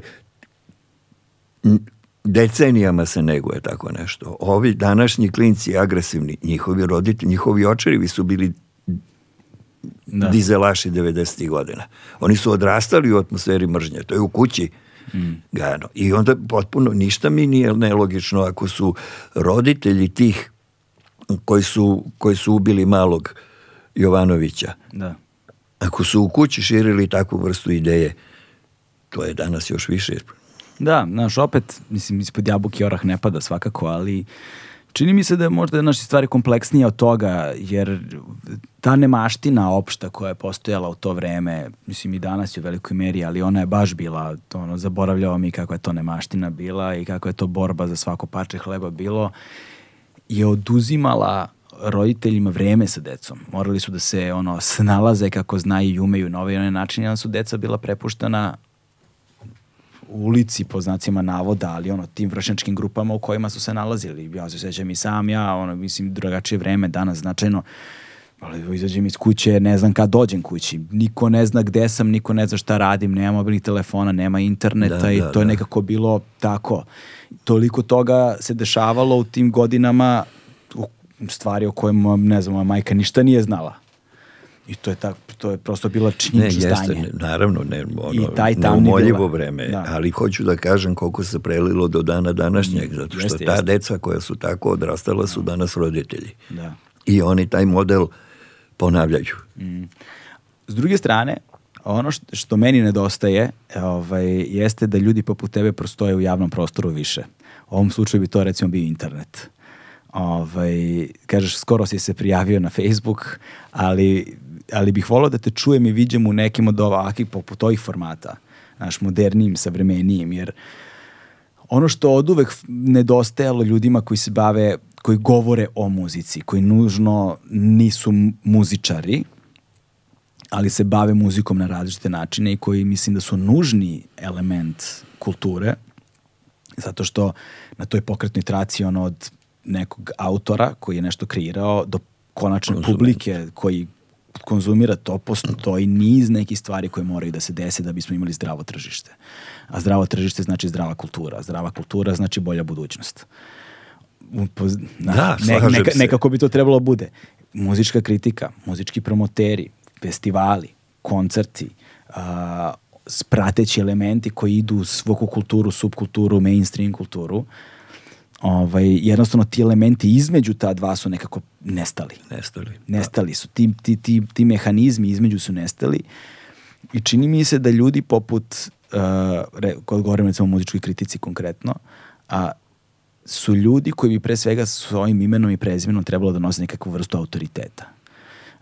decenijama se neguje tako nešto. Ovi današnji klinci agresivni, njihovi roditelji, njihovi očevi su bili da. dizelaši 90. godina. Oni su odrastali u atmosferi mržnje, to je u kući mm. gano. I onda potpuno ništa mi nije nelogično ako su roditelji tih koji su, koji su ubili malog Jovanovića. Da. Ako su u kući širili takvu vrstu ideje, to je danas još više. Da, znaš, opet, mislim, ispod jabuke orah ne pada svakako, ali Čini mi se da je možda naša stvari kompleksnija od toga, jer ta nemaština opšta koja je postojala u to vreme, mislim i danas je u velikoj meri, ali ona je baš bila, to ono, zaboravljava mi kako je to nemaština bila i kako je to borba za svako parče hleba bilo, je oduzimala roditeljima vreme sa decom. Morali su da se ono snalaze kako znaju i umeju na ovaj onaj način, jedan su deca bila prepuštana ulici, po znacima navoda, ali ono, tim vršnjačkim grupama u kojima su se nalazili. Ja se sećam i sam ja, ono, mislim, drugačije vreme danas značajno ali izađem iz kuće, ne znam kad dođem kući. Niko ne zna gde sam, niko ne zna šta radim, nema mobilnih telefona, nema interneta da, i da, to je da. nekako bilo tako. Toliko toga se dešavalo u tim godinama u stvari o kojima, ne znam, moja majka ništa nije znala. I to je tako, to je prosto bila činjenično stanje. Ne, jeste, naravno, ne, ono, I taj neumoljivo vreme, da. ali hoću da kažem koliko se prelilo do dana današnjeg, mm, zato što jeste, ta jeste. deca koja su tako odrastala su da. danas roditelji. Da. I oni taj model ponavljaju. Mm. S druge strane, ono što, što meni nedostaje ovaj, jeste da ljudi poput tebe prostoje u javnom prostoru više. U ovom slučaju bi to recimo bio internet. Ovaj, kažeš, skoro si se prijavio na Facebook, ali ali bih volao da te čujem i viđem u nekim od ovakvih, poput ovih formata, naš modernijim, savremenijim, jer ono što od uvek nedostajalo ljudima koji se bave, koji govore o muzici, koji nužno nisu muzičari, ali se bave muzikom na različite načine i koji mislim da su nužni element kulture, zato što na toj pokretnoj traci ono od nekog autora koji je nešto kreirao do konačne Konsument. publike koji konzumira to, postoji niz nekih stvari koje moraju da se dese da bismo imali zdravo tržište. A zdravo tržište znači zdrava kultura, zdrava kultura znači bolja budućnost. Na, da, ne, neka, nekako bi to trebalo da bude. Muzička kritika, muzički promoteri, festivali, koncerti, uh, prateći elementi koji idu u svoku kulturu, subkulturu, mainstream kulturu, uh, ovaj, jednostavno ti elementi između ta dva su nekako nestali. Nestali. Da. Nestali su. Ti, ti, ti, ti mehanizmi između su nestali i čini mi se da ljudi poput, uh, re, kod govorim recimo o muzičkoj kritici konkretno, a su ljudi koji bi pre svega svojim imenom i prezimenom trebalo da nose nekakvu vrstu autoriteta.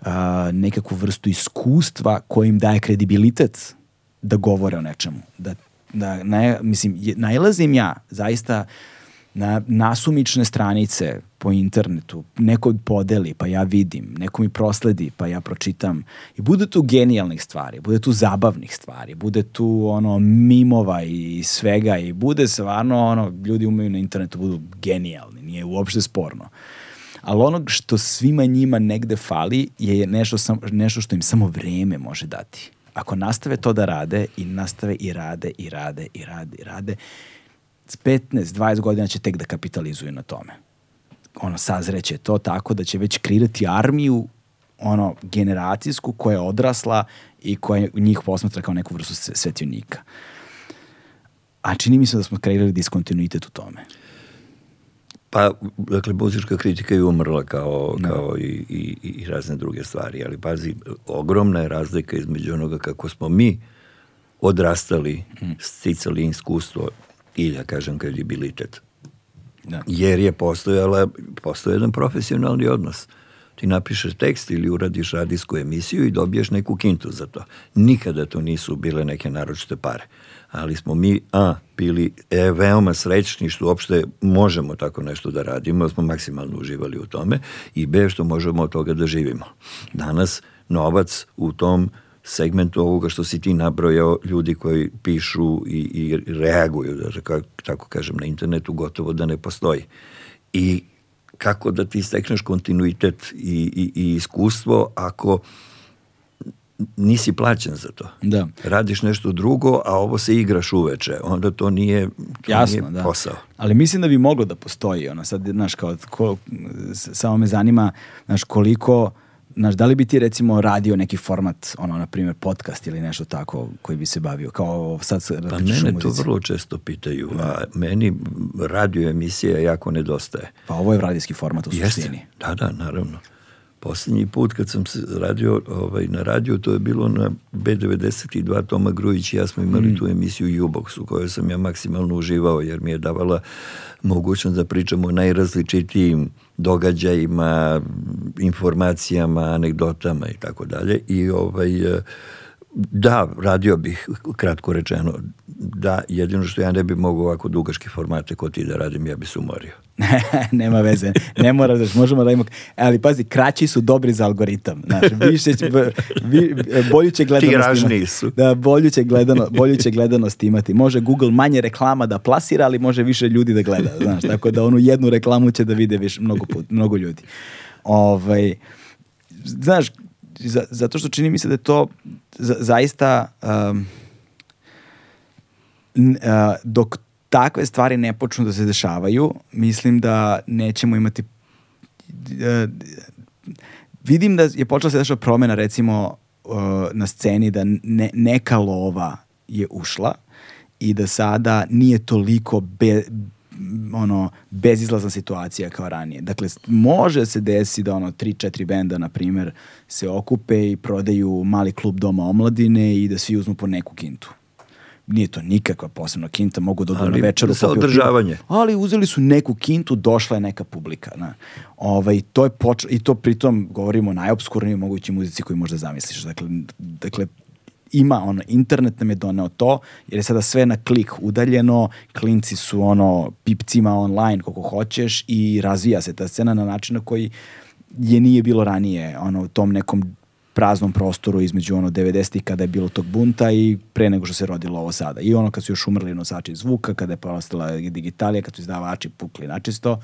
Uh, nekakvu vrstu iskustva kojim daje kredibilitet da govore o nečemu. Da, da, na, mislim, je, najlazim ja zaista uh, na nasumične stranice po internetu, neko podeli, pa ja vidim, neko mi prosledi, pa ja pročitam. I bude tu genijalnih stvari, bude tu zabavnih stvari, bude tu ono mimova i svega i bude stvarno ono, ljudi umeju na internetu, budu genijalni, nije uopšte sporno. Ali ono što svima njima negde fali je nešto, sam, nešto što im samo vreme može dati. Ako nastave to da rade i nastave i rade i rade i rade i rade, 15-20 godina će tek da kapitalizuju na tome. Ono, sazreće to tako da će već kreirati armiju ono, generacijsku koja je odrasla i koja njih posmatra kao neku vrstu svetionika. A čini mi se da smo kreirali diskontinuitet u tome. Pa, dakle, muzička kritika je umrla kao, no. Da. kao i, i, i razne druge stvari, ali pazi, ogromna je razlika između onoga kako smo mi odrastali, mm. sticali iskustvo i da kažem kredibilitet. Da. Jer je postojala, postoje jedan profesionalni odnos. Ti napišeš tekst ili uradiš radijsku emisiju i dobiješ neku kintu za to. Nikada to nisu bile neke naročite pare. Ali smo mi, a, bili e, veoma srećni što uopšte možemo tako nešto da radimo, smo maksimalno uživali u tome i b, što možemo od toga da živimo. Danas novac u tom segmentu ovoga što si ti nabrojao ljudi koji pišu i, i reaguju, da kako, tako kažem, na internetu gotovo da ne postoji. I kako da ti stekneš kontinuitet i, i, i iskustvo ako nisi plaćen za to. Da. Radiš nešto drugo, a ovo se igraš uveče. Onda to nije, to Jasno, nije da. posao. Ali mislim da bi moglo da postoji. Ono, sad, znaš, kao, ko, samo me zanima znaš, koliko znaš, da li bi ti recimo radio neki format, ono, na primjer, podcast ili nešto tako koji bi se bavio, kao sad Pa mene to vrlo često pitaju, a meni radio emisija jako nedostaje. Pa ovo je radijski format u Jeste. suštini. Da, da, naravno. Posljednji put kad sam radio, ovaj, na radio, to je bilo na B92, Toma Grujić i ja smo imali mm. tu emisiju Jubox u kojoj sam ja maksimalno uživao jer mi je davala mogućnost da pričamo o najrazličitijim događajima, informacijama, anegdotama i tako dalje i ovaj Da, radio bih, kratko rečeno. Da, jedino što ja ne bih mogao ovako dugačke formate kod ti da radim, ja bi se umorio. Nema veze, ne mora, znači, da- možemo da imamo... Ali pazi, kraći su dobri za algoritam. Znaš, više će, vi, bolju će gledanost imati. su. Da, bolju će, gledano, bolju će gledanost imati. Može Google manje reklama da plasira, ali može više ljudi da gleda. Znaš, tako da onu jednu reklamu će da vide više, mnogo, put, mnogo ljudi. Ovaj, znaš, za, zato što čini mi se da je to za, zaista um, n, uh, dok takve stvari ne počnu da se dešavaju, mislim da nećemo imati uh, vidim da je počela se dešava promena recimo uh, na sceni da ne, neka lova je ušla i da sada nije toliko be, ono, bezizlazna situacija kao ranije. Dakle, može se desi da ono, tri, četiri benda, na primer, se okupe i prodaju mali klub Doma omladine i da svi uzmu po neku kintu nije to nikakva posebna kinta, mogu da odu na večeru. Za održavanje. Ali uzeli su neku kintu, došla je neka publika. Na. Ovaj, to je poč... I to pritom govorimo o najobskurnijoj mogućoj muzici koju možda zamisliš. Dakle, dakle ima ono, internet nam je doneo to, jer je sada sve na klik udaljeno, klinci su ono, pipcima online koliko hoćeš i razvija se ta scena na način na koji je nije bilo ranije, ono, u tom nekom praznom prostoru između ono 90-ih kada je bilo tog bunta i pre nego što se rodilo ovo sada. I ono kad su još umrli nosači zvuka, kada je postala digitalija, kad su izdavači pukli načisto,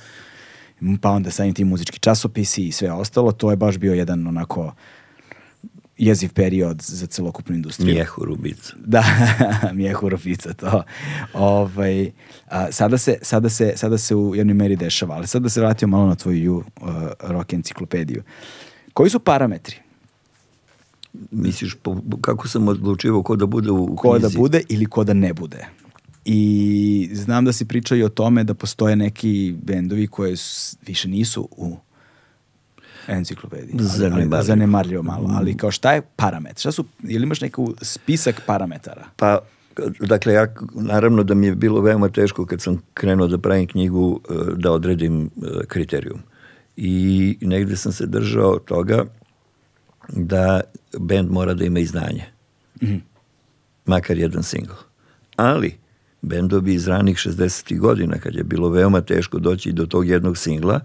pa onda sa tim muzički časopisi i sve ostalo, to je baš bio jedan onako jeziv period za celokupnu industriju. Mijehu rubica. Da, mijehu rubica, to. Ovaj, a, sada, se, sada, se, sada se u jednoj meri dešava, ali sad da se vratio malo na tvoju uh, rock enciklopediju. Koji su parametri? Misliš, po, kako sam odlučivao ko da bude u ko knjizi? Ko da bude ili ko da ne bude? I znam da si pričao i o tome da postoje neki bendovi koje više nisu u enciklopedija. Zanemarljivo. Zanemarljivo malo, ali kao šta je parametar? Šta su, je imaš neku spisak parametara? Pa, dakle, ja, naravno da mi je bilo veoma teško kad sam krenuo da pravim knjigu e, da odredim e, kriterijum. I negde sam se držao toga da band mora da ima znanje. Mm -hmm. Makar jedan single. Ali, bendovi iz ranih 60. godina, kad je bilo veoma teško doći do tog jednog singla,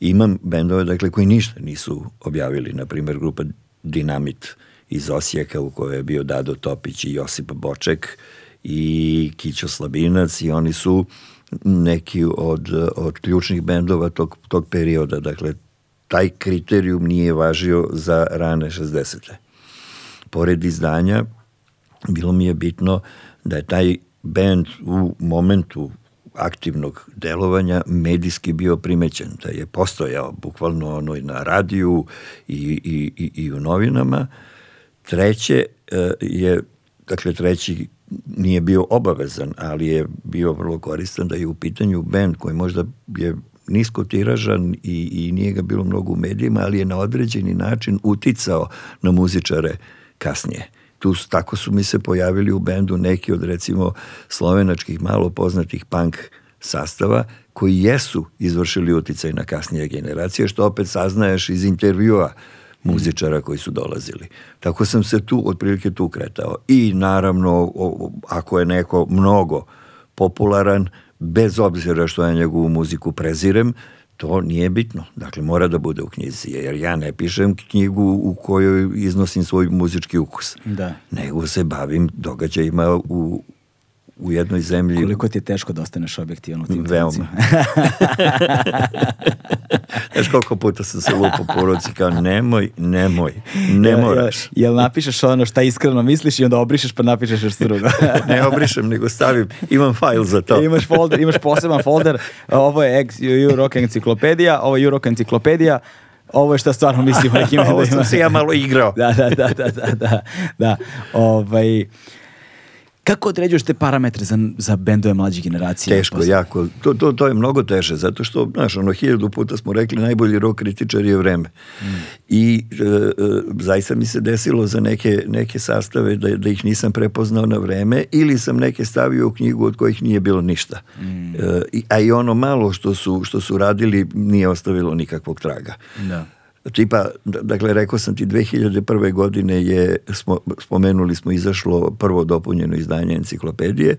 imam bendove dakle, koji ništa nisu objavili, na primjer grupa Dinamit iz Osijeka u kojoj je bio Dado Topić i Josip Boček i Kićo Slabinac i oni su neki od, od ključnih bendova tog, tog perioda. Dakle, taj kriterijum nije važio za rane 60. Pored izdanja, bilo mi je bitno da je taj bend u momentu aktivnog delovanja medijski bio primećen, da je postojao bukvalno ono i na radiju i, i, i, i u novinama. Treće eh, je, dakle treći nije bio obavezan, ali je bio vrlo koristan da je u pitanju band koji možda je nisko tiražan i, i nije ga bilo mnogo u medijima, ali je na određeni način uticao na muzičare kasnije tu, tako su mi se pojavili u bendu neki od recimo slovenačkih malo poznatih punk sastava koji jesu izvršili uticaj na kasnije generacije, što opet saznaješ iz intervjua muzičara koji su dolazili. Tako sam se tu, otprilike tu kretao. I naravno, ako je neko mnogo popularan, bez obzira što ja njegovu muziku prezirem, to nije bitno. Dakle, mora da bude u knjizi, jer ja ne pišem knjigu u kojoj iznosim svoj muzički ukus. Da. Nego se bavim događajima u u jednoj zemlji... Koliko ti je teško da ostaneš objektivan u tim Veoma. Znaš koliko puta sam se lupo po ruci kao nemoj, nemoj, ne moraš. Jel, jel napišeš ono šta iskreno misliš i onda obrišeš pa napišeš još drugo. ne obrišem, nego stavim, imam fajl za to. imaš folder, imaš poseban folder, ovo je Euroc enciklopedija, ovo je Euroc enciklopedija, ovo je što stvarno mislim o nekim... ovo sam se ja malo igrao. da, da, da, da, da, da. da ovaj, Kako određuješ te parametre za, za bendove mlađe generacije? Teško, posle? jako. To, to, to je mnogo teže, zato što, znaš, ono, hiljadu puta smo rekli, najbolji rok kritičar je vreme. Mm. I e, e, zaista mi se desilo za neke, neke sastave da, da ih nisam prepoznao na vreme ili sam neke stavio u knjigu od kojih nije bilo ništa. Mm. E, a i ono malo što su, što su radili nije ostavilo nikakvog traga. Da tipa, znači, dakle, rekao sam ti, 2001. godine je, smo, spomenuli smo, izašlo prvo dopunjeno izdanje enciklopedije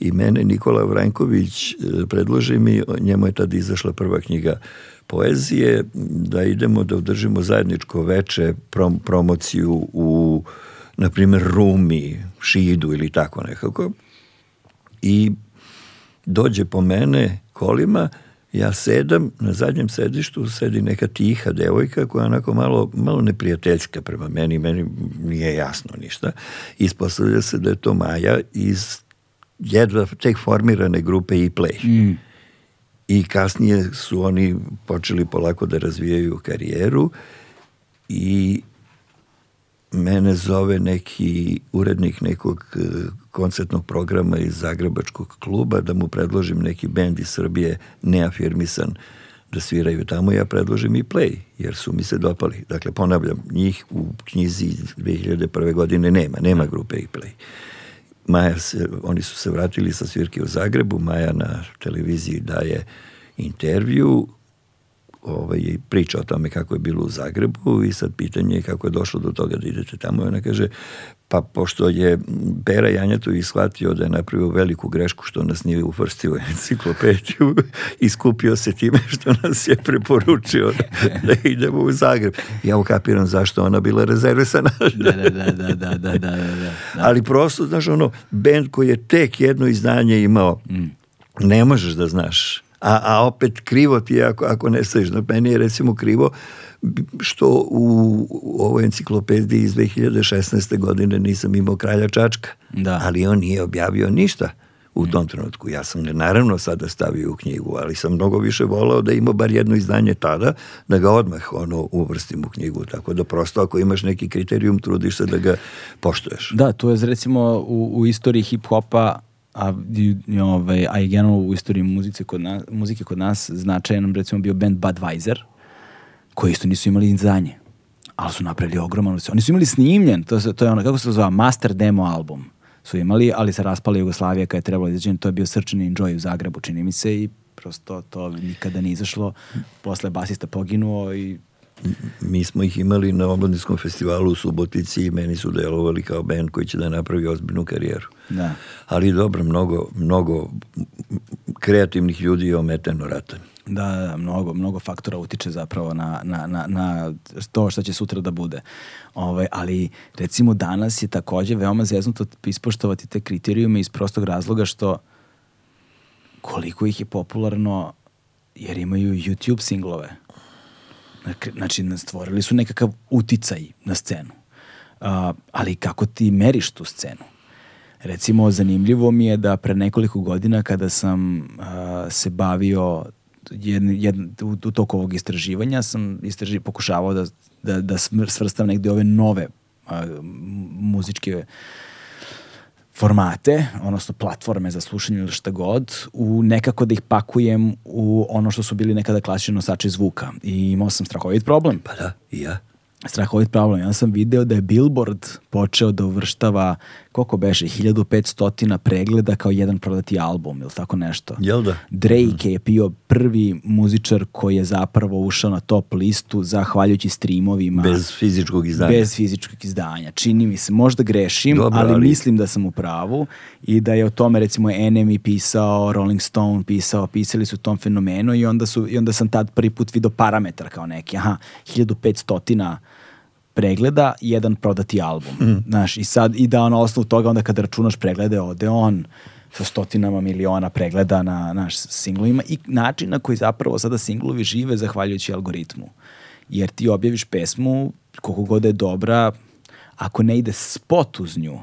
i mene Nikola Vranković e, predloži mi, njemu je tad izašla prva knjiga poezije, da idemo da održimo zajedničko veče prom promociju u, na primer, Rumi, Šidu ili tako nekako. I dođe po mene kolima ja sedam, na zadnjem sedištu sedi neka tiha devojka koja je onako malo, malo neprijateljska prema meni, meni nije jasno ništa. Ispostavlja se da je to Maja iz jedva tek formirane grupe i play Mm. I kasnije su oni počeli polako da razvijaju karijeru i mene zove neki urednik nekog e, koncertnog programa iz Zagrebačkog kluba da mu predložim neki bend iz Srbije neafirmisan da sviraju tamo, ja predložim i play, jer su mi se dopali. Dakle, ponavljam, njih u knjizi 2001. godine nema, nema grupe i play. Maja se, oni su se vratili sa svirke u Zagrebu, Maja na televiziji daje intervju, ovaj, priča o tome kako je bilo u Zagrebu i sad pitanje je kako je došlo do toga da idete tamo. I ona kaže, pa pošto je Pera Janjatović shvatio da je napravio veliku grešku što nas nije uvrstio u enciklopediju iskupio se time što nas je preporučio da, da idemo u Zagreb. Ja ukapiram zašto ona bila rezervisana. Da, da, da, da, da, da, da, da, da. Ali prosto, znaš, ono, band koji je tek jedno izdanje imao, mm. ne možeš da znaš a, a opet krivo ti je ako, ako ne staviš. Meni je recimo krivo što u, u ovoj enciklopediji iz 2016. godine nisam imao kralja Čačka, da. ali on nije objavio ništa u tom trenutku. Ja sam ne naravno sada stavio u knjigu, ali sam mnogo više volao da ima bar jedno izdanje tada, da ga odmah ono uvrstim u knjigu. Tako da prosto ako imaš neki kriterijum, trudiš se da ga poštuješ. Da, to je recimo u, u istoriji hip-hopa a, i, ovaj, a i generalno u istoriji muzike kod nas, muzike kod nas značajan recimo bio band Budweiser, koji isto nisu imali znanje, ali su napravili ogroman Oni su imali snimljen, to, se, to je ono, kako se to zove, master demo album su imali, ali se raspala Jugoslavija kada je trebalo da izađen, to je bio Srčan Enjoy u Zagrebu, čini mi se, i prosto to nikada nije izašlo. Posle basista poginuo i mi smo ih imali na Obladinskom festivalu u Subotici i meni su delovali kao band koji će da napravi ozbiljnu karijeru. Da. Ali dobro, mnogo, mnogo kreativnih ljudi je ometeno ratom. Da, da, da mnogo, mnogo faktora utiče zapravo na, na, na, na to šta će sutra da bude. Ove, ovaj, ali recimo danas je takođe veoma zeznuto ispoštovati te kriterijume iz prostog razloga što koliko ih je popularno jer imaju YouTube singlove Znači, stvorili su nekakav uticaj na scenu. Uh, ali kako ti meriš tu scenu? Recimo, zanimljivo mi je da pre nekoliko godina kada sam uh, se bavio jedn, jedn, u, u toku ovog istraživanja sam istraži, pokušavao da, da, da svrstam negde ove nove uh, muzičke uh, formate, odnosno platforme za slušanje ili šta god, u nekako da ih pakujem u ono što su bili nekada klasični nosači zvuka. I imao sam strahovit problem. Pa da, i ja strahovit problem. Ja sam video da je Billboard počeo da uvrštava, koliko beše, 1500 pregleda kao jedan prodati album ili tako nešto. Jel da? Drake mm. je bio prvi muzičar koji je zapravo ušao na top listu zahvaljujući streamovima. Bez fizičkog izdanja. Bez fizičkog izdanja. Čini mi se, možda grešim, Dobro, ali, ali, mislim da sam u pravu i da je o tome recimo Enemy pisao, Rolling Stone pisao, pisali su o tom fenomenu i onda, su, i onda sam tad prvi put video parametar kao neki, aha, 1500 pregleda, jedan prodati album. Mm. Znaš, i sad, i da on osnovu toga, onda kad računaš preglede, ode on sa stotinama miliona pregleda na naš singlovima i način na koji zapravo sada singlovi žive zahvaljujući algoritmu. Jer ti objaviš pesmu, koliko god je dobra, ako ne ide spot uz nju,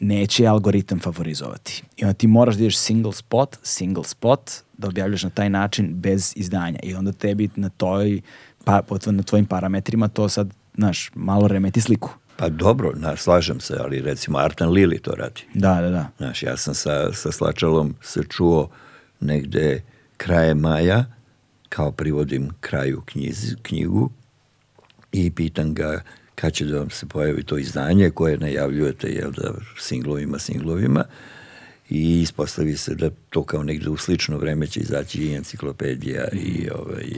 neće algoritam favorizovati. I onda ti moraš da ideš single spot, single spot, da objavljaš na taj način bez izdanja. I onda tebi na toj pa, na tvojim parametrima to sad, znaš, malo remeti sliku. Pa dobro, znaš, slažem se, ali recimo Artan Lili to radi. Da, da, da. Znaš, ja sam sa, sa Slačalom se čuo negde kraje maja, kao privodim kraju knjiz, knjigu i pitan ga kad će da vam se pojavi to izdanje koje najavljujete, jel da, singlovima, singlovima i ispostavi se da to kao negde u slično vreme će izaći i enciklopedija i ovaj,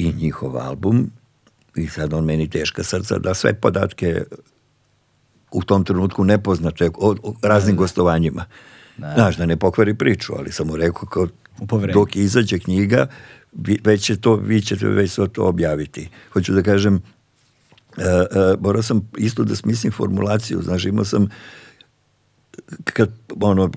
i njihov album i sad on meni teška srca da sve podatke u tom trenutku nepoznate o, o raznim ne, da, da. gostovanjima. Ne. Da. Znaš, da ne pokvari priču, ali sam mu rekao kao, dok izađe knjiga, vi, već je to, vi ćete već to objaviti. Hoću da kažem, uh, uh, morao sam isto da smislim formulaciju, znaš, imao sam kad, ono,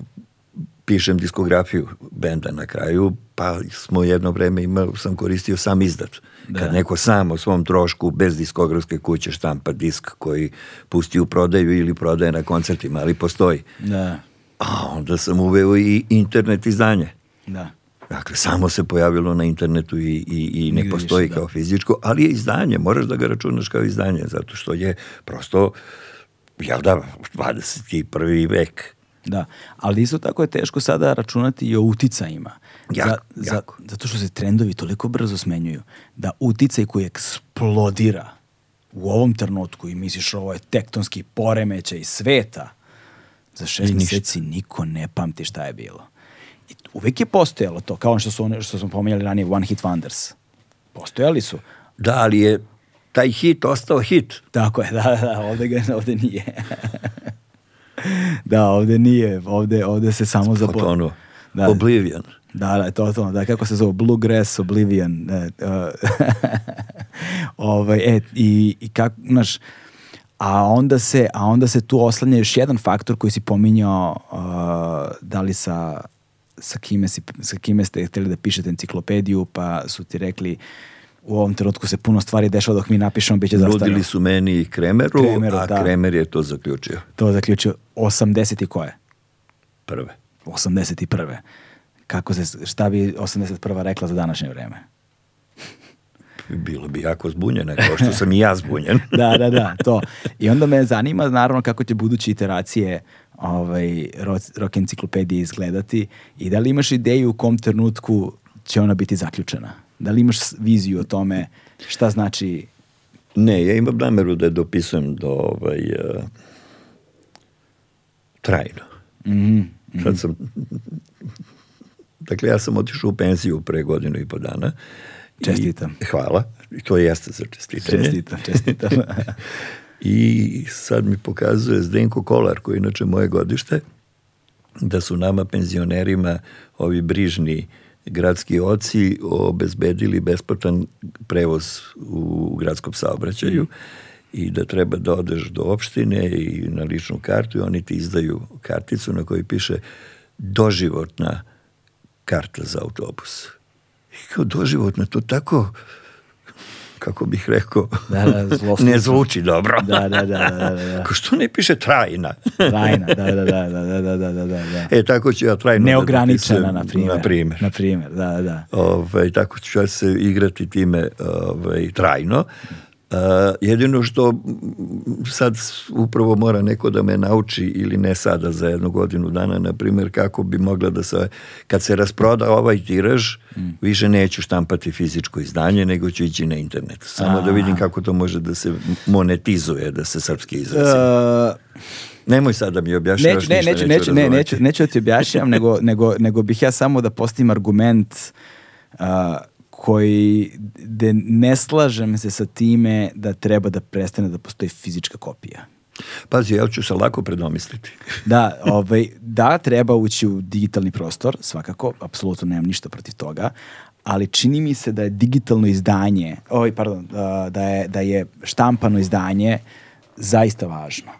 pišem diskografiju benda na kraju, pa smo jedno vreme imao, sam koristio sam izdat. Da. Kad neko sam o svom trošku bez diskografske kuće štampa disk koji pusti u prodaju ili prodaje na koncertima, ali postoji. Da. A onda sam uveo i internet izdanje. Da. Dakle, samo se pojavilo na internetu i, i, i ne Nigde postoji više, da. kao da. fizičko, ali je izdanje, moraš da ga računaš kao izdanje, zato što je prosto, jel da, 21. vek. Da, ali isto tako je teško sada računati i o uticajima. Jako, za, Za, zato što se trendovi toliko brzo smenjuju da uticaj koji eksplodira u ovom trenutku i misliš ovo je tektonski poremećaj sveta, za šest meseci niko ne pamti šta je bilo. I uvek je postojalo to, kao što, su one, što smo pomenjali ranije, One Hit Wonders. Postojali su. Da, ali je taj hit ostao hit. Tako je, da, da, da, ovde, ga, ovde nije. da, ovde nije, ovde, ovde se samo zaboravio. Da, da. Oblivion. Da, da, totalno. Da, kako se zove? Bluegrass Oblivion. E, uh, ovaj, e, i, i kako, znaš, a onda, se, a onda se tu oslanja još jedan faktor koji si pominjao uh, da li sa, sa, kime si, sa kime ste hteli da pišete enciklopediju, pa su ti rekli u ovom trenutku se puno stvari dešava dok mi napišemo, bit će zastavljeno. Nudili su meni i Kremeru, Kremeru a da. Kremer je to zaključio. To zaključio. 80 i koje? Prve. 81 kako se, šta bi 81. rekla za današnje vreme? Bilo bi jako zbunjena, kao što sam i ja zbunjen. da, da, da, to. I onda me zanima, naravno, kako će buduće iteracije ovaj, rock enciklopedije izgledati i da li imaš ideju u kom trenutku će ona biti zaključena? Da li imaš viziju o tome šta znači... Ne, ja imam nameru da je dopisujem do ovaj, uh, trajno. Mm -hmm. Sad sam Dakle, ja sam otišao u penziju pre godinu i po dana. Čestitam. I, hvala. I to jeste za čestitanje. Čestitam, čestitam. I sad mi pokazuje Zdenko Kolar, koji je inače moje godište, da su nama penzionerima ovi brižni gradski oci obezbedili besplatan prevoz u gradskom saobraćaju mm. i da treba da odeš do opštine i na ličnu kartu i oni ti izdaju karticu na kojoj piše doživotna karta za autobus. I kao doživotno to tako kako bih rekao, da, da, ne zvuči dobro. Da, da, da, da, da. Ko što ne piše trajna? trajna, da, da, da, da, da, da, da, E, tako ću ja trajno... Neograničena, na primjer. Na primjer. Na primjer, da, da. Ove, tako ću ja se igrati time ove, trajno jedino što sad upravo mora neko da me nauči ili ne sada za jednu godinu dana, na primjer kako bi mogla da se, kad se rasproda ovaj tiraž, mm. više neću štampati fizičko izdanje, nego ću ići na internet. Samo A da vidim kako to može da se monetizuje, da se srpski izrazi. Uh... Nemoj sad da mi objašnjavaš ne, ne, neću, neću, ne, neću, neću da ti objašnjam, nego, nego, nego bih ja samo da postim argument uh, koji de ne slažem se sa time da treba da prestane da postoji fizička kopija. Pazi, ja ću se lako predomisliti. da, ovaj, da, treba ući u digitalni prostor, svakako, apsolutno nemam ništa protiv toga, ali čini mi se da je digitalno izdanje, oj, ovaj, pardon, da je, da je štampano izdanje zaista važno.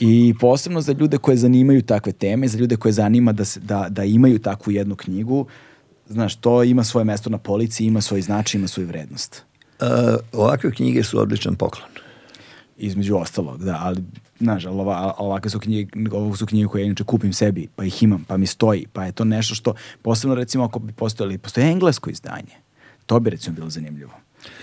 I posebno za ljude koje zanimaju takve teme, za ljude koje zanima da, se, da, da imaju takvu jednu knjigu, uh, Znaš, to ima svoje mesto na polici, ima svoj značaj, ima svoju vrednost. Uh, ovakve knjige su odličan poklon. Između ostalog, da, ali znaš, ova, ovakve su knjige, ovo su knjige koje ja inače kupim sebi, pa ih imam, pa mi stoji, pa je to nešto što, posebno recimo ako bi postojali, postoje englesko izdanje, to bi recimo bilo zanimljivo.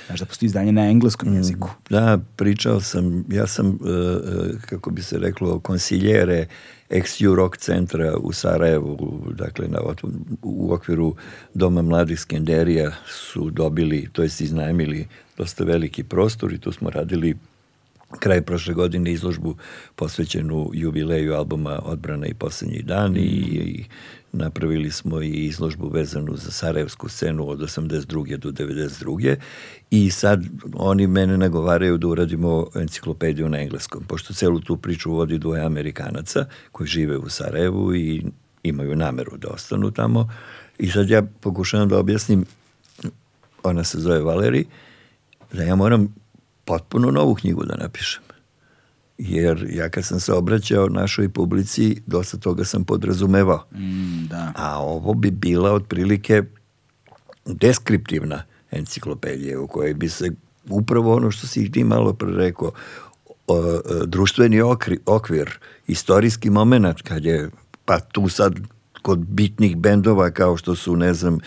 Znaš da postoji izdanje na engleskom mm, jeziku. Da, pričao sam, ja sam, e, e, kako bi se reklo, konsiljere ex-ju rock centra u Sarajevu, dakle na, u okviru Doma mladih Skenderija su dobili, to jest iznajmili dosta veliki prostor i tu smo radili kraj prošle godine izložbu posvećenu jubileju albuma Odbrana i posljednji dan i, mm. i napravili smo i izložbu vezanu za Sarajevsku scenu od 82. do 92. I sad oni mene nagovaraju da uradimo enciklopediju na engleskom, pošto celu tu priču vodi dvoje Amerikanaca koji žive u Sarajevu i imaju nameru da ostanu tamo. I sad ja pokušavam da objasnim, ona se zove Valeri, da ja moram potpuno novu knjigu da napišem jer ja kad sam se obraćao našoj publici, dosta toga sam podrazumevao. Mm, da. A ovo bi bila otprilike deskriptivna enciklopedija u kojoj bi se upravo ono što si ti malo pre rekao, e, društveni okri, okvir, istorijski moment kad je, pa tu sad kod bitnih bendova kao što su, ne znam,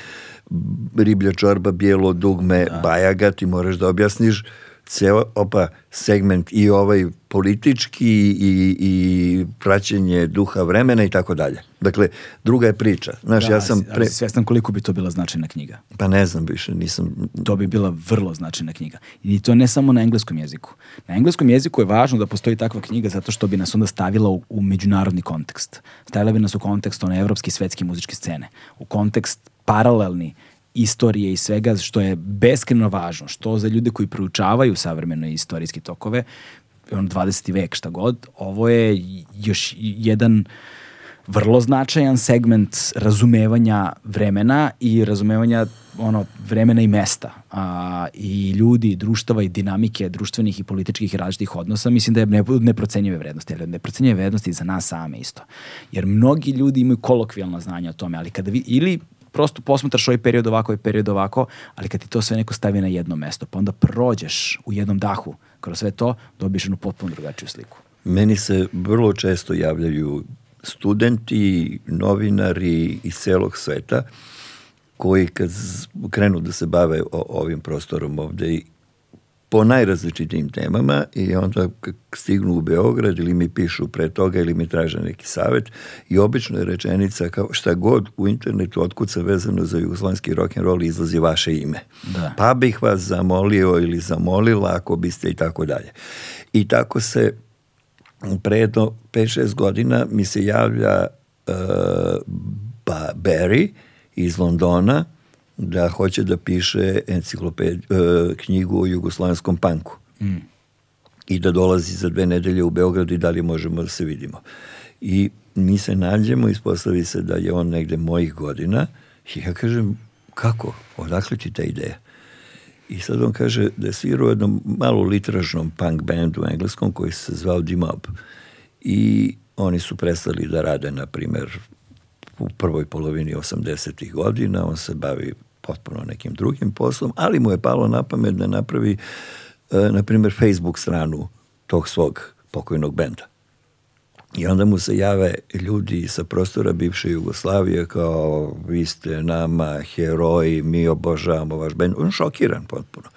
Riblja čorba, Bijelo dugme, da. Bajaga, ti moraš da objasniš ceo opa segment i ovaj politički i, i praćenje duha vremena i tako dalje. Dakle, druga je priča. Znaš, da, ja sam pre... svjestan koliko bi to bila značajna knjiga. Pa ne znam više, nisam... To bi bila vrlo značajna knjiga. I to ne samo na engleskom jeziku. Na engleskom jeziku je važno da postoji takva knjiga zato što bi nas onda stavila u, u međunarodni kontekst. Stavila bi nas u kontekst one evropske i svetske muzičke scene. U kontekst paralelni istorije i svega što je beskreno važno, što za ljude koji proučavaju savremene istorijske tokove, on 20. vek šta god, ovo je još jedan vrlo značajan segment razumevanja vremena i razumevanja ono vremena i mesta a, i ljudi, društava i dinamike društvenih i političkih i različitih odnosa mislim da je ne, neprocenjive vrednosti ali neprocenjive vrednosti za nas same isto jer mnogi ljudi imaju kolokvijalna znanja o tome ali kada vi, ili prosto posmatraš ovaj period ovako, ovaj period ovako, ali kad ti to sve neko stavi na jedno mesto, pa onda prođeš u jednom dahu kroz sve to, dobiješ jednu potpuno drugačiju sliku. Meni se vrlo često javljaju studenti, novinari iz celog sveta koji kad krenu da se bave ovim prostorom ovde po najrazličitim temama i onda stignu u Beograd ili mi pišu pre toga ili mi traže neki savet i obično je rečenica kao šta god u internetu otkuca vezano za jugoslovenski rock'n'roll izlazi vaše ime. Da. Pa bih vas zamolio ili zamolila ako biste i tako dalje. I tako se predno 5-6 godina mi se javlja uh, ba Barry iz Londona da hoće da piše encikloped, e, knjigu o jugoslovenskom panku. Mm. I da dolazi za dve nedelje u Beograd i da li možemo da se vidimo. I mi se nađemo, ispostavi se da je on negde mojih godina i ja kažem, kako? Odakle ti ta ideja? I sad on kaže da je svirao u jednom malo litražnom punk bandu u engleskom koji se zvao Dim Up. I oni su prestali da rade, na primer, u prvoj polovini 80. ih godina, on se bavi potpuno nekim drugim poslom, ali mu je palo na pamet da napravi, e, na primjer, Facebook stranu tog svog pokojnog benda. I onda mu se jave ljudi sa prostora bivše Jugoslavije kao vi ste nama heroji, mi obožavamo vaš bend. On šokiran potpuno.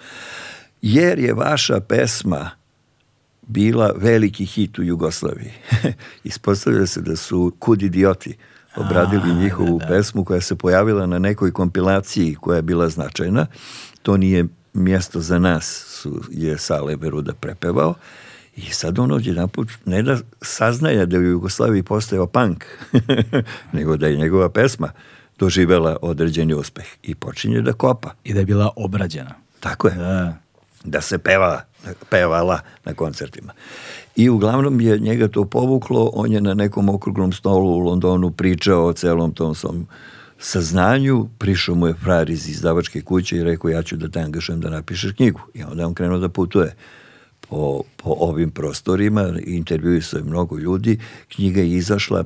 Jer je vaša pesma bila veliki hit u Jugoslaviji. Ispostavlja se da su kud idioti obradili njihovu da, da, da. pesmu koja se pojavila na nekoj kompilaciji koja je bila značajna. To nije mjesto za nas, su, je Sale Beruda prepevao. I sad on odjedan put ne da saznaje da je u Jugoslaviji postojao punk, nego da je njegova pesma doživela određeni uspeh i počinje da kopa. I da je bila obrađena. Tako je. Da, da se peva, pevala na koncertima i uglavnom je njega to povuklo, on je na nekom okruglom stolu u Londonu pričao o celom tom svom saznanju, prišao mu je frajer iz izdavačke kuće i rekao ja ću da te angažujem da napišeš knjigu. I onda on krenuo da putuje po, po ovim prostorima, intervjuisao je mnogo ljudi, knjiga je izašla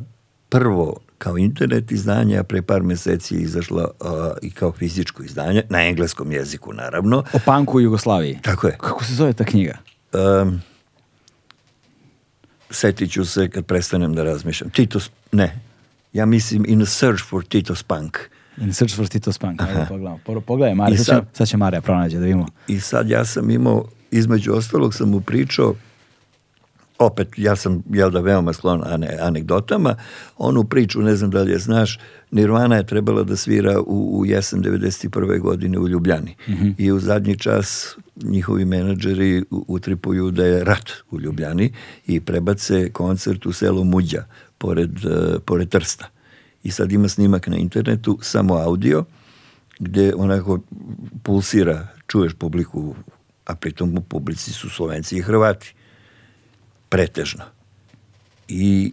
prvo kao internet izdanje, a pre par meseci je izašla uh, i kao fizičko izdanje, na engleskom jeziku naravno. O panku u Jugoslaviji. Tako je. Kako se zove ta knjiga? Um, setit ću se kad prestanem da razmišljam. Titos, ne, ja mislim In Search for Titos Punk. In Search for Titos Punk, ajde pogledamo. Pogledaj, Marija, sad, sad, će Marija pronađe da vidimo. I sad ja sam imao, između ostalog sam mu pričao opet, ja sam, jel da, veoma sklon anegdotama, onu priču, ne znam da li je znaš, Nirvana je trebala da svira u, u jesen 91. godine u Ljubljani. Mm -hmm. I u zadnji čas njihovi menadžeri utripuju da je rat u Ljubljani i prebace koncert u selo Muđa, pored, e, pored Trsta. I sad ima snimak na internetu, samo audio, gde onako pulsira, čuješ publiku, a pritom u publici su Slovenci i Hrvati pretežno. I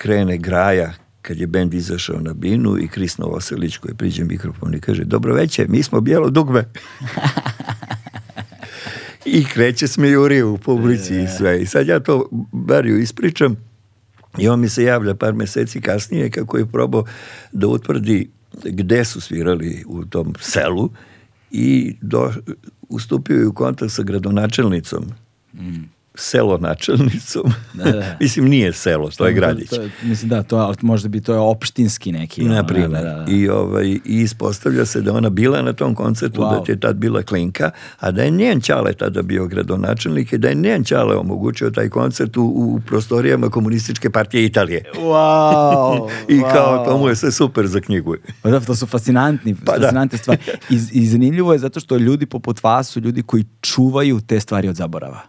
krene graja kad je bend izašao na binu i Krisno Vasilić koji priđe mikrofon i kaže dobro večer, mi smo bijelo dugme. I kreće smijurije u publici i sve. I sad ja to Bariju ispričam i on mi se javlja par meseci kasnije kako je probao da utvrdi gde su svirali u tom selu i do, ustupio je u kontakt sa gradonačelnicom mm selo načelnicom. Da, da. da. mislim, nije selo, to je gradić. To, to, mislim, da, to, možda bi to je opštinski neki. Na primjer. Da, da, da, I, ovaj, I ispostavlja se da ona bila na tom koncertu, wow. da je tad bila klinka, a da je njen Čale tada bio gradonačelnik i da je njen Čale omogućio taj koncert u, u prostorijama Komunističke partije Italije. Wow! I wow. kao, to mu je sve super za knjigu. Pa da, to su fascinantni, pa fascinantne stvari. I, I zanimljivo je zato što ljudi poput vas su ljudi koji čuvaju te stvari od zaborava.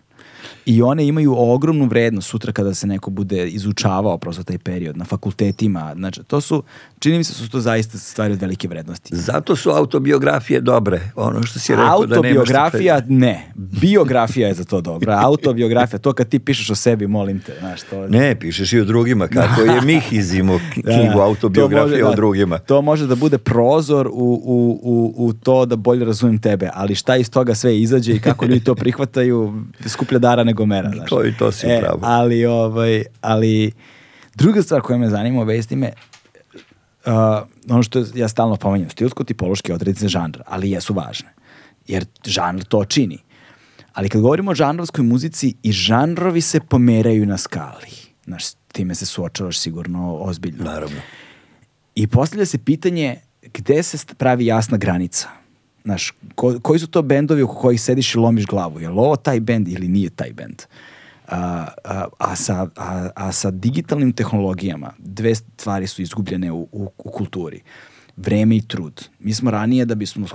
I one imaju ogromnu vrednost sutra kada se neko bude izučavao prosto taj period na fakultetima. Znači, to su, čini mi se, da su to zaista stvari od velike vrednosti. Zato su autobiografije dobre, ono što si rekao da nemaš... Autobiografija, ne. Biografija je za to dobra. Autobiografija, to kad ti pišeš o sebi, molim te. Znaš, to... Ne, pišeš i o drugima, kako je Mih izimo da, da. knjigu da, autobiografije o drugima. Da, to može da bude prozor u, u, u, u to da bolje razumijem tebe, ali šta iz toga sve izađe i kako ljudi to prihvataju, skuplja dara Ana Gomera. Znaš. To i to si e, pravo. Ali, ovaj, ali druga stvar koja me zanima u me, uh, ono što ja stalno pomenjam, stilsko-tipološke odredice žanra, ali jesu važne. Jer žanr to čini. Ali kad govorimo o žanrovskoj muzici, i žanrovi se pomeraju na skali. Znaš, time se suočavaš sigurno ozbiljno. Naravno. I postavlja se pitanje gde se pravi jasna granica – Znaš, ko, koji su to bendovi u kojih sediš i lomiš glavu? Je li ovo taj bend ili nije taj bend? A, a, a, sa, a, a sa digitalnim tehnologijama dve stvari su izgubljene u, u, u kulturi. Uh, vreme i trud. Mi smo ranije da bismo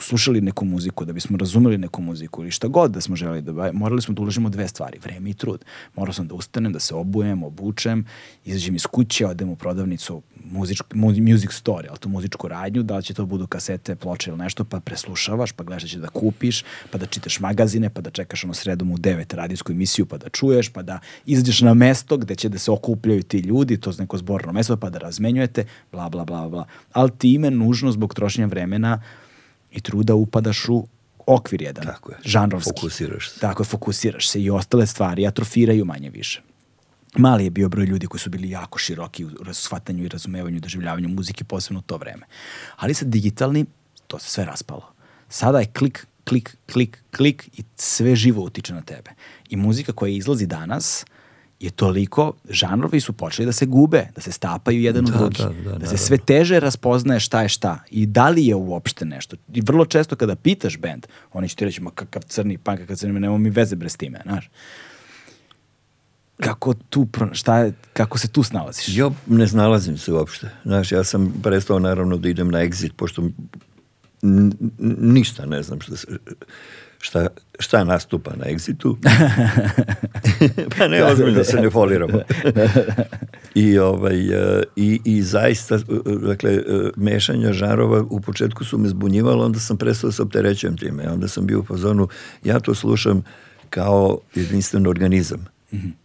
slušali neku muziku, da bismo razumeli neku muziku ili šta god da smo želeli da bavimo, morali smo da uložimo dve stvari, vreme i trud. Morao sam da ustanem, da se obujem, obučem, izađem iz kuće, odem u prodavnicu muzič, music store, ali tu muzičku radnju, da li će to budu kasete, ploče ili nešto, pa preslušavaš, pa gledaš da će da kupiš, pa da čitaš magazine, pa da čekaš ono sredom u devet radijsku emisiju, pa da čuješ, pa da izađeš na mesto gde će da se okupljaju ti ljudi, to je neko zborno mesto, pa da razmenjujete, bla, bla, bla, bla ali time nužno zbog trošenja vremena i truda upadaš u okvir jedan, Tako je. žanrovski. Fokusiraš se. Tako je, fokusiraš se i ostale stvari atrofiraju manje više. Mali je bio broj ljudi koji su bili jako široki u shvatanju i razumevanju i doživljavanju muzike, posebno u to vreme. Ali sa digitalnim to se sve raspalo. Sada je klik, klik, klik, klik i sve živo utiče na tebe. I muzika koja izlazi danas, uh, je toliko, žanrovi su počeli da se gube, da se stapaju jedan da, u drugi, da, da, da, da se da, sve da. teže raspoznaje šta je šta i da li je uopšte nešto. I vrlo često kada pitaš bend, oni će ti reći, ma kakav crni punk, kakav crni, nemamo mi veze bre time, znaš. Kako tu, šta je, kako se tu snalaziš? Jo, ne snalazim se uopšte. Znaš, ja sam prestao naravno da idem na exit, pošto ništa ne znam što se šta, šta nastupa na egzitu. pa ne, da, ozbiljno da, se da. ne foliramo. I, ovaj, e, i, I zaista, e, e, dakle, mešanja žarova u početku su me zbunjivalo, onda sam prestao se opterećujem time. Onda sam bio u pozonu, ja to slušam kao jedinstven organizam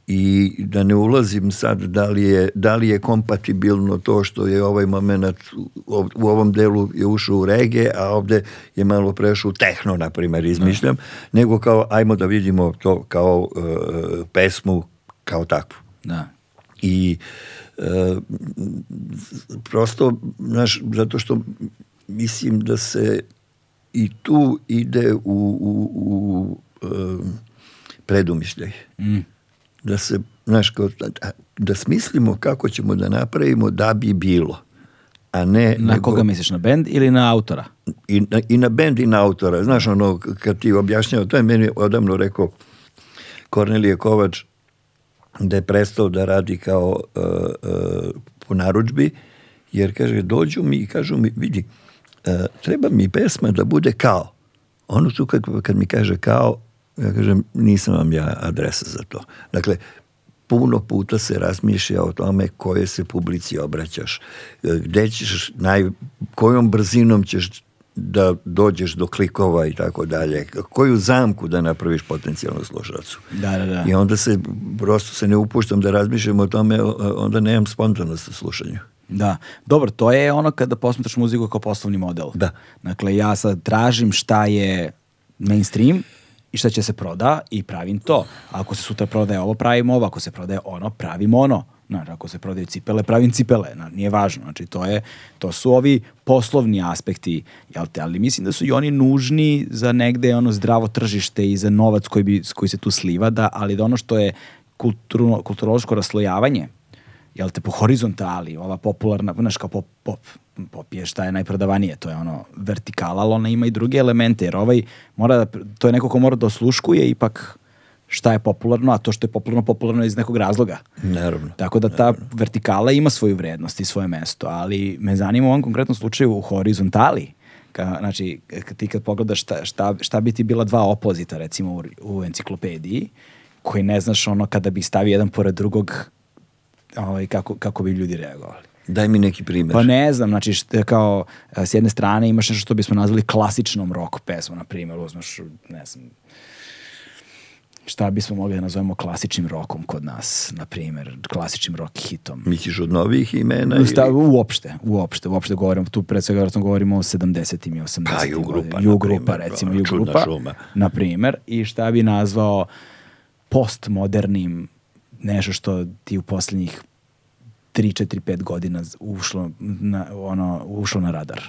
i da ne ulazim sad da li, je, da li je kompatibilno to što je ovaj moment u ovom delu je ušao u rege, a ovde je malo prešao tehno, na primer izmišljam, da. nego kao ajmo da vidimo to kao uh, pesmu kao takvu. Da. I uh, prosto, znaš, zato što mislim da se i tu ide u, u, u uh, predumišljaj. Mm da se, znaš, kao, da smislimo kako ćemo da napravimo da bi bilo. A ne... Na nego... koga misliš, na bend ili na autora? I na, I na bend i na autora. Znaš, ono, kad ti objašnjava, to je meni odavno rekao Kornelije Kovač, da je prestao da radi kao uh, uh, po narudžbi, jer kaže, dođu mi i kažu mi, vidi, uh, treba mi pesma da bude kao. Ono tu kad mi kaže kao, Ja kažem, nisam vam ja adresa za to. Dakle, puno puta se razmišlja o tome koje se publici obraćaš, e, gde ćeš, naj, kojom brzinom ćeš da dođeš do klikova i tako dalje, koju zamku da napraviš potencijalno slušalcu. Da, da, da. I onda se, prosto se ne upuštam da razmišljam o tome, onda nemam spontanost u slušanju. Da, dobro, to je ono kada posmetraš muziku kao poslovni model. Da. Dakle, ja sad tražim šta je mainstream, šta će se proda i pravim to. Ako se sutra prodaje ovo, pravim ovo. Ako se prodaje ono, pravim ono. Znači, ako se prodaju cipele, pravim cipele. Znači, nije važno. Znači, to, je, to su ovi poslovni aspekti, jel te? Ali mislim da su i oni nužni za negde ono zdravo tržište i za novac koji, bi, koji se tu sliva, da, ali da ono što je kulturno, kulturološko raslojavanje, jel te, po horizontali, ova popularna, znaš kao pop, pop, pop je šta je najprodavanije, to je ono vertikala, ali ona ima i druge elemente, jer ovaj mora, da, to je neko ko mora da osluškuje ipak šta je popularno, a to što je popularno, popularno je iz nekog razloga. Naravno. Tako da ta Naravno. vertikala ima svoju vrednost i svoje mesto, ali me zanima u ovom konkretnom slučaju u horizontali, ka, znači ti kad pogledaš šta, šta, šta bi ti bila dva opozita recimo u, u enciklopediji, koji ne znaš ono kada bi stavio jedan pored drugog ovaj, kako, kako bi ljudi reagovali. Daj mi neki primjer. Pa ne znam, znači šte, kao s jedne strane imaš nešto što bismo nazvali klasičnom rock pesmom, na primjer, uzmeš, ne znam, šta bismo mogli da nazovemo klasičnim rokom kod nas, na primjer, klasičnim rock hitom. Misliš od novih imena? Šta, ili? Uopšte, uopšte, uopšte govorim, tu pred svega vjerojatno govorimo o 70 i 80-im. Pa Jugrupa, Jugrupa, recimo, Jugrupa, na primjer, i šta bi nazvao postmodernim nešto što ti u poslednjih 3, 4, 5 godina ušlo na, ono, ušlo na radar?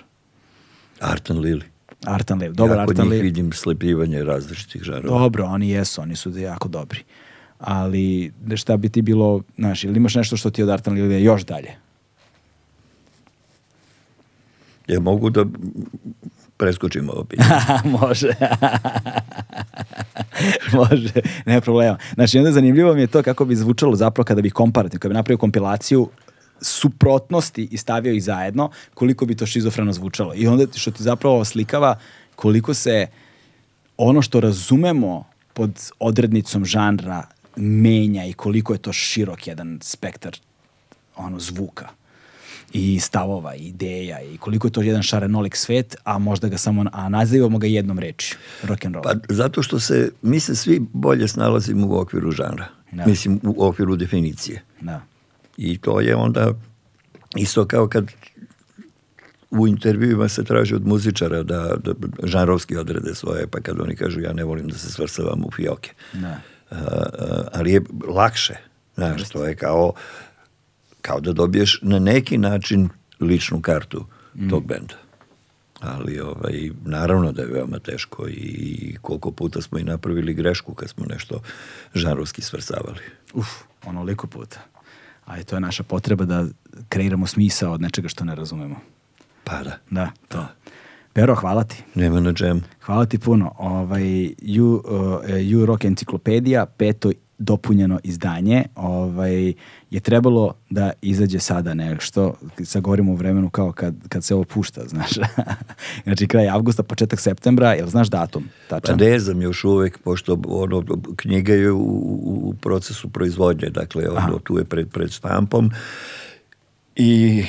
Artan Lili. Artan Lili, dobro, ja Artan Lili. vidim slepljivanje različitih žarova. Dobro, oni jesu, oni su jako dobri. Ali da šta bi ti bilo, znaš, ili imaš nešto što ti od Artan Lili je još dalje? Ja mogu da preskočimo ovo pitanje. Može. Može, nema problema. Znači, onda zanimljivo mi je to kako bi zvučalo zapravo kada bih komparativno, kada bih napravio kompilaciju suprotnosti i stavio ih zajedno, koliko bi to šizofreno zvučalo. I onda što ti zapravo oslikava koliko se ono što razumemo pod odrednicom žanra menja i koliko je to širok jedan spektar ono, zvuka i stavova, i ideja, i koliko je to jedan šarenolik svet, a možda ga samo, a nazivamo ga jednom reči, rock and roll. Pa zato što se, mi se svi bolje snalazimo u okviru žanra. Da. Mislim, u okviru definicije. Da. I to je onda isto kao kad u intervjuima se traži od muzičara da, da žanrovski odrede svoje, pa kad oni kažu ja ne volim da se svrstavam u fioke. Da. Uh, ali je lakše. Znaš, to je kao kao da dobiješ na neki način ličnu kartu mm. tog benda. Ali ovaj, naravno da je veoma teško i koliko puta smo i napravili grešku kad smo nešto žanrovski svrsavali. Uf, onoliko puta. A je to je naša potreba da kreiramo smisao od nečega što ne razumemo. Pa da. Da, to. Da. Pero, hvala ti. Nema na čemu. Hvala ti puno. Ovaj, you, uh, eh, you Rock enciklopedija, peto dopunjeno izdanje ovaj, je trebalo da izađe sada nešto. Sad govorimo o vremenu kao kad, kad se ovo pušta, znaš. znači kraj avgusta, početak septembra, jel znaš datum? Tačan? Pa ne znam još uvek, pošto ono, knjiga je u, u procesu proizvodnje, dakle ono, Aha. tu je pred, pred štampom i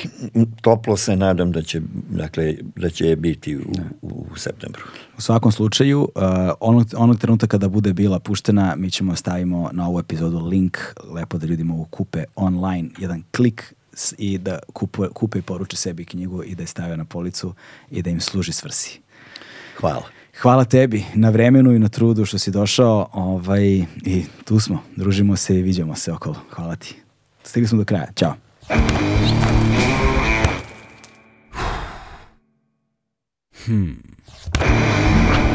toplo se nadam da će, dakle, da će biti u, u, septembru. U svakom slučaju, uh, onog, onog trenutka kada bude bila puštena, mi ćemo stavimo na ovu epizodu link, lepo da ljudi mogu kupe online, jedan klik i da kupe, kupe i poruče sebi knjigu i da je stave na policu i da im služi svrsi. Hvala. Hvala tebi na vremenu i na trudu što si došao ovaj, i tu smo, družimo se i viđamo se okolo. Hvala ti. Stigli smo do kraja. Ćao. Hmm.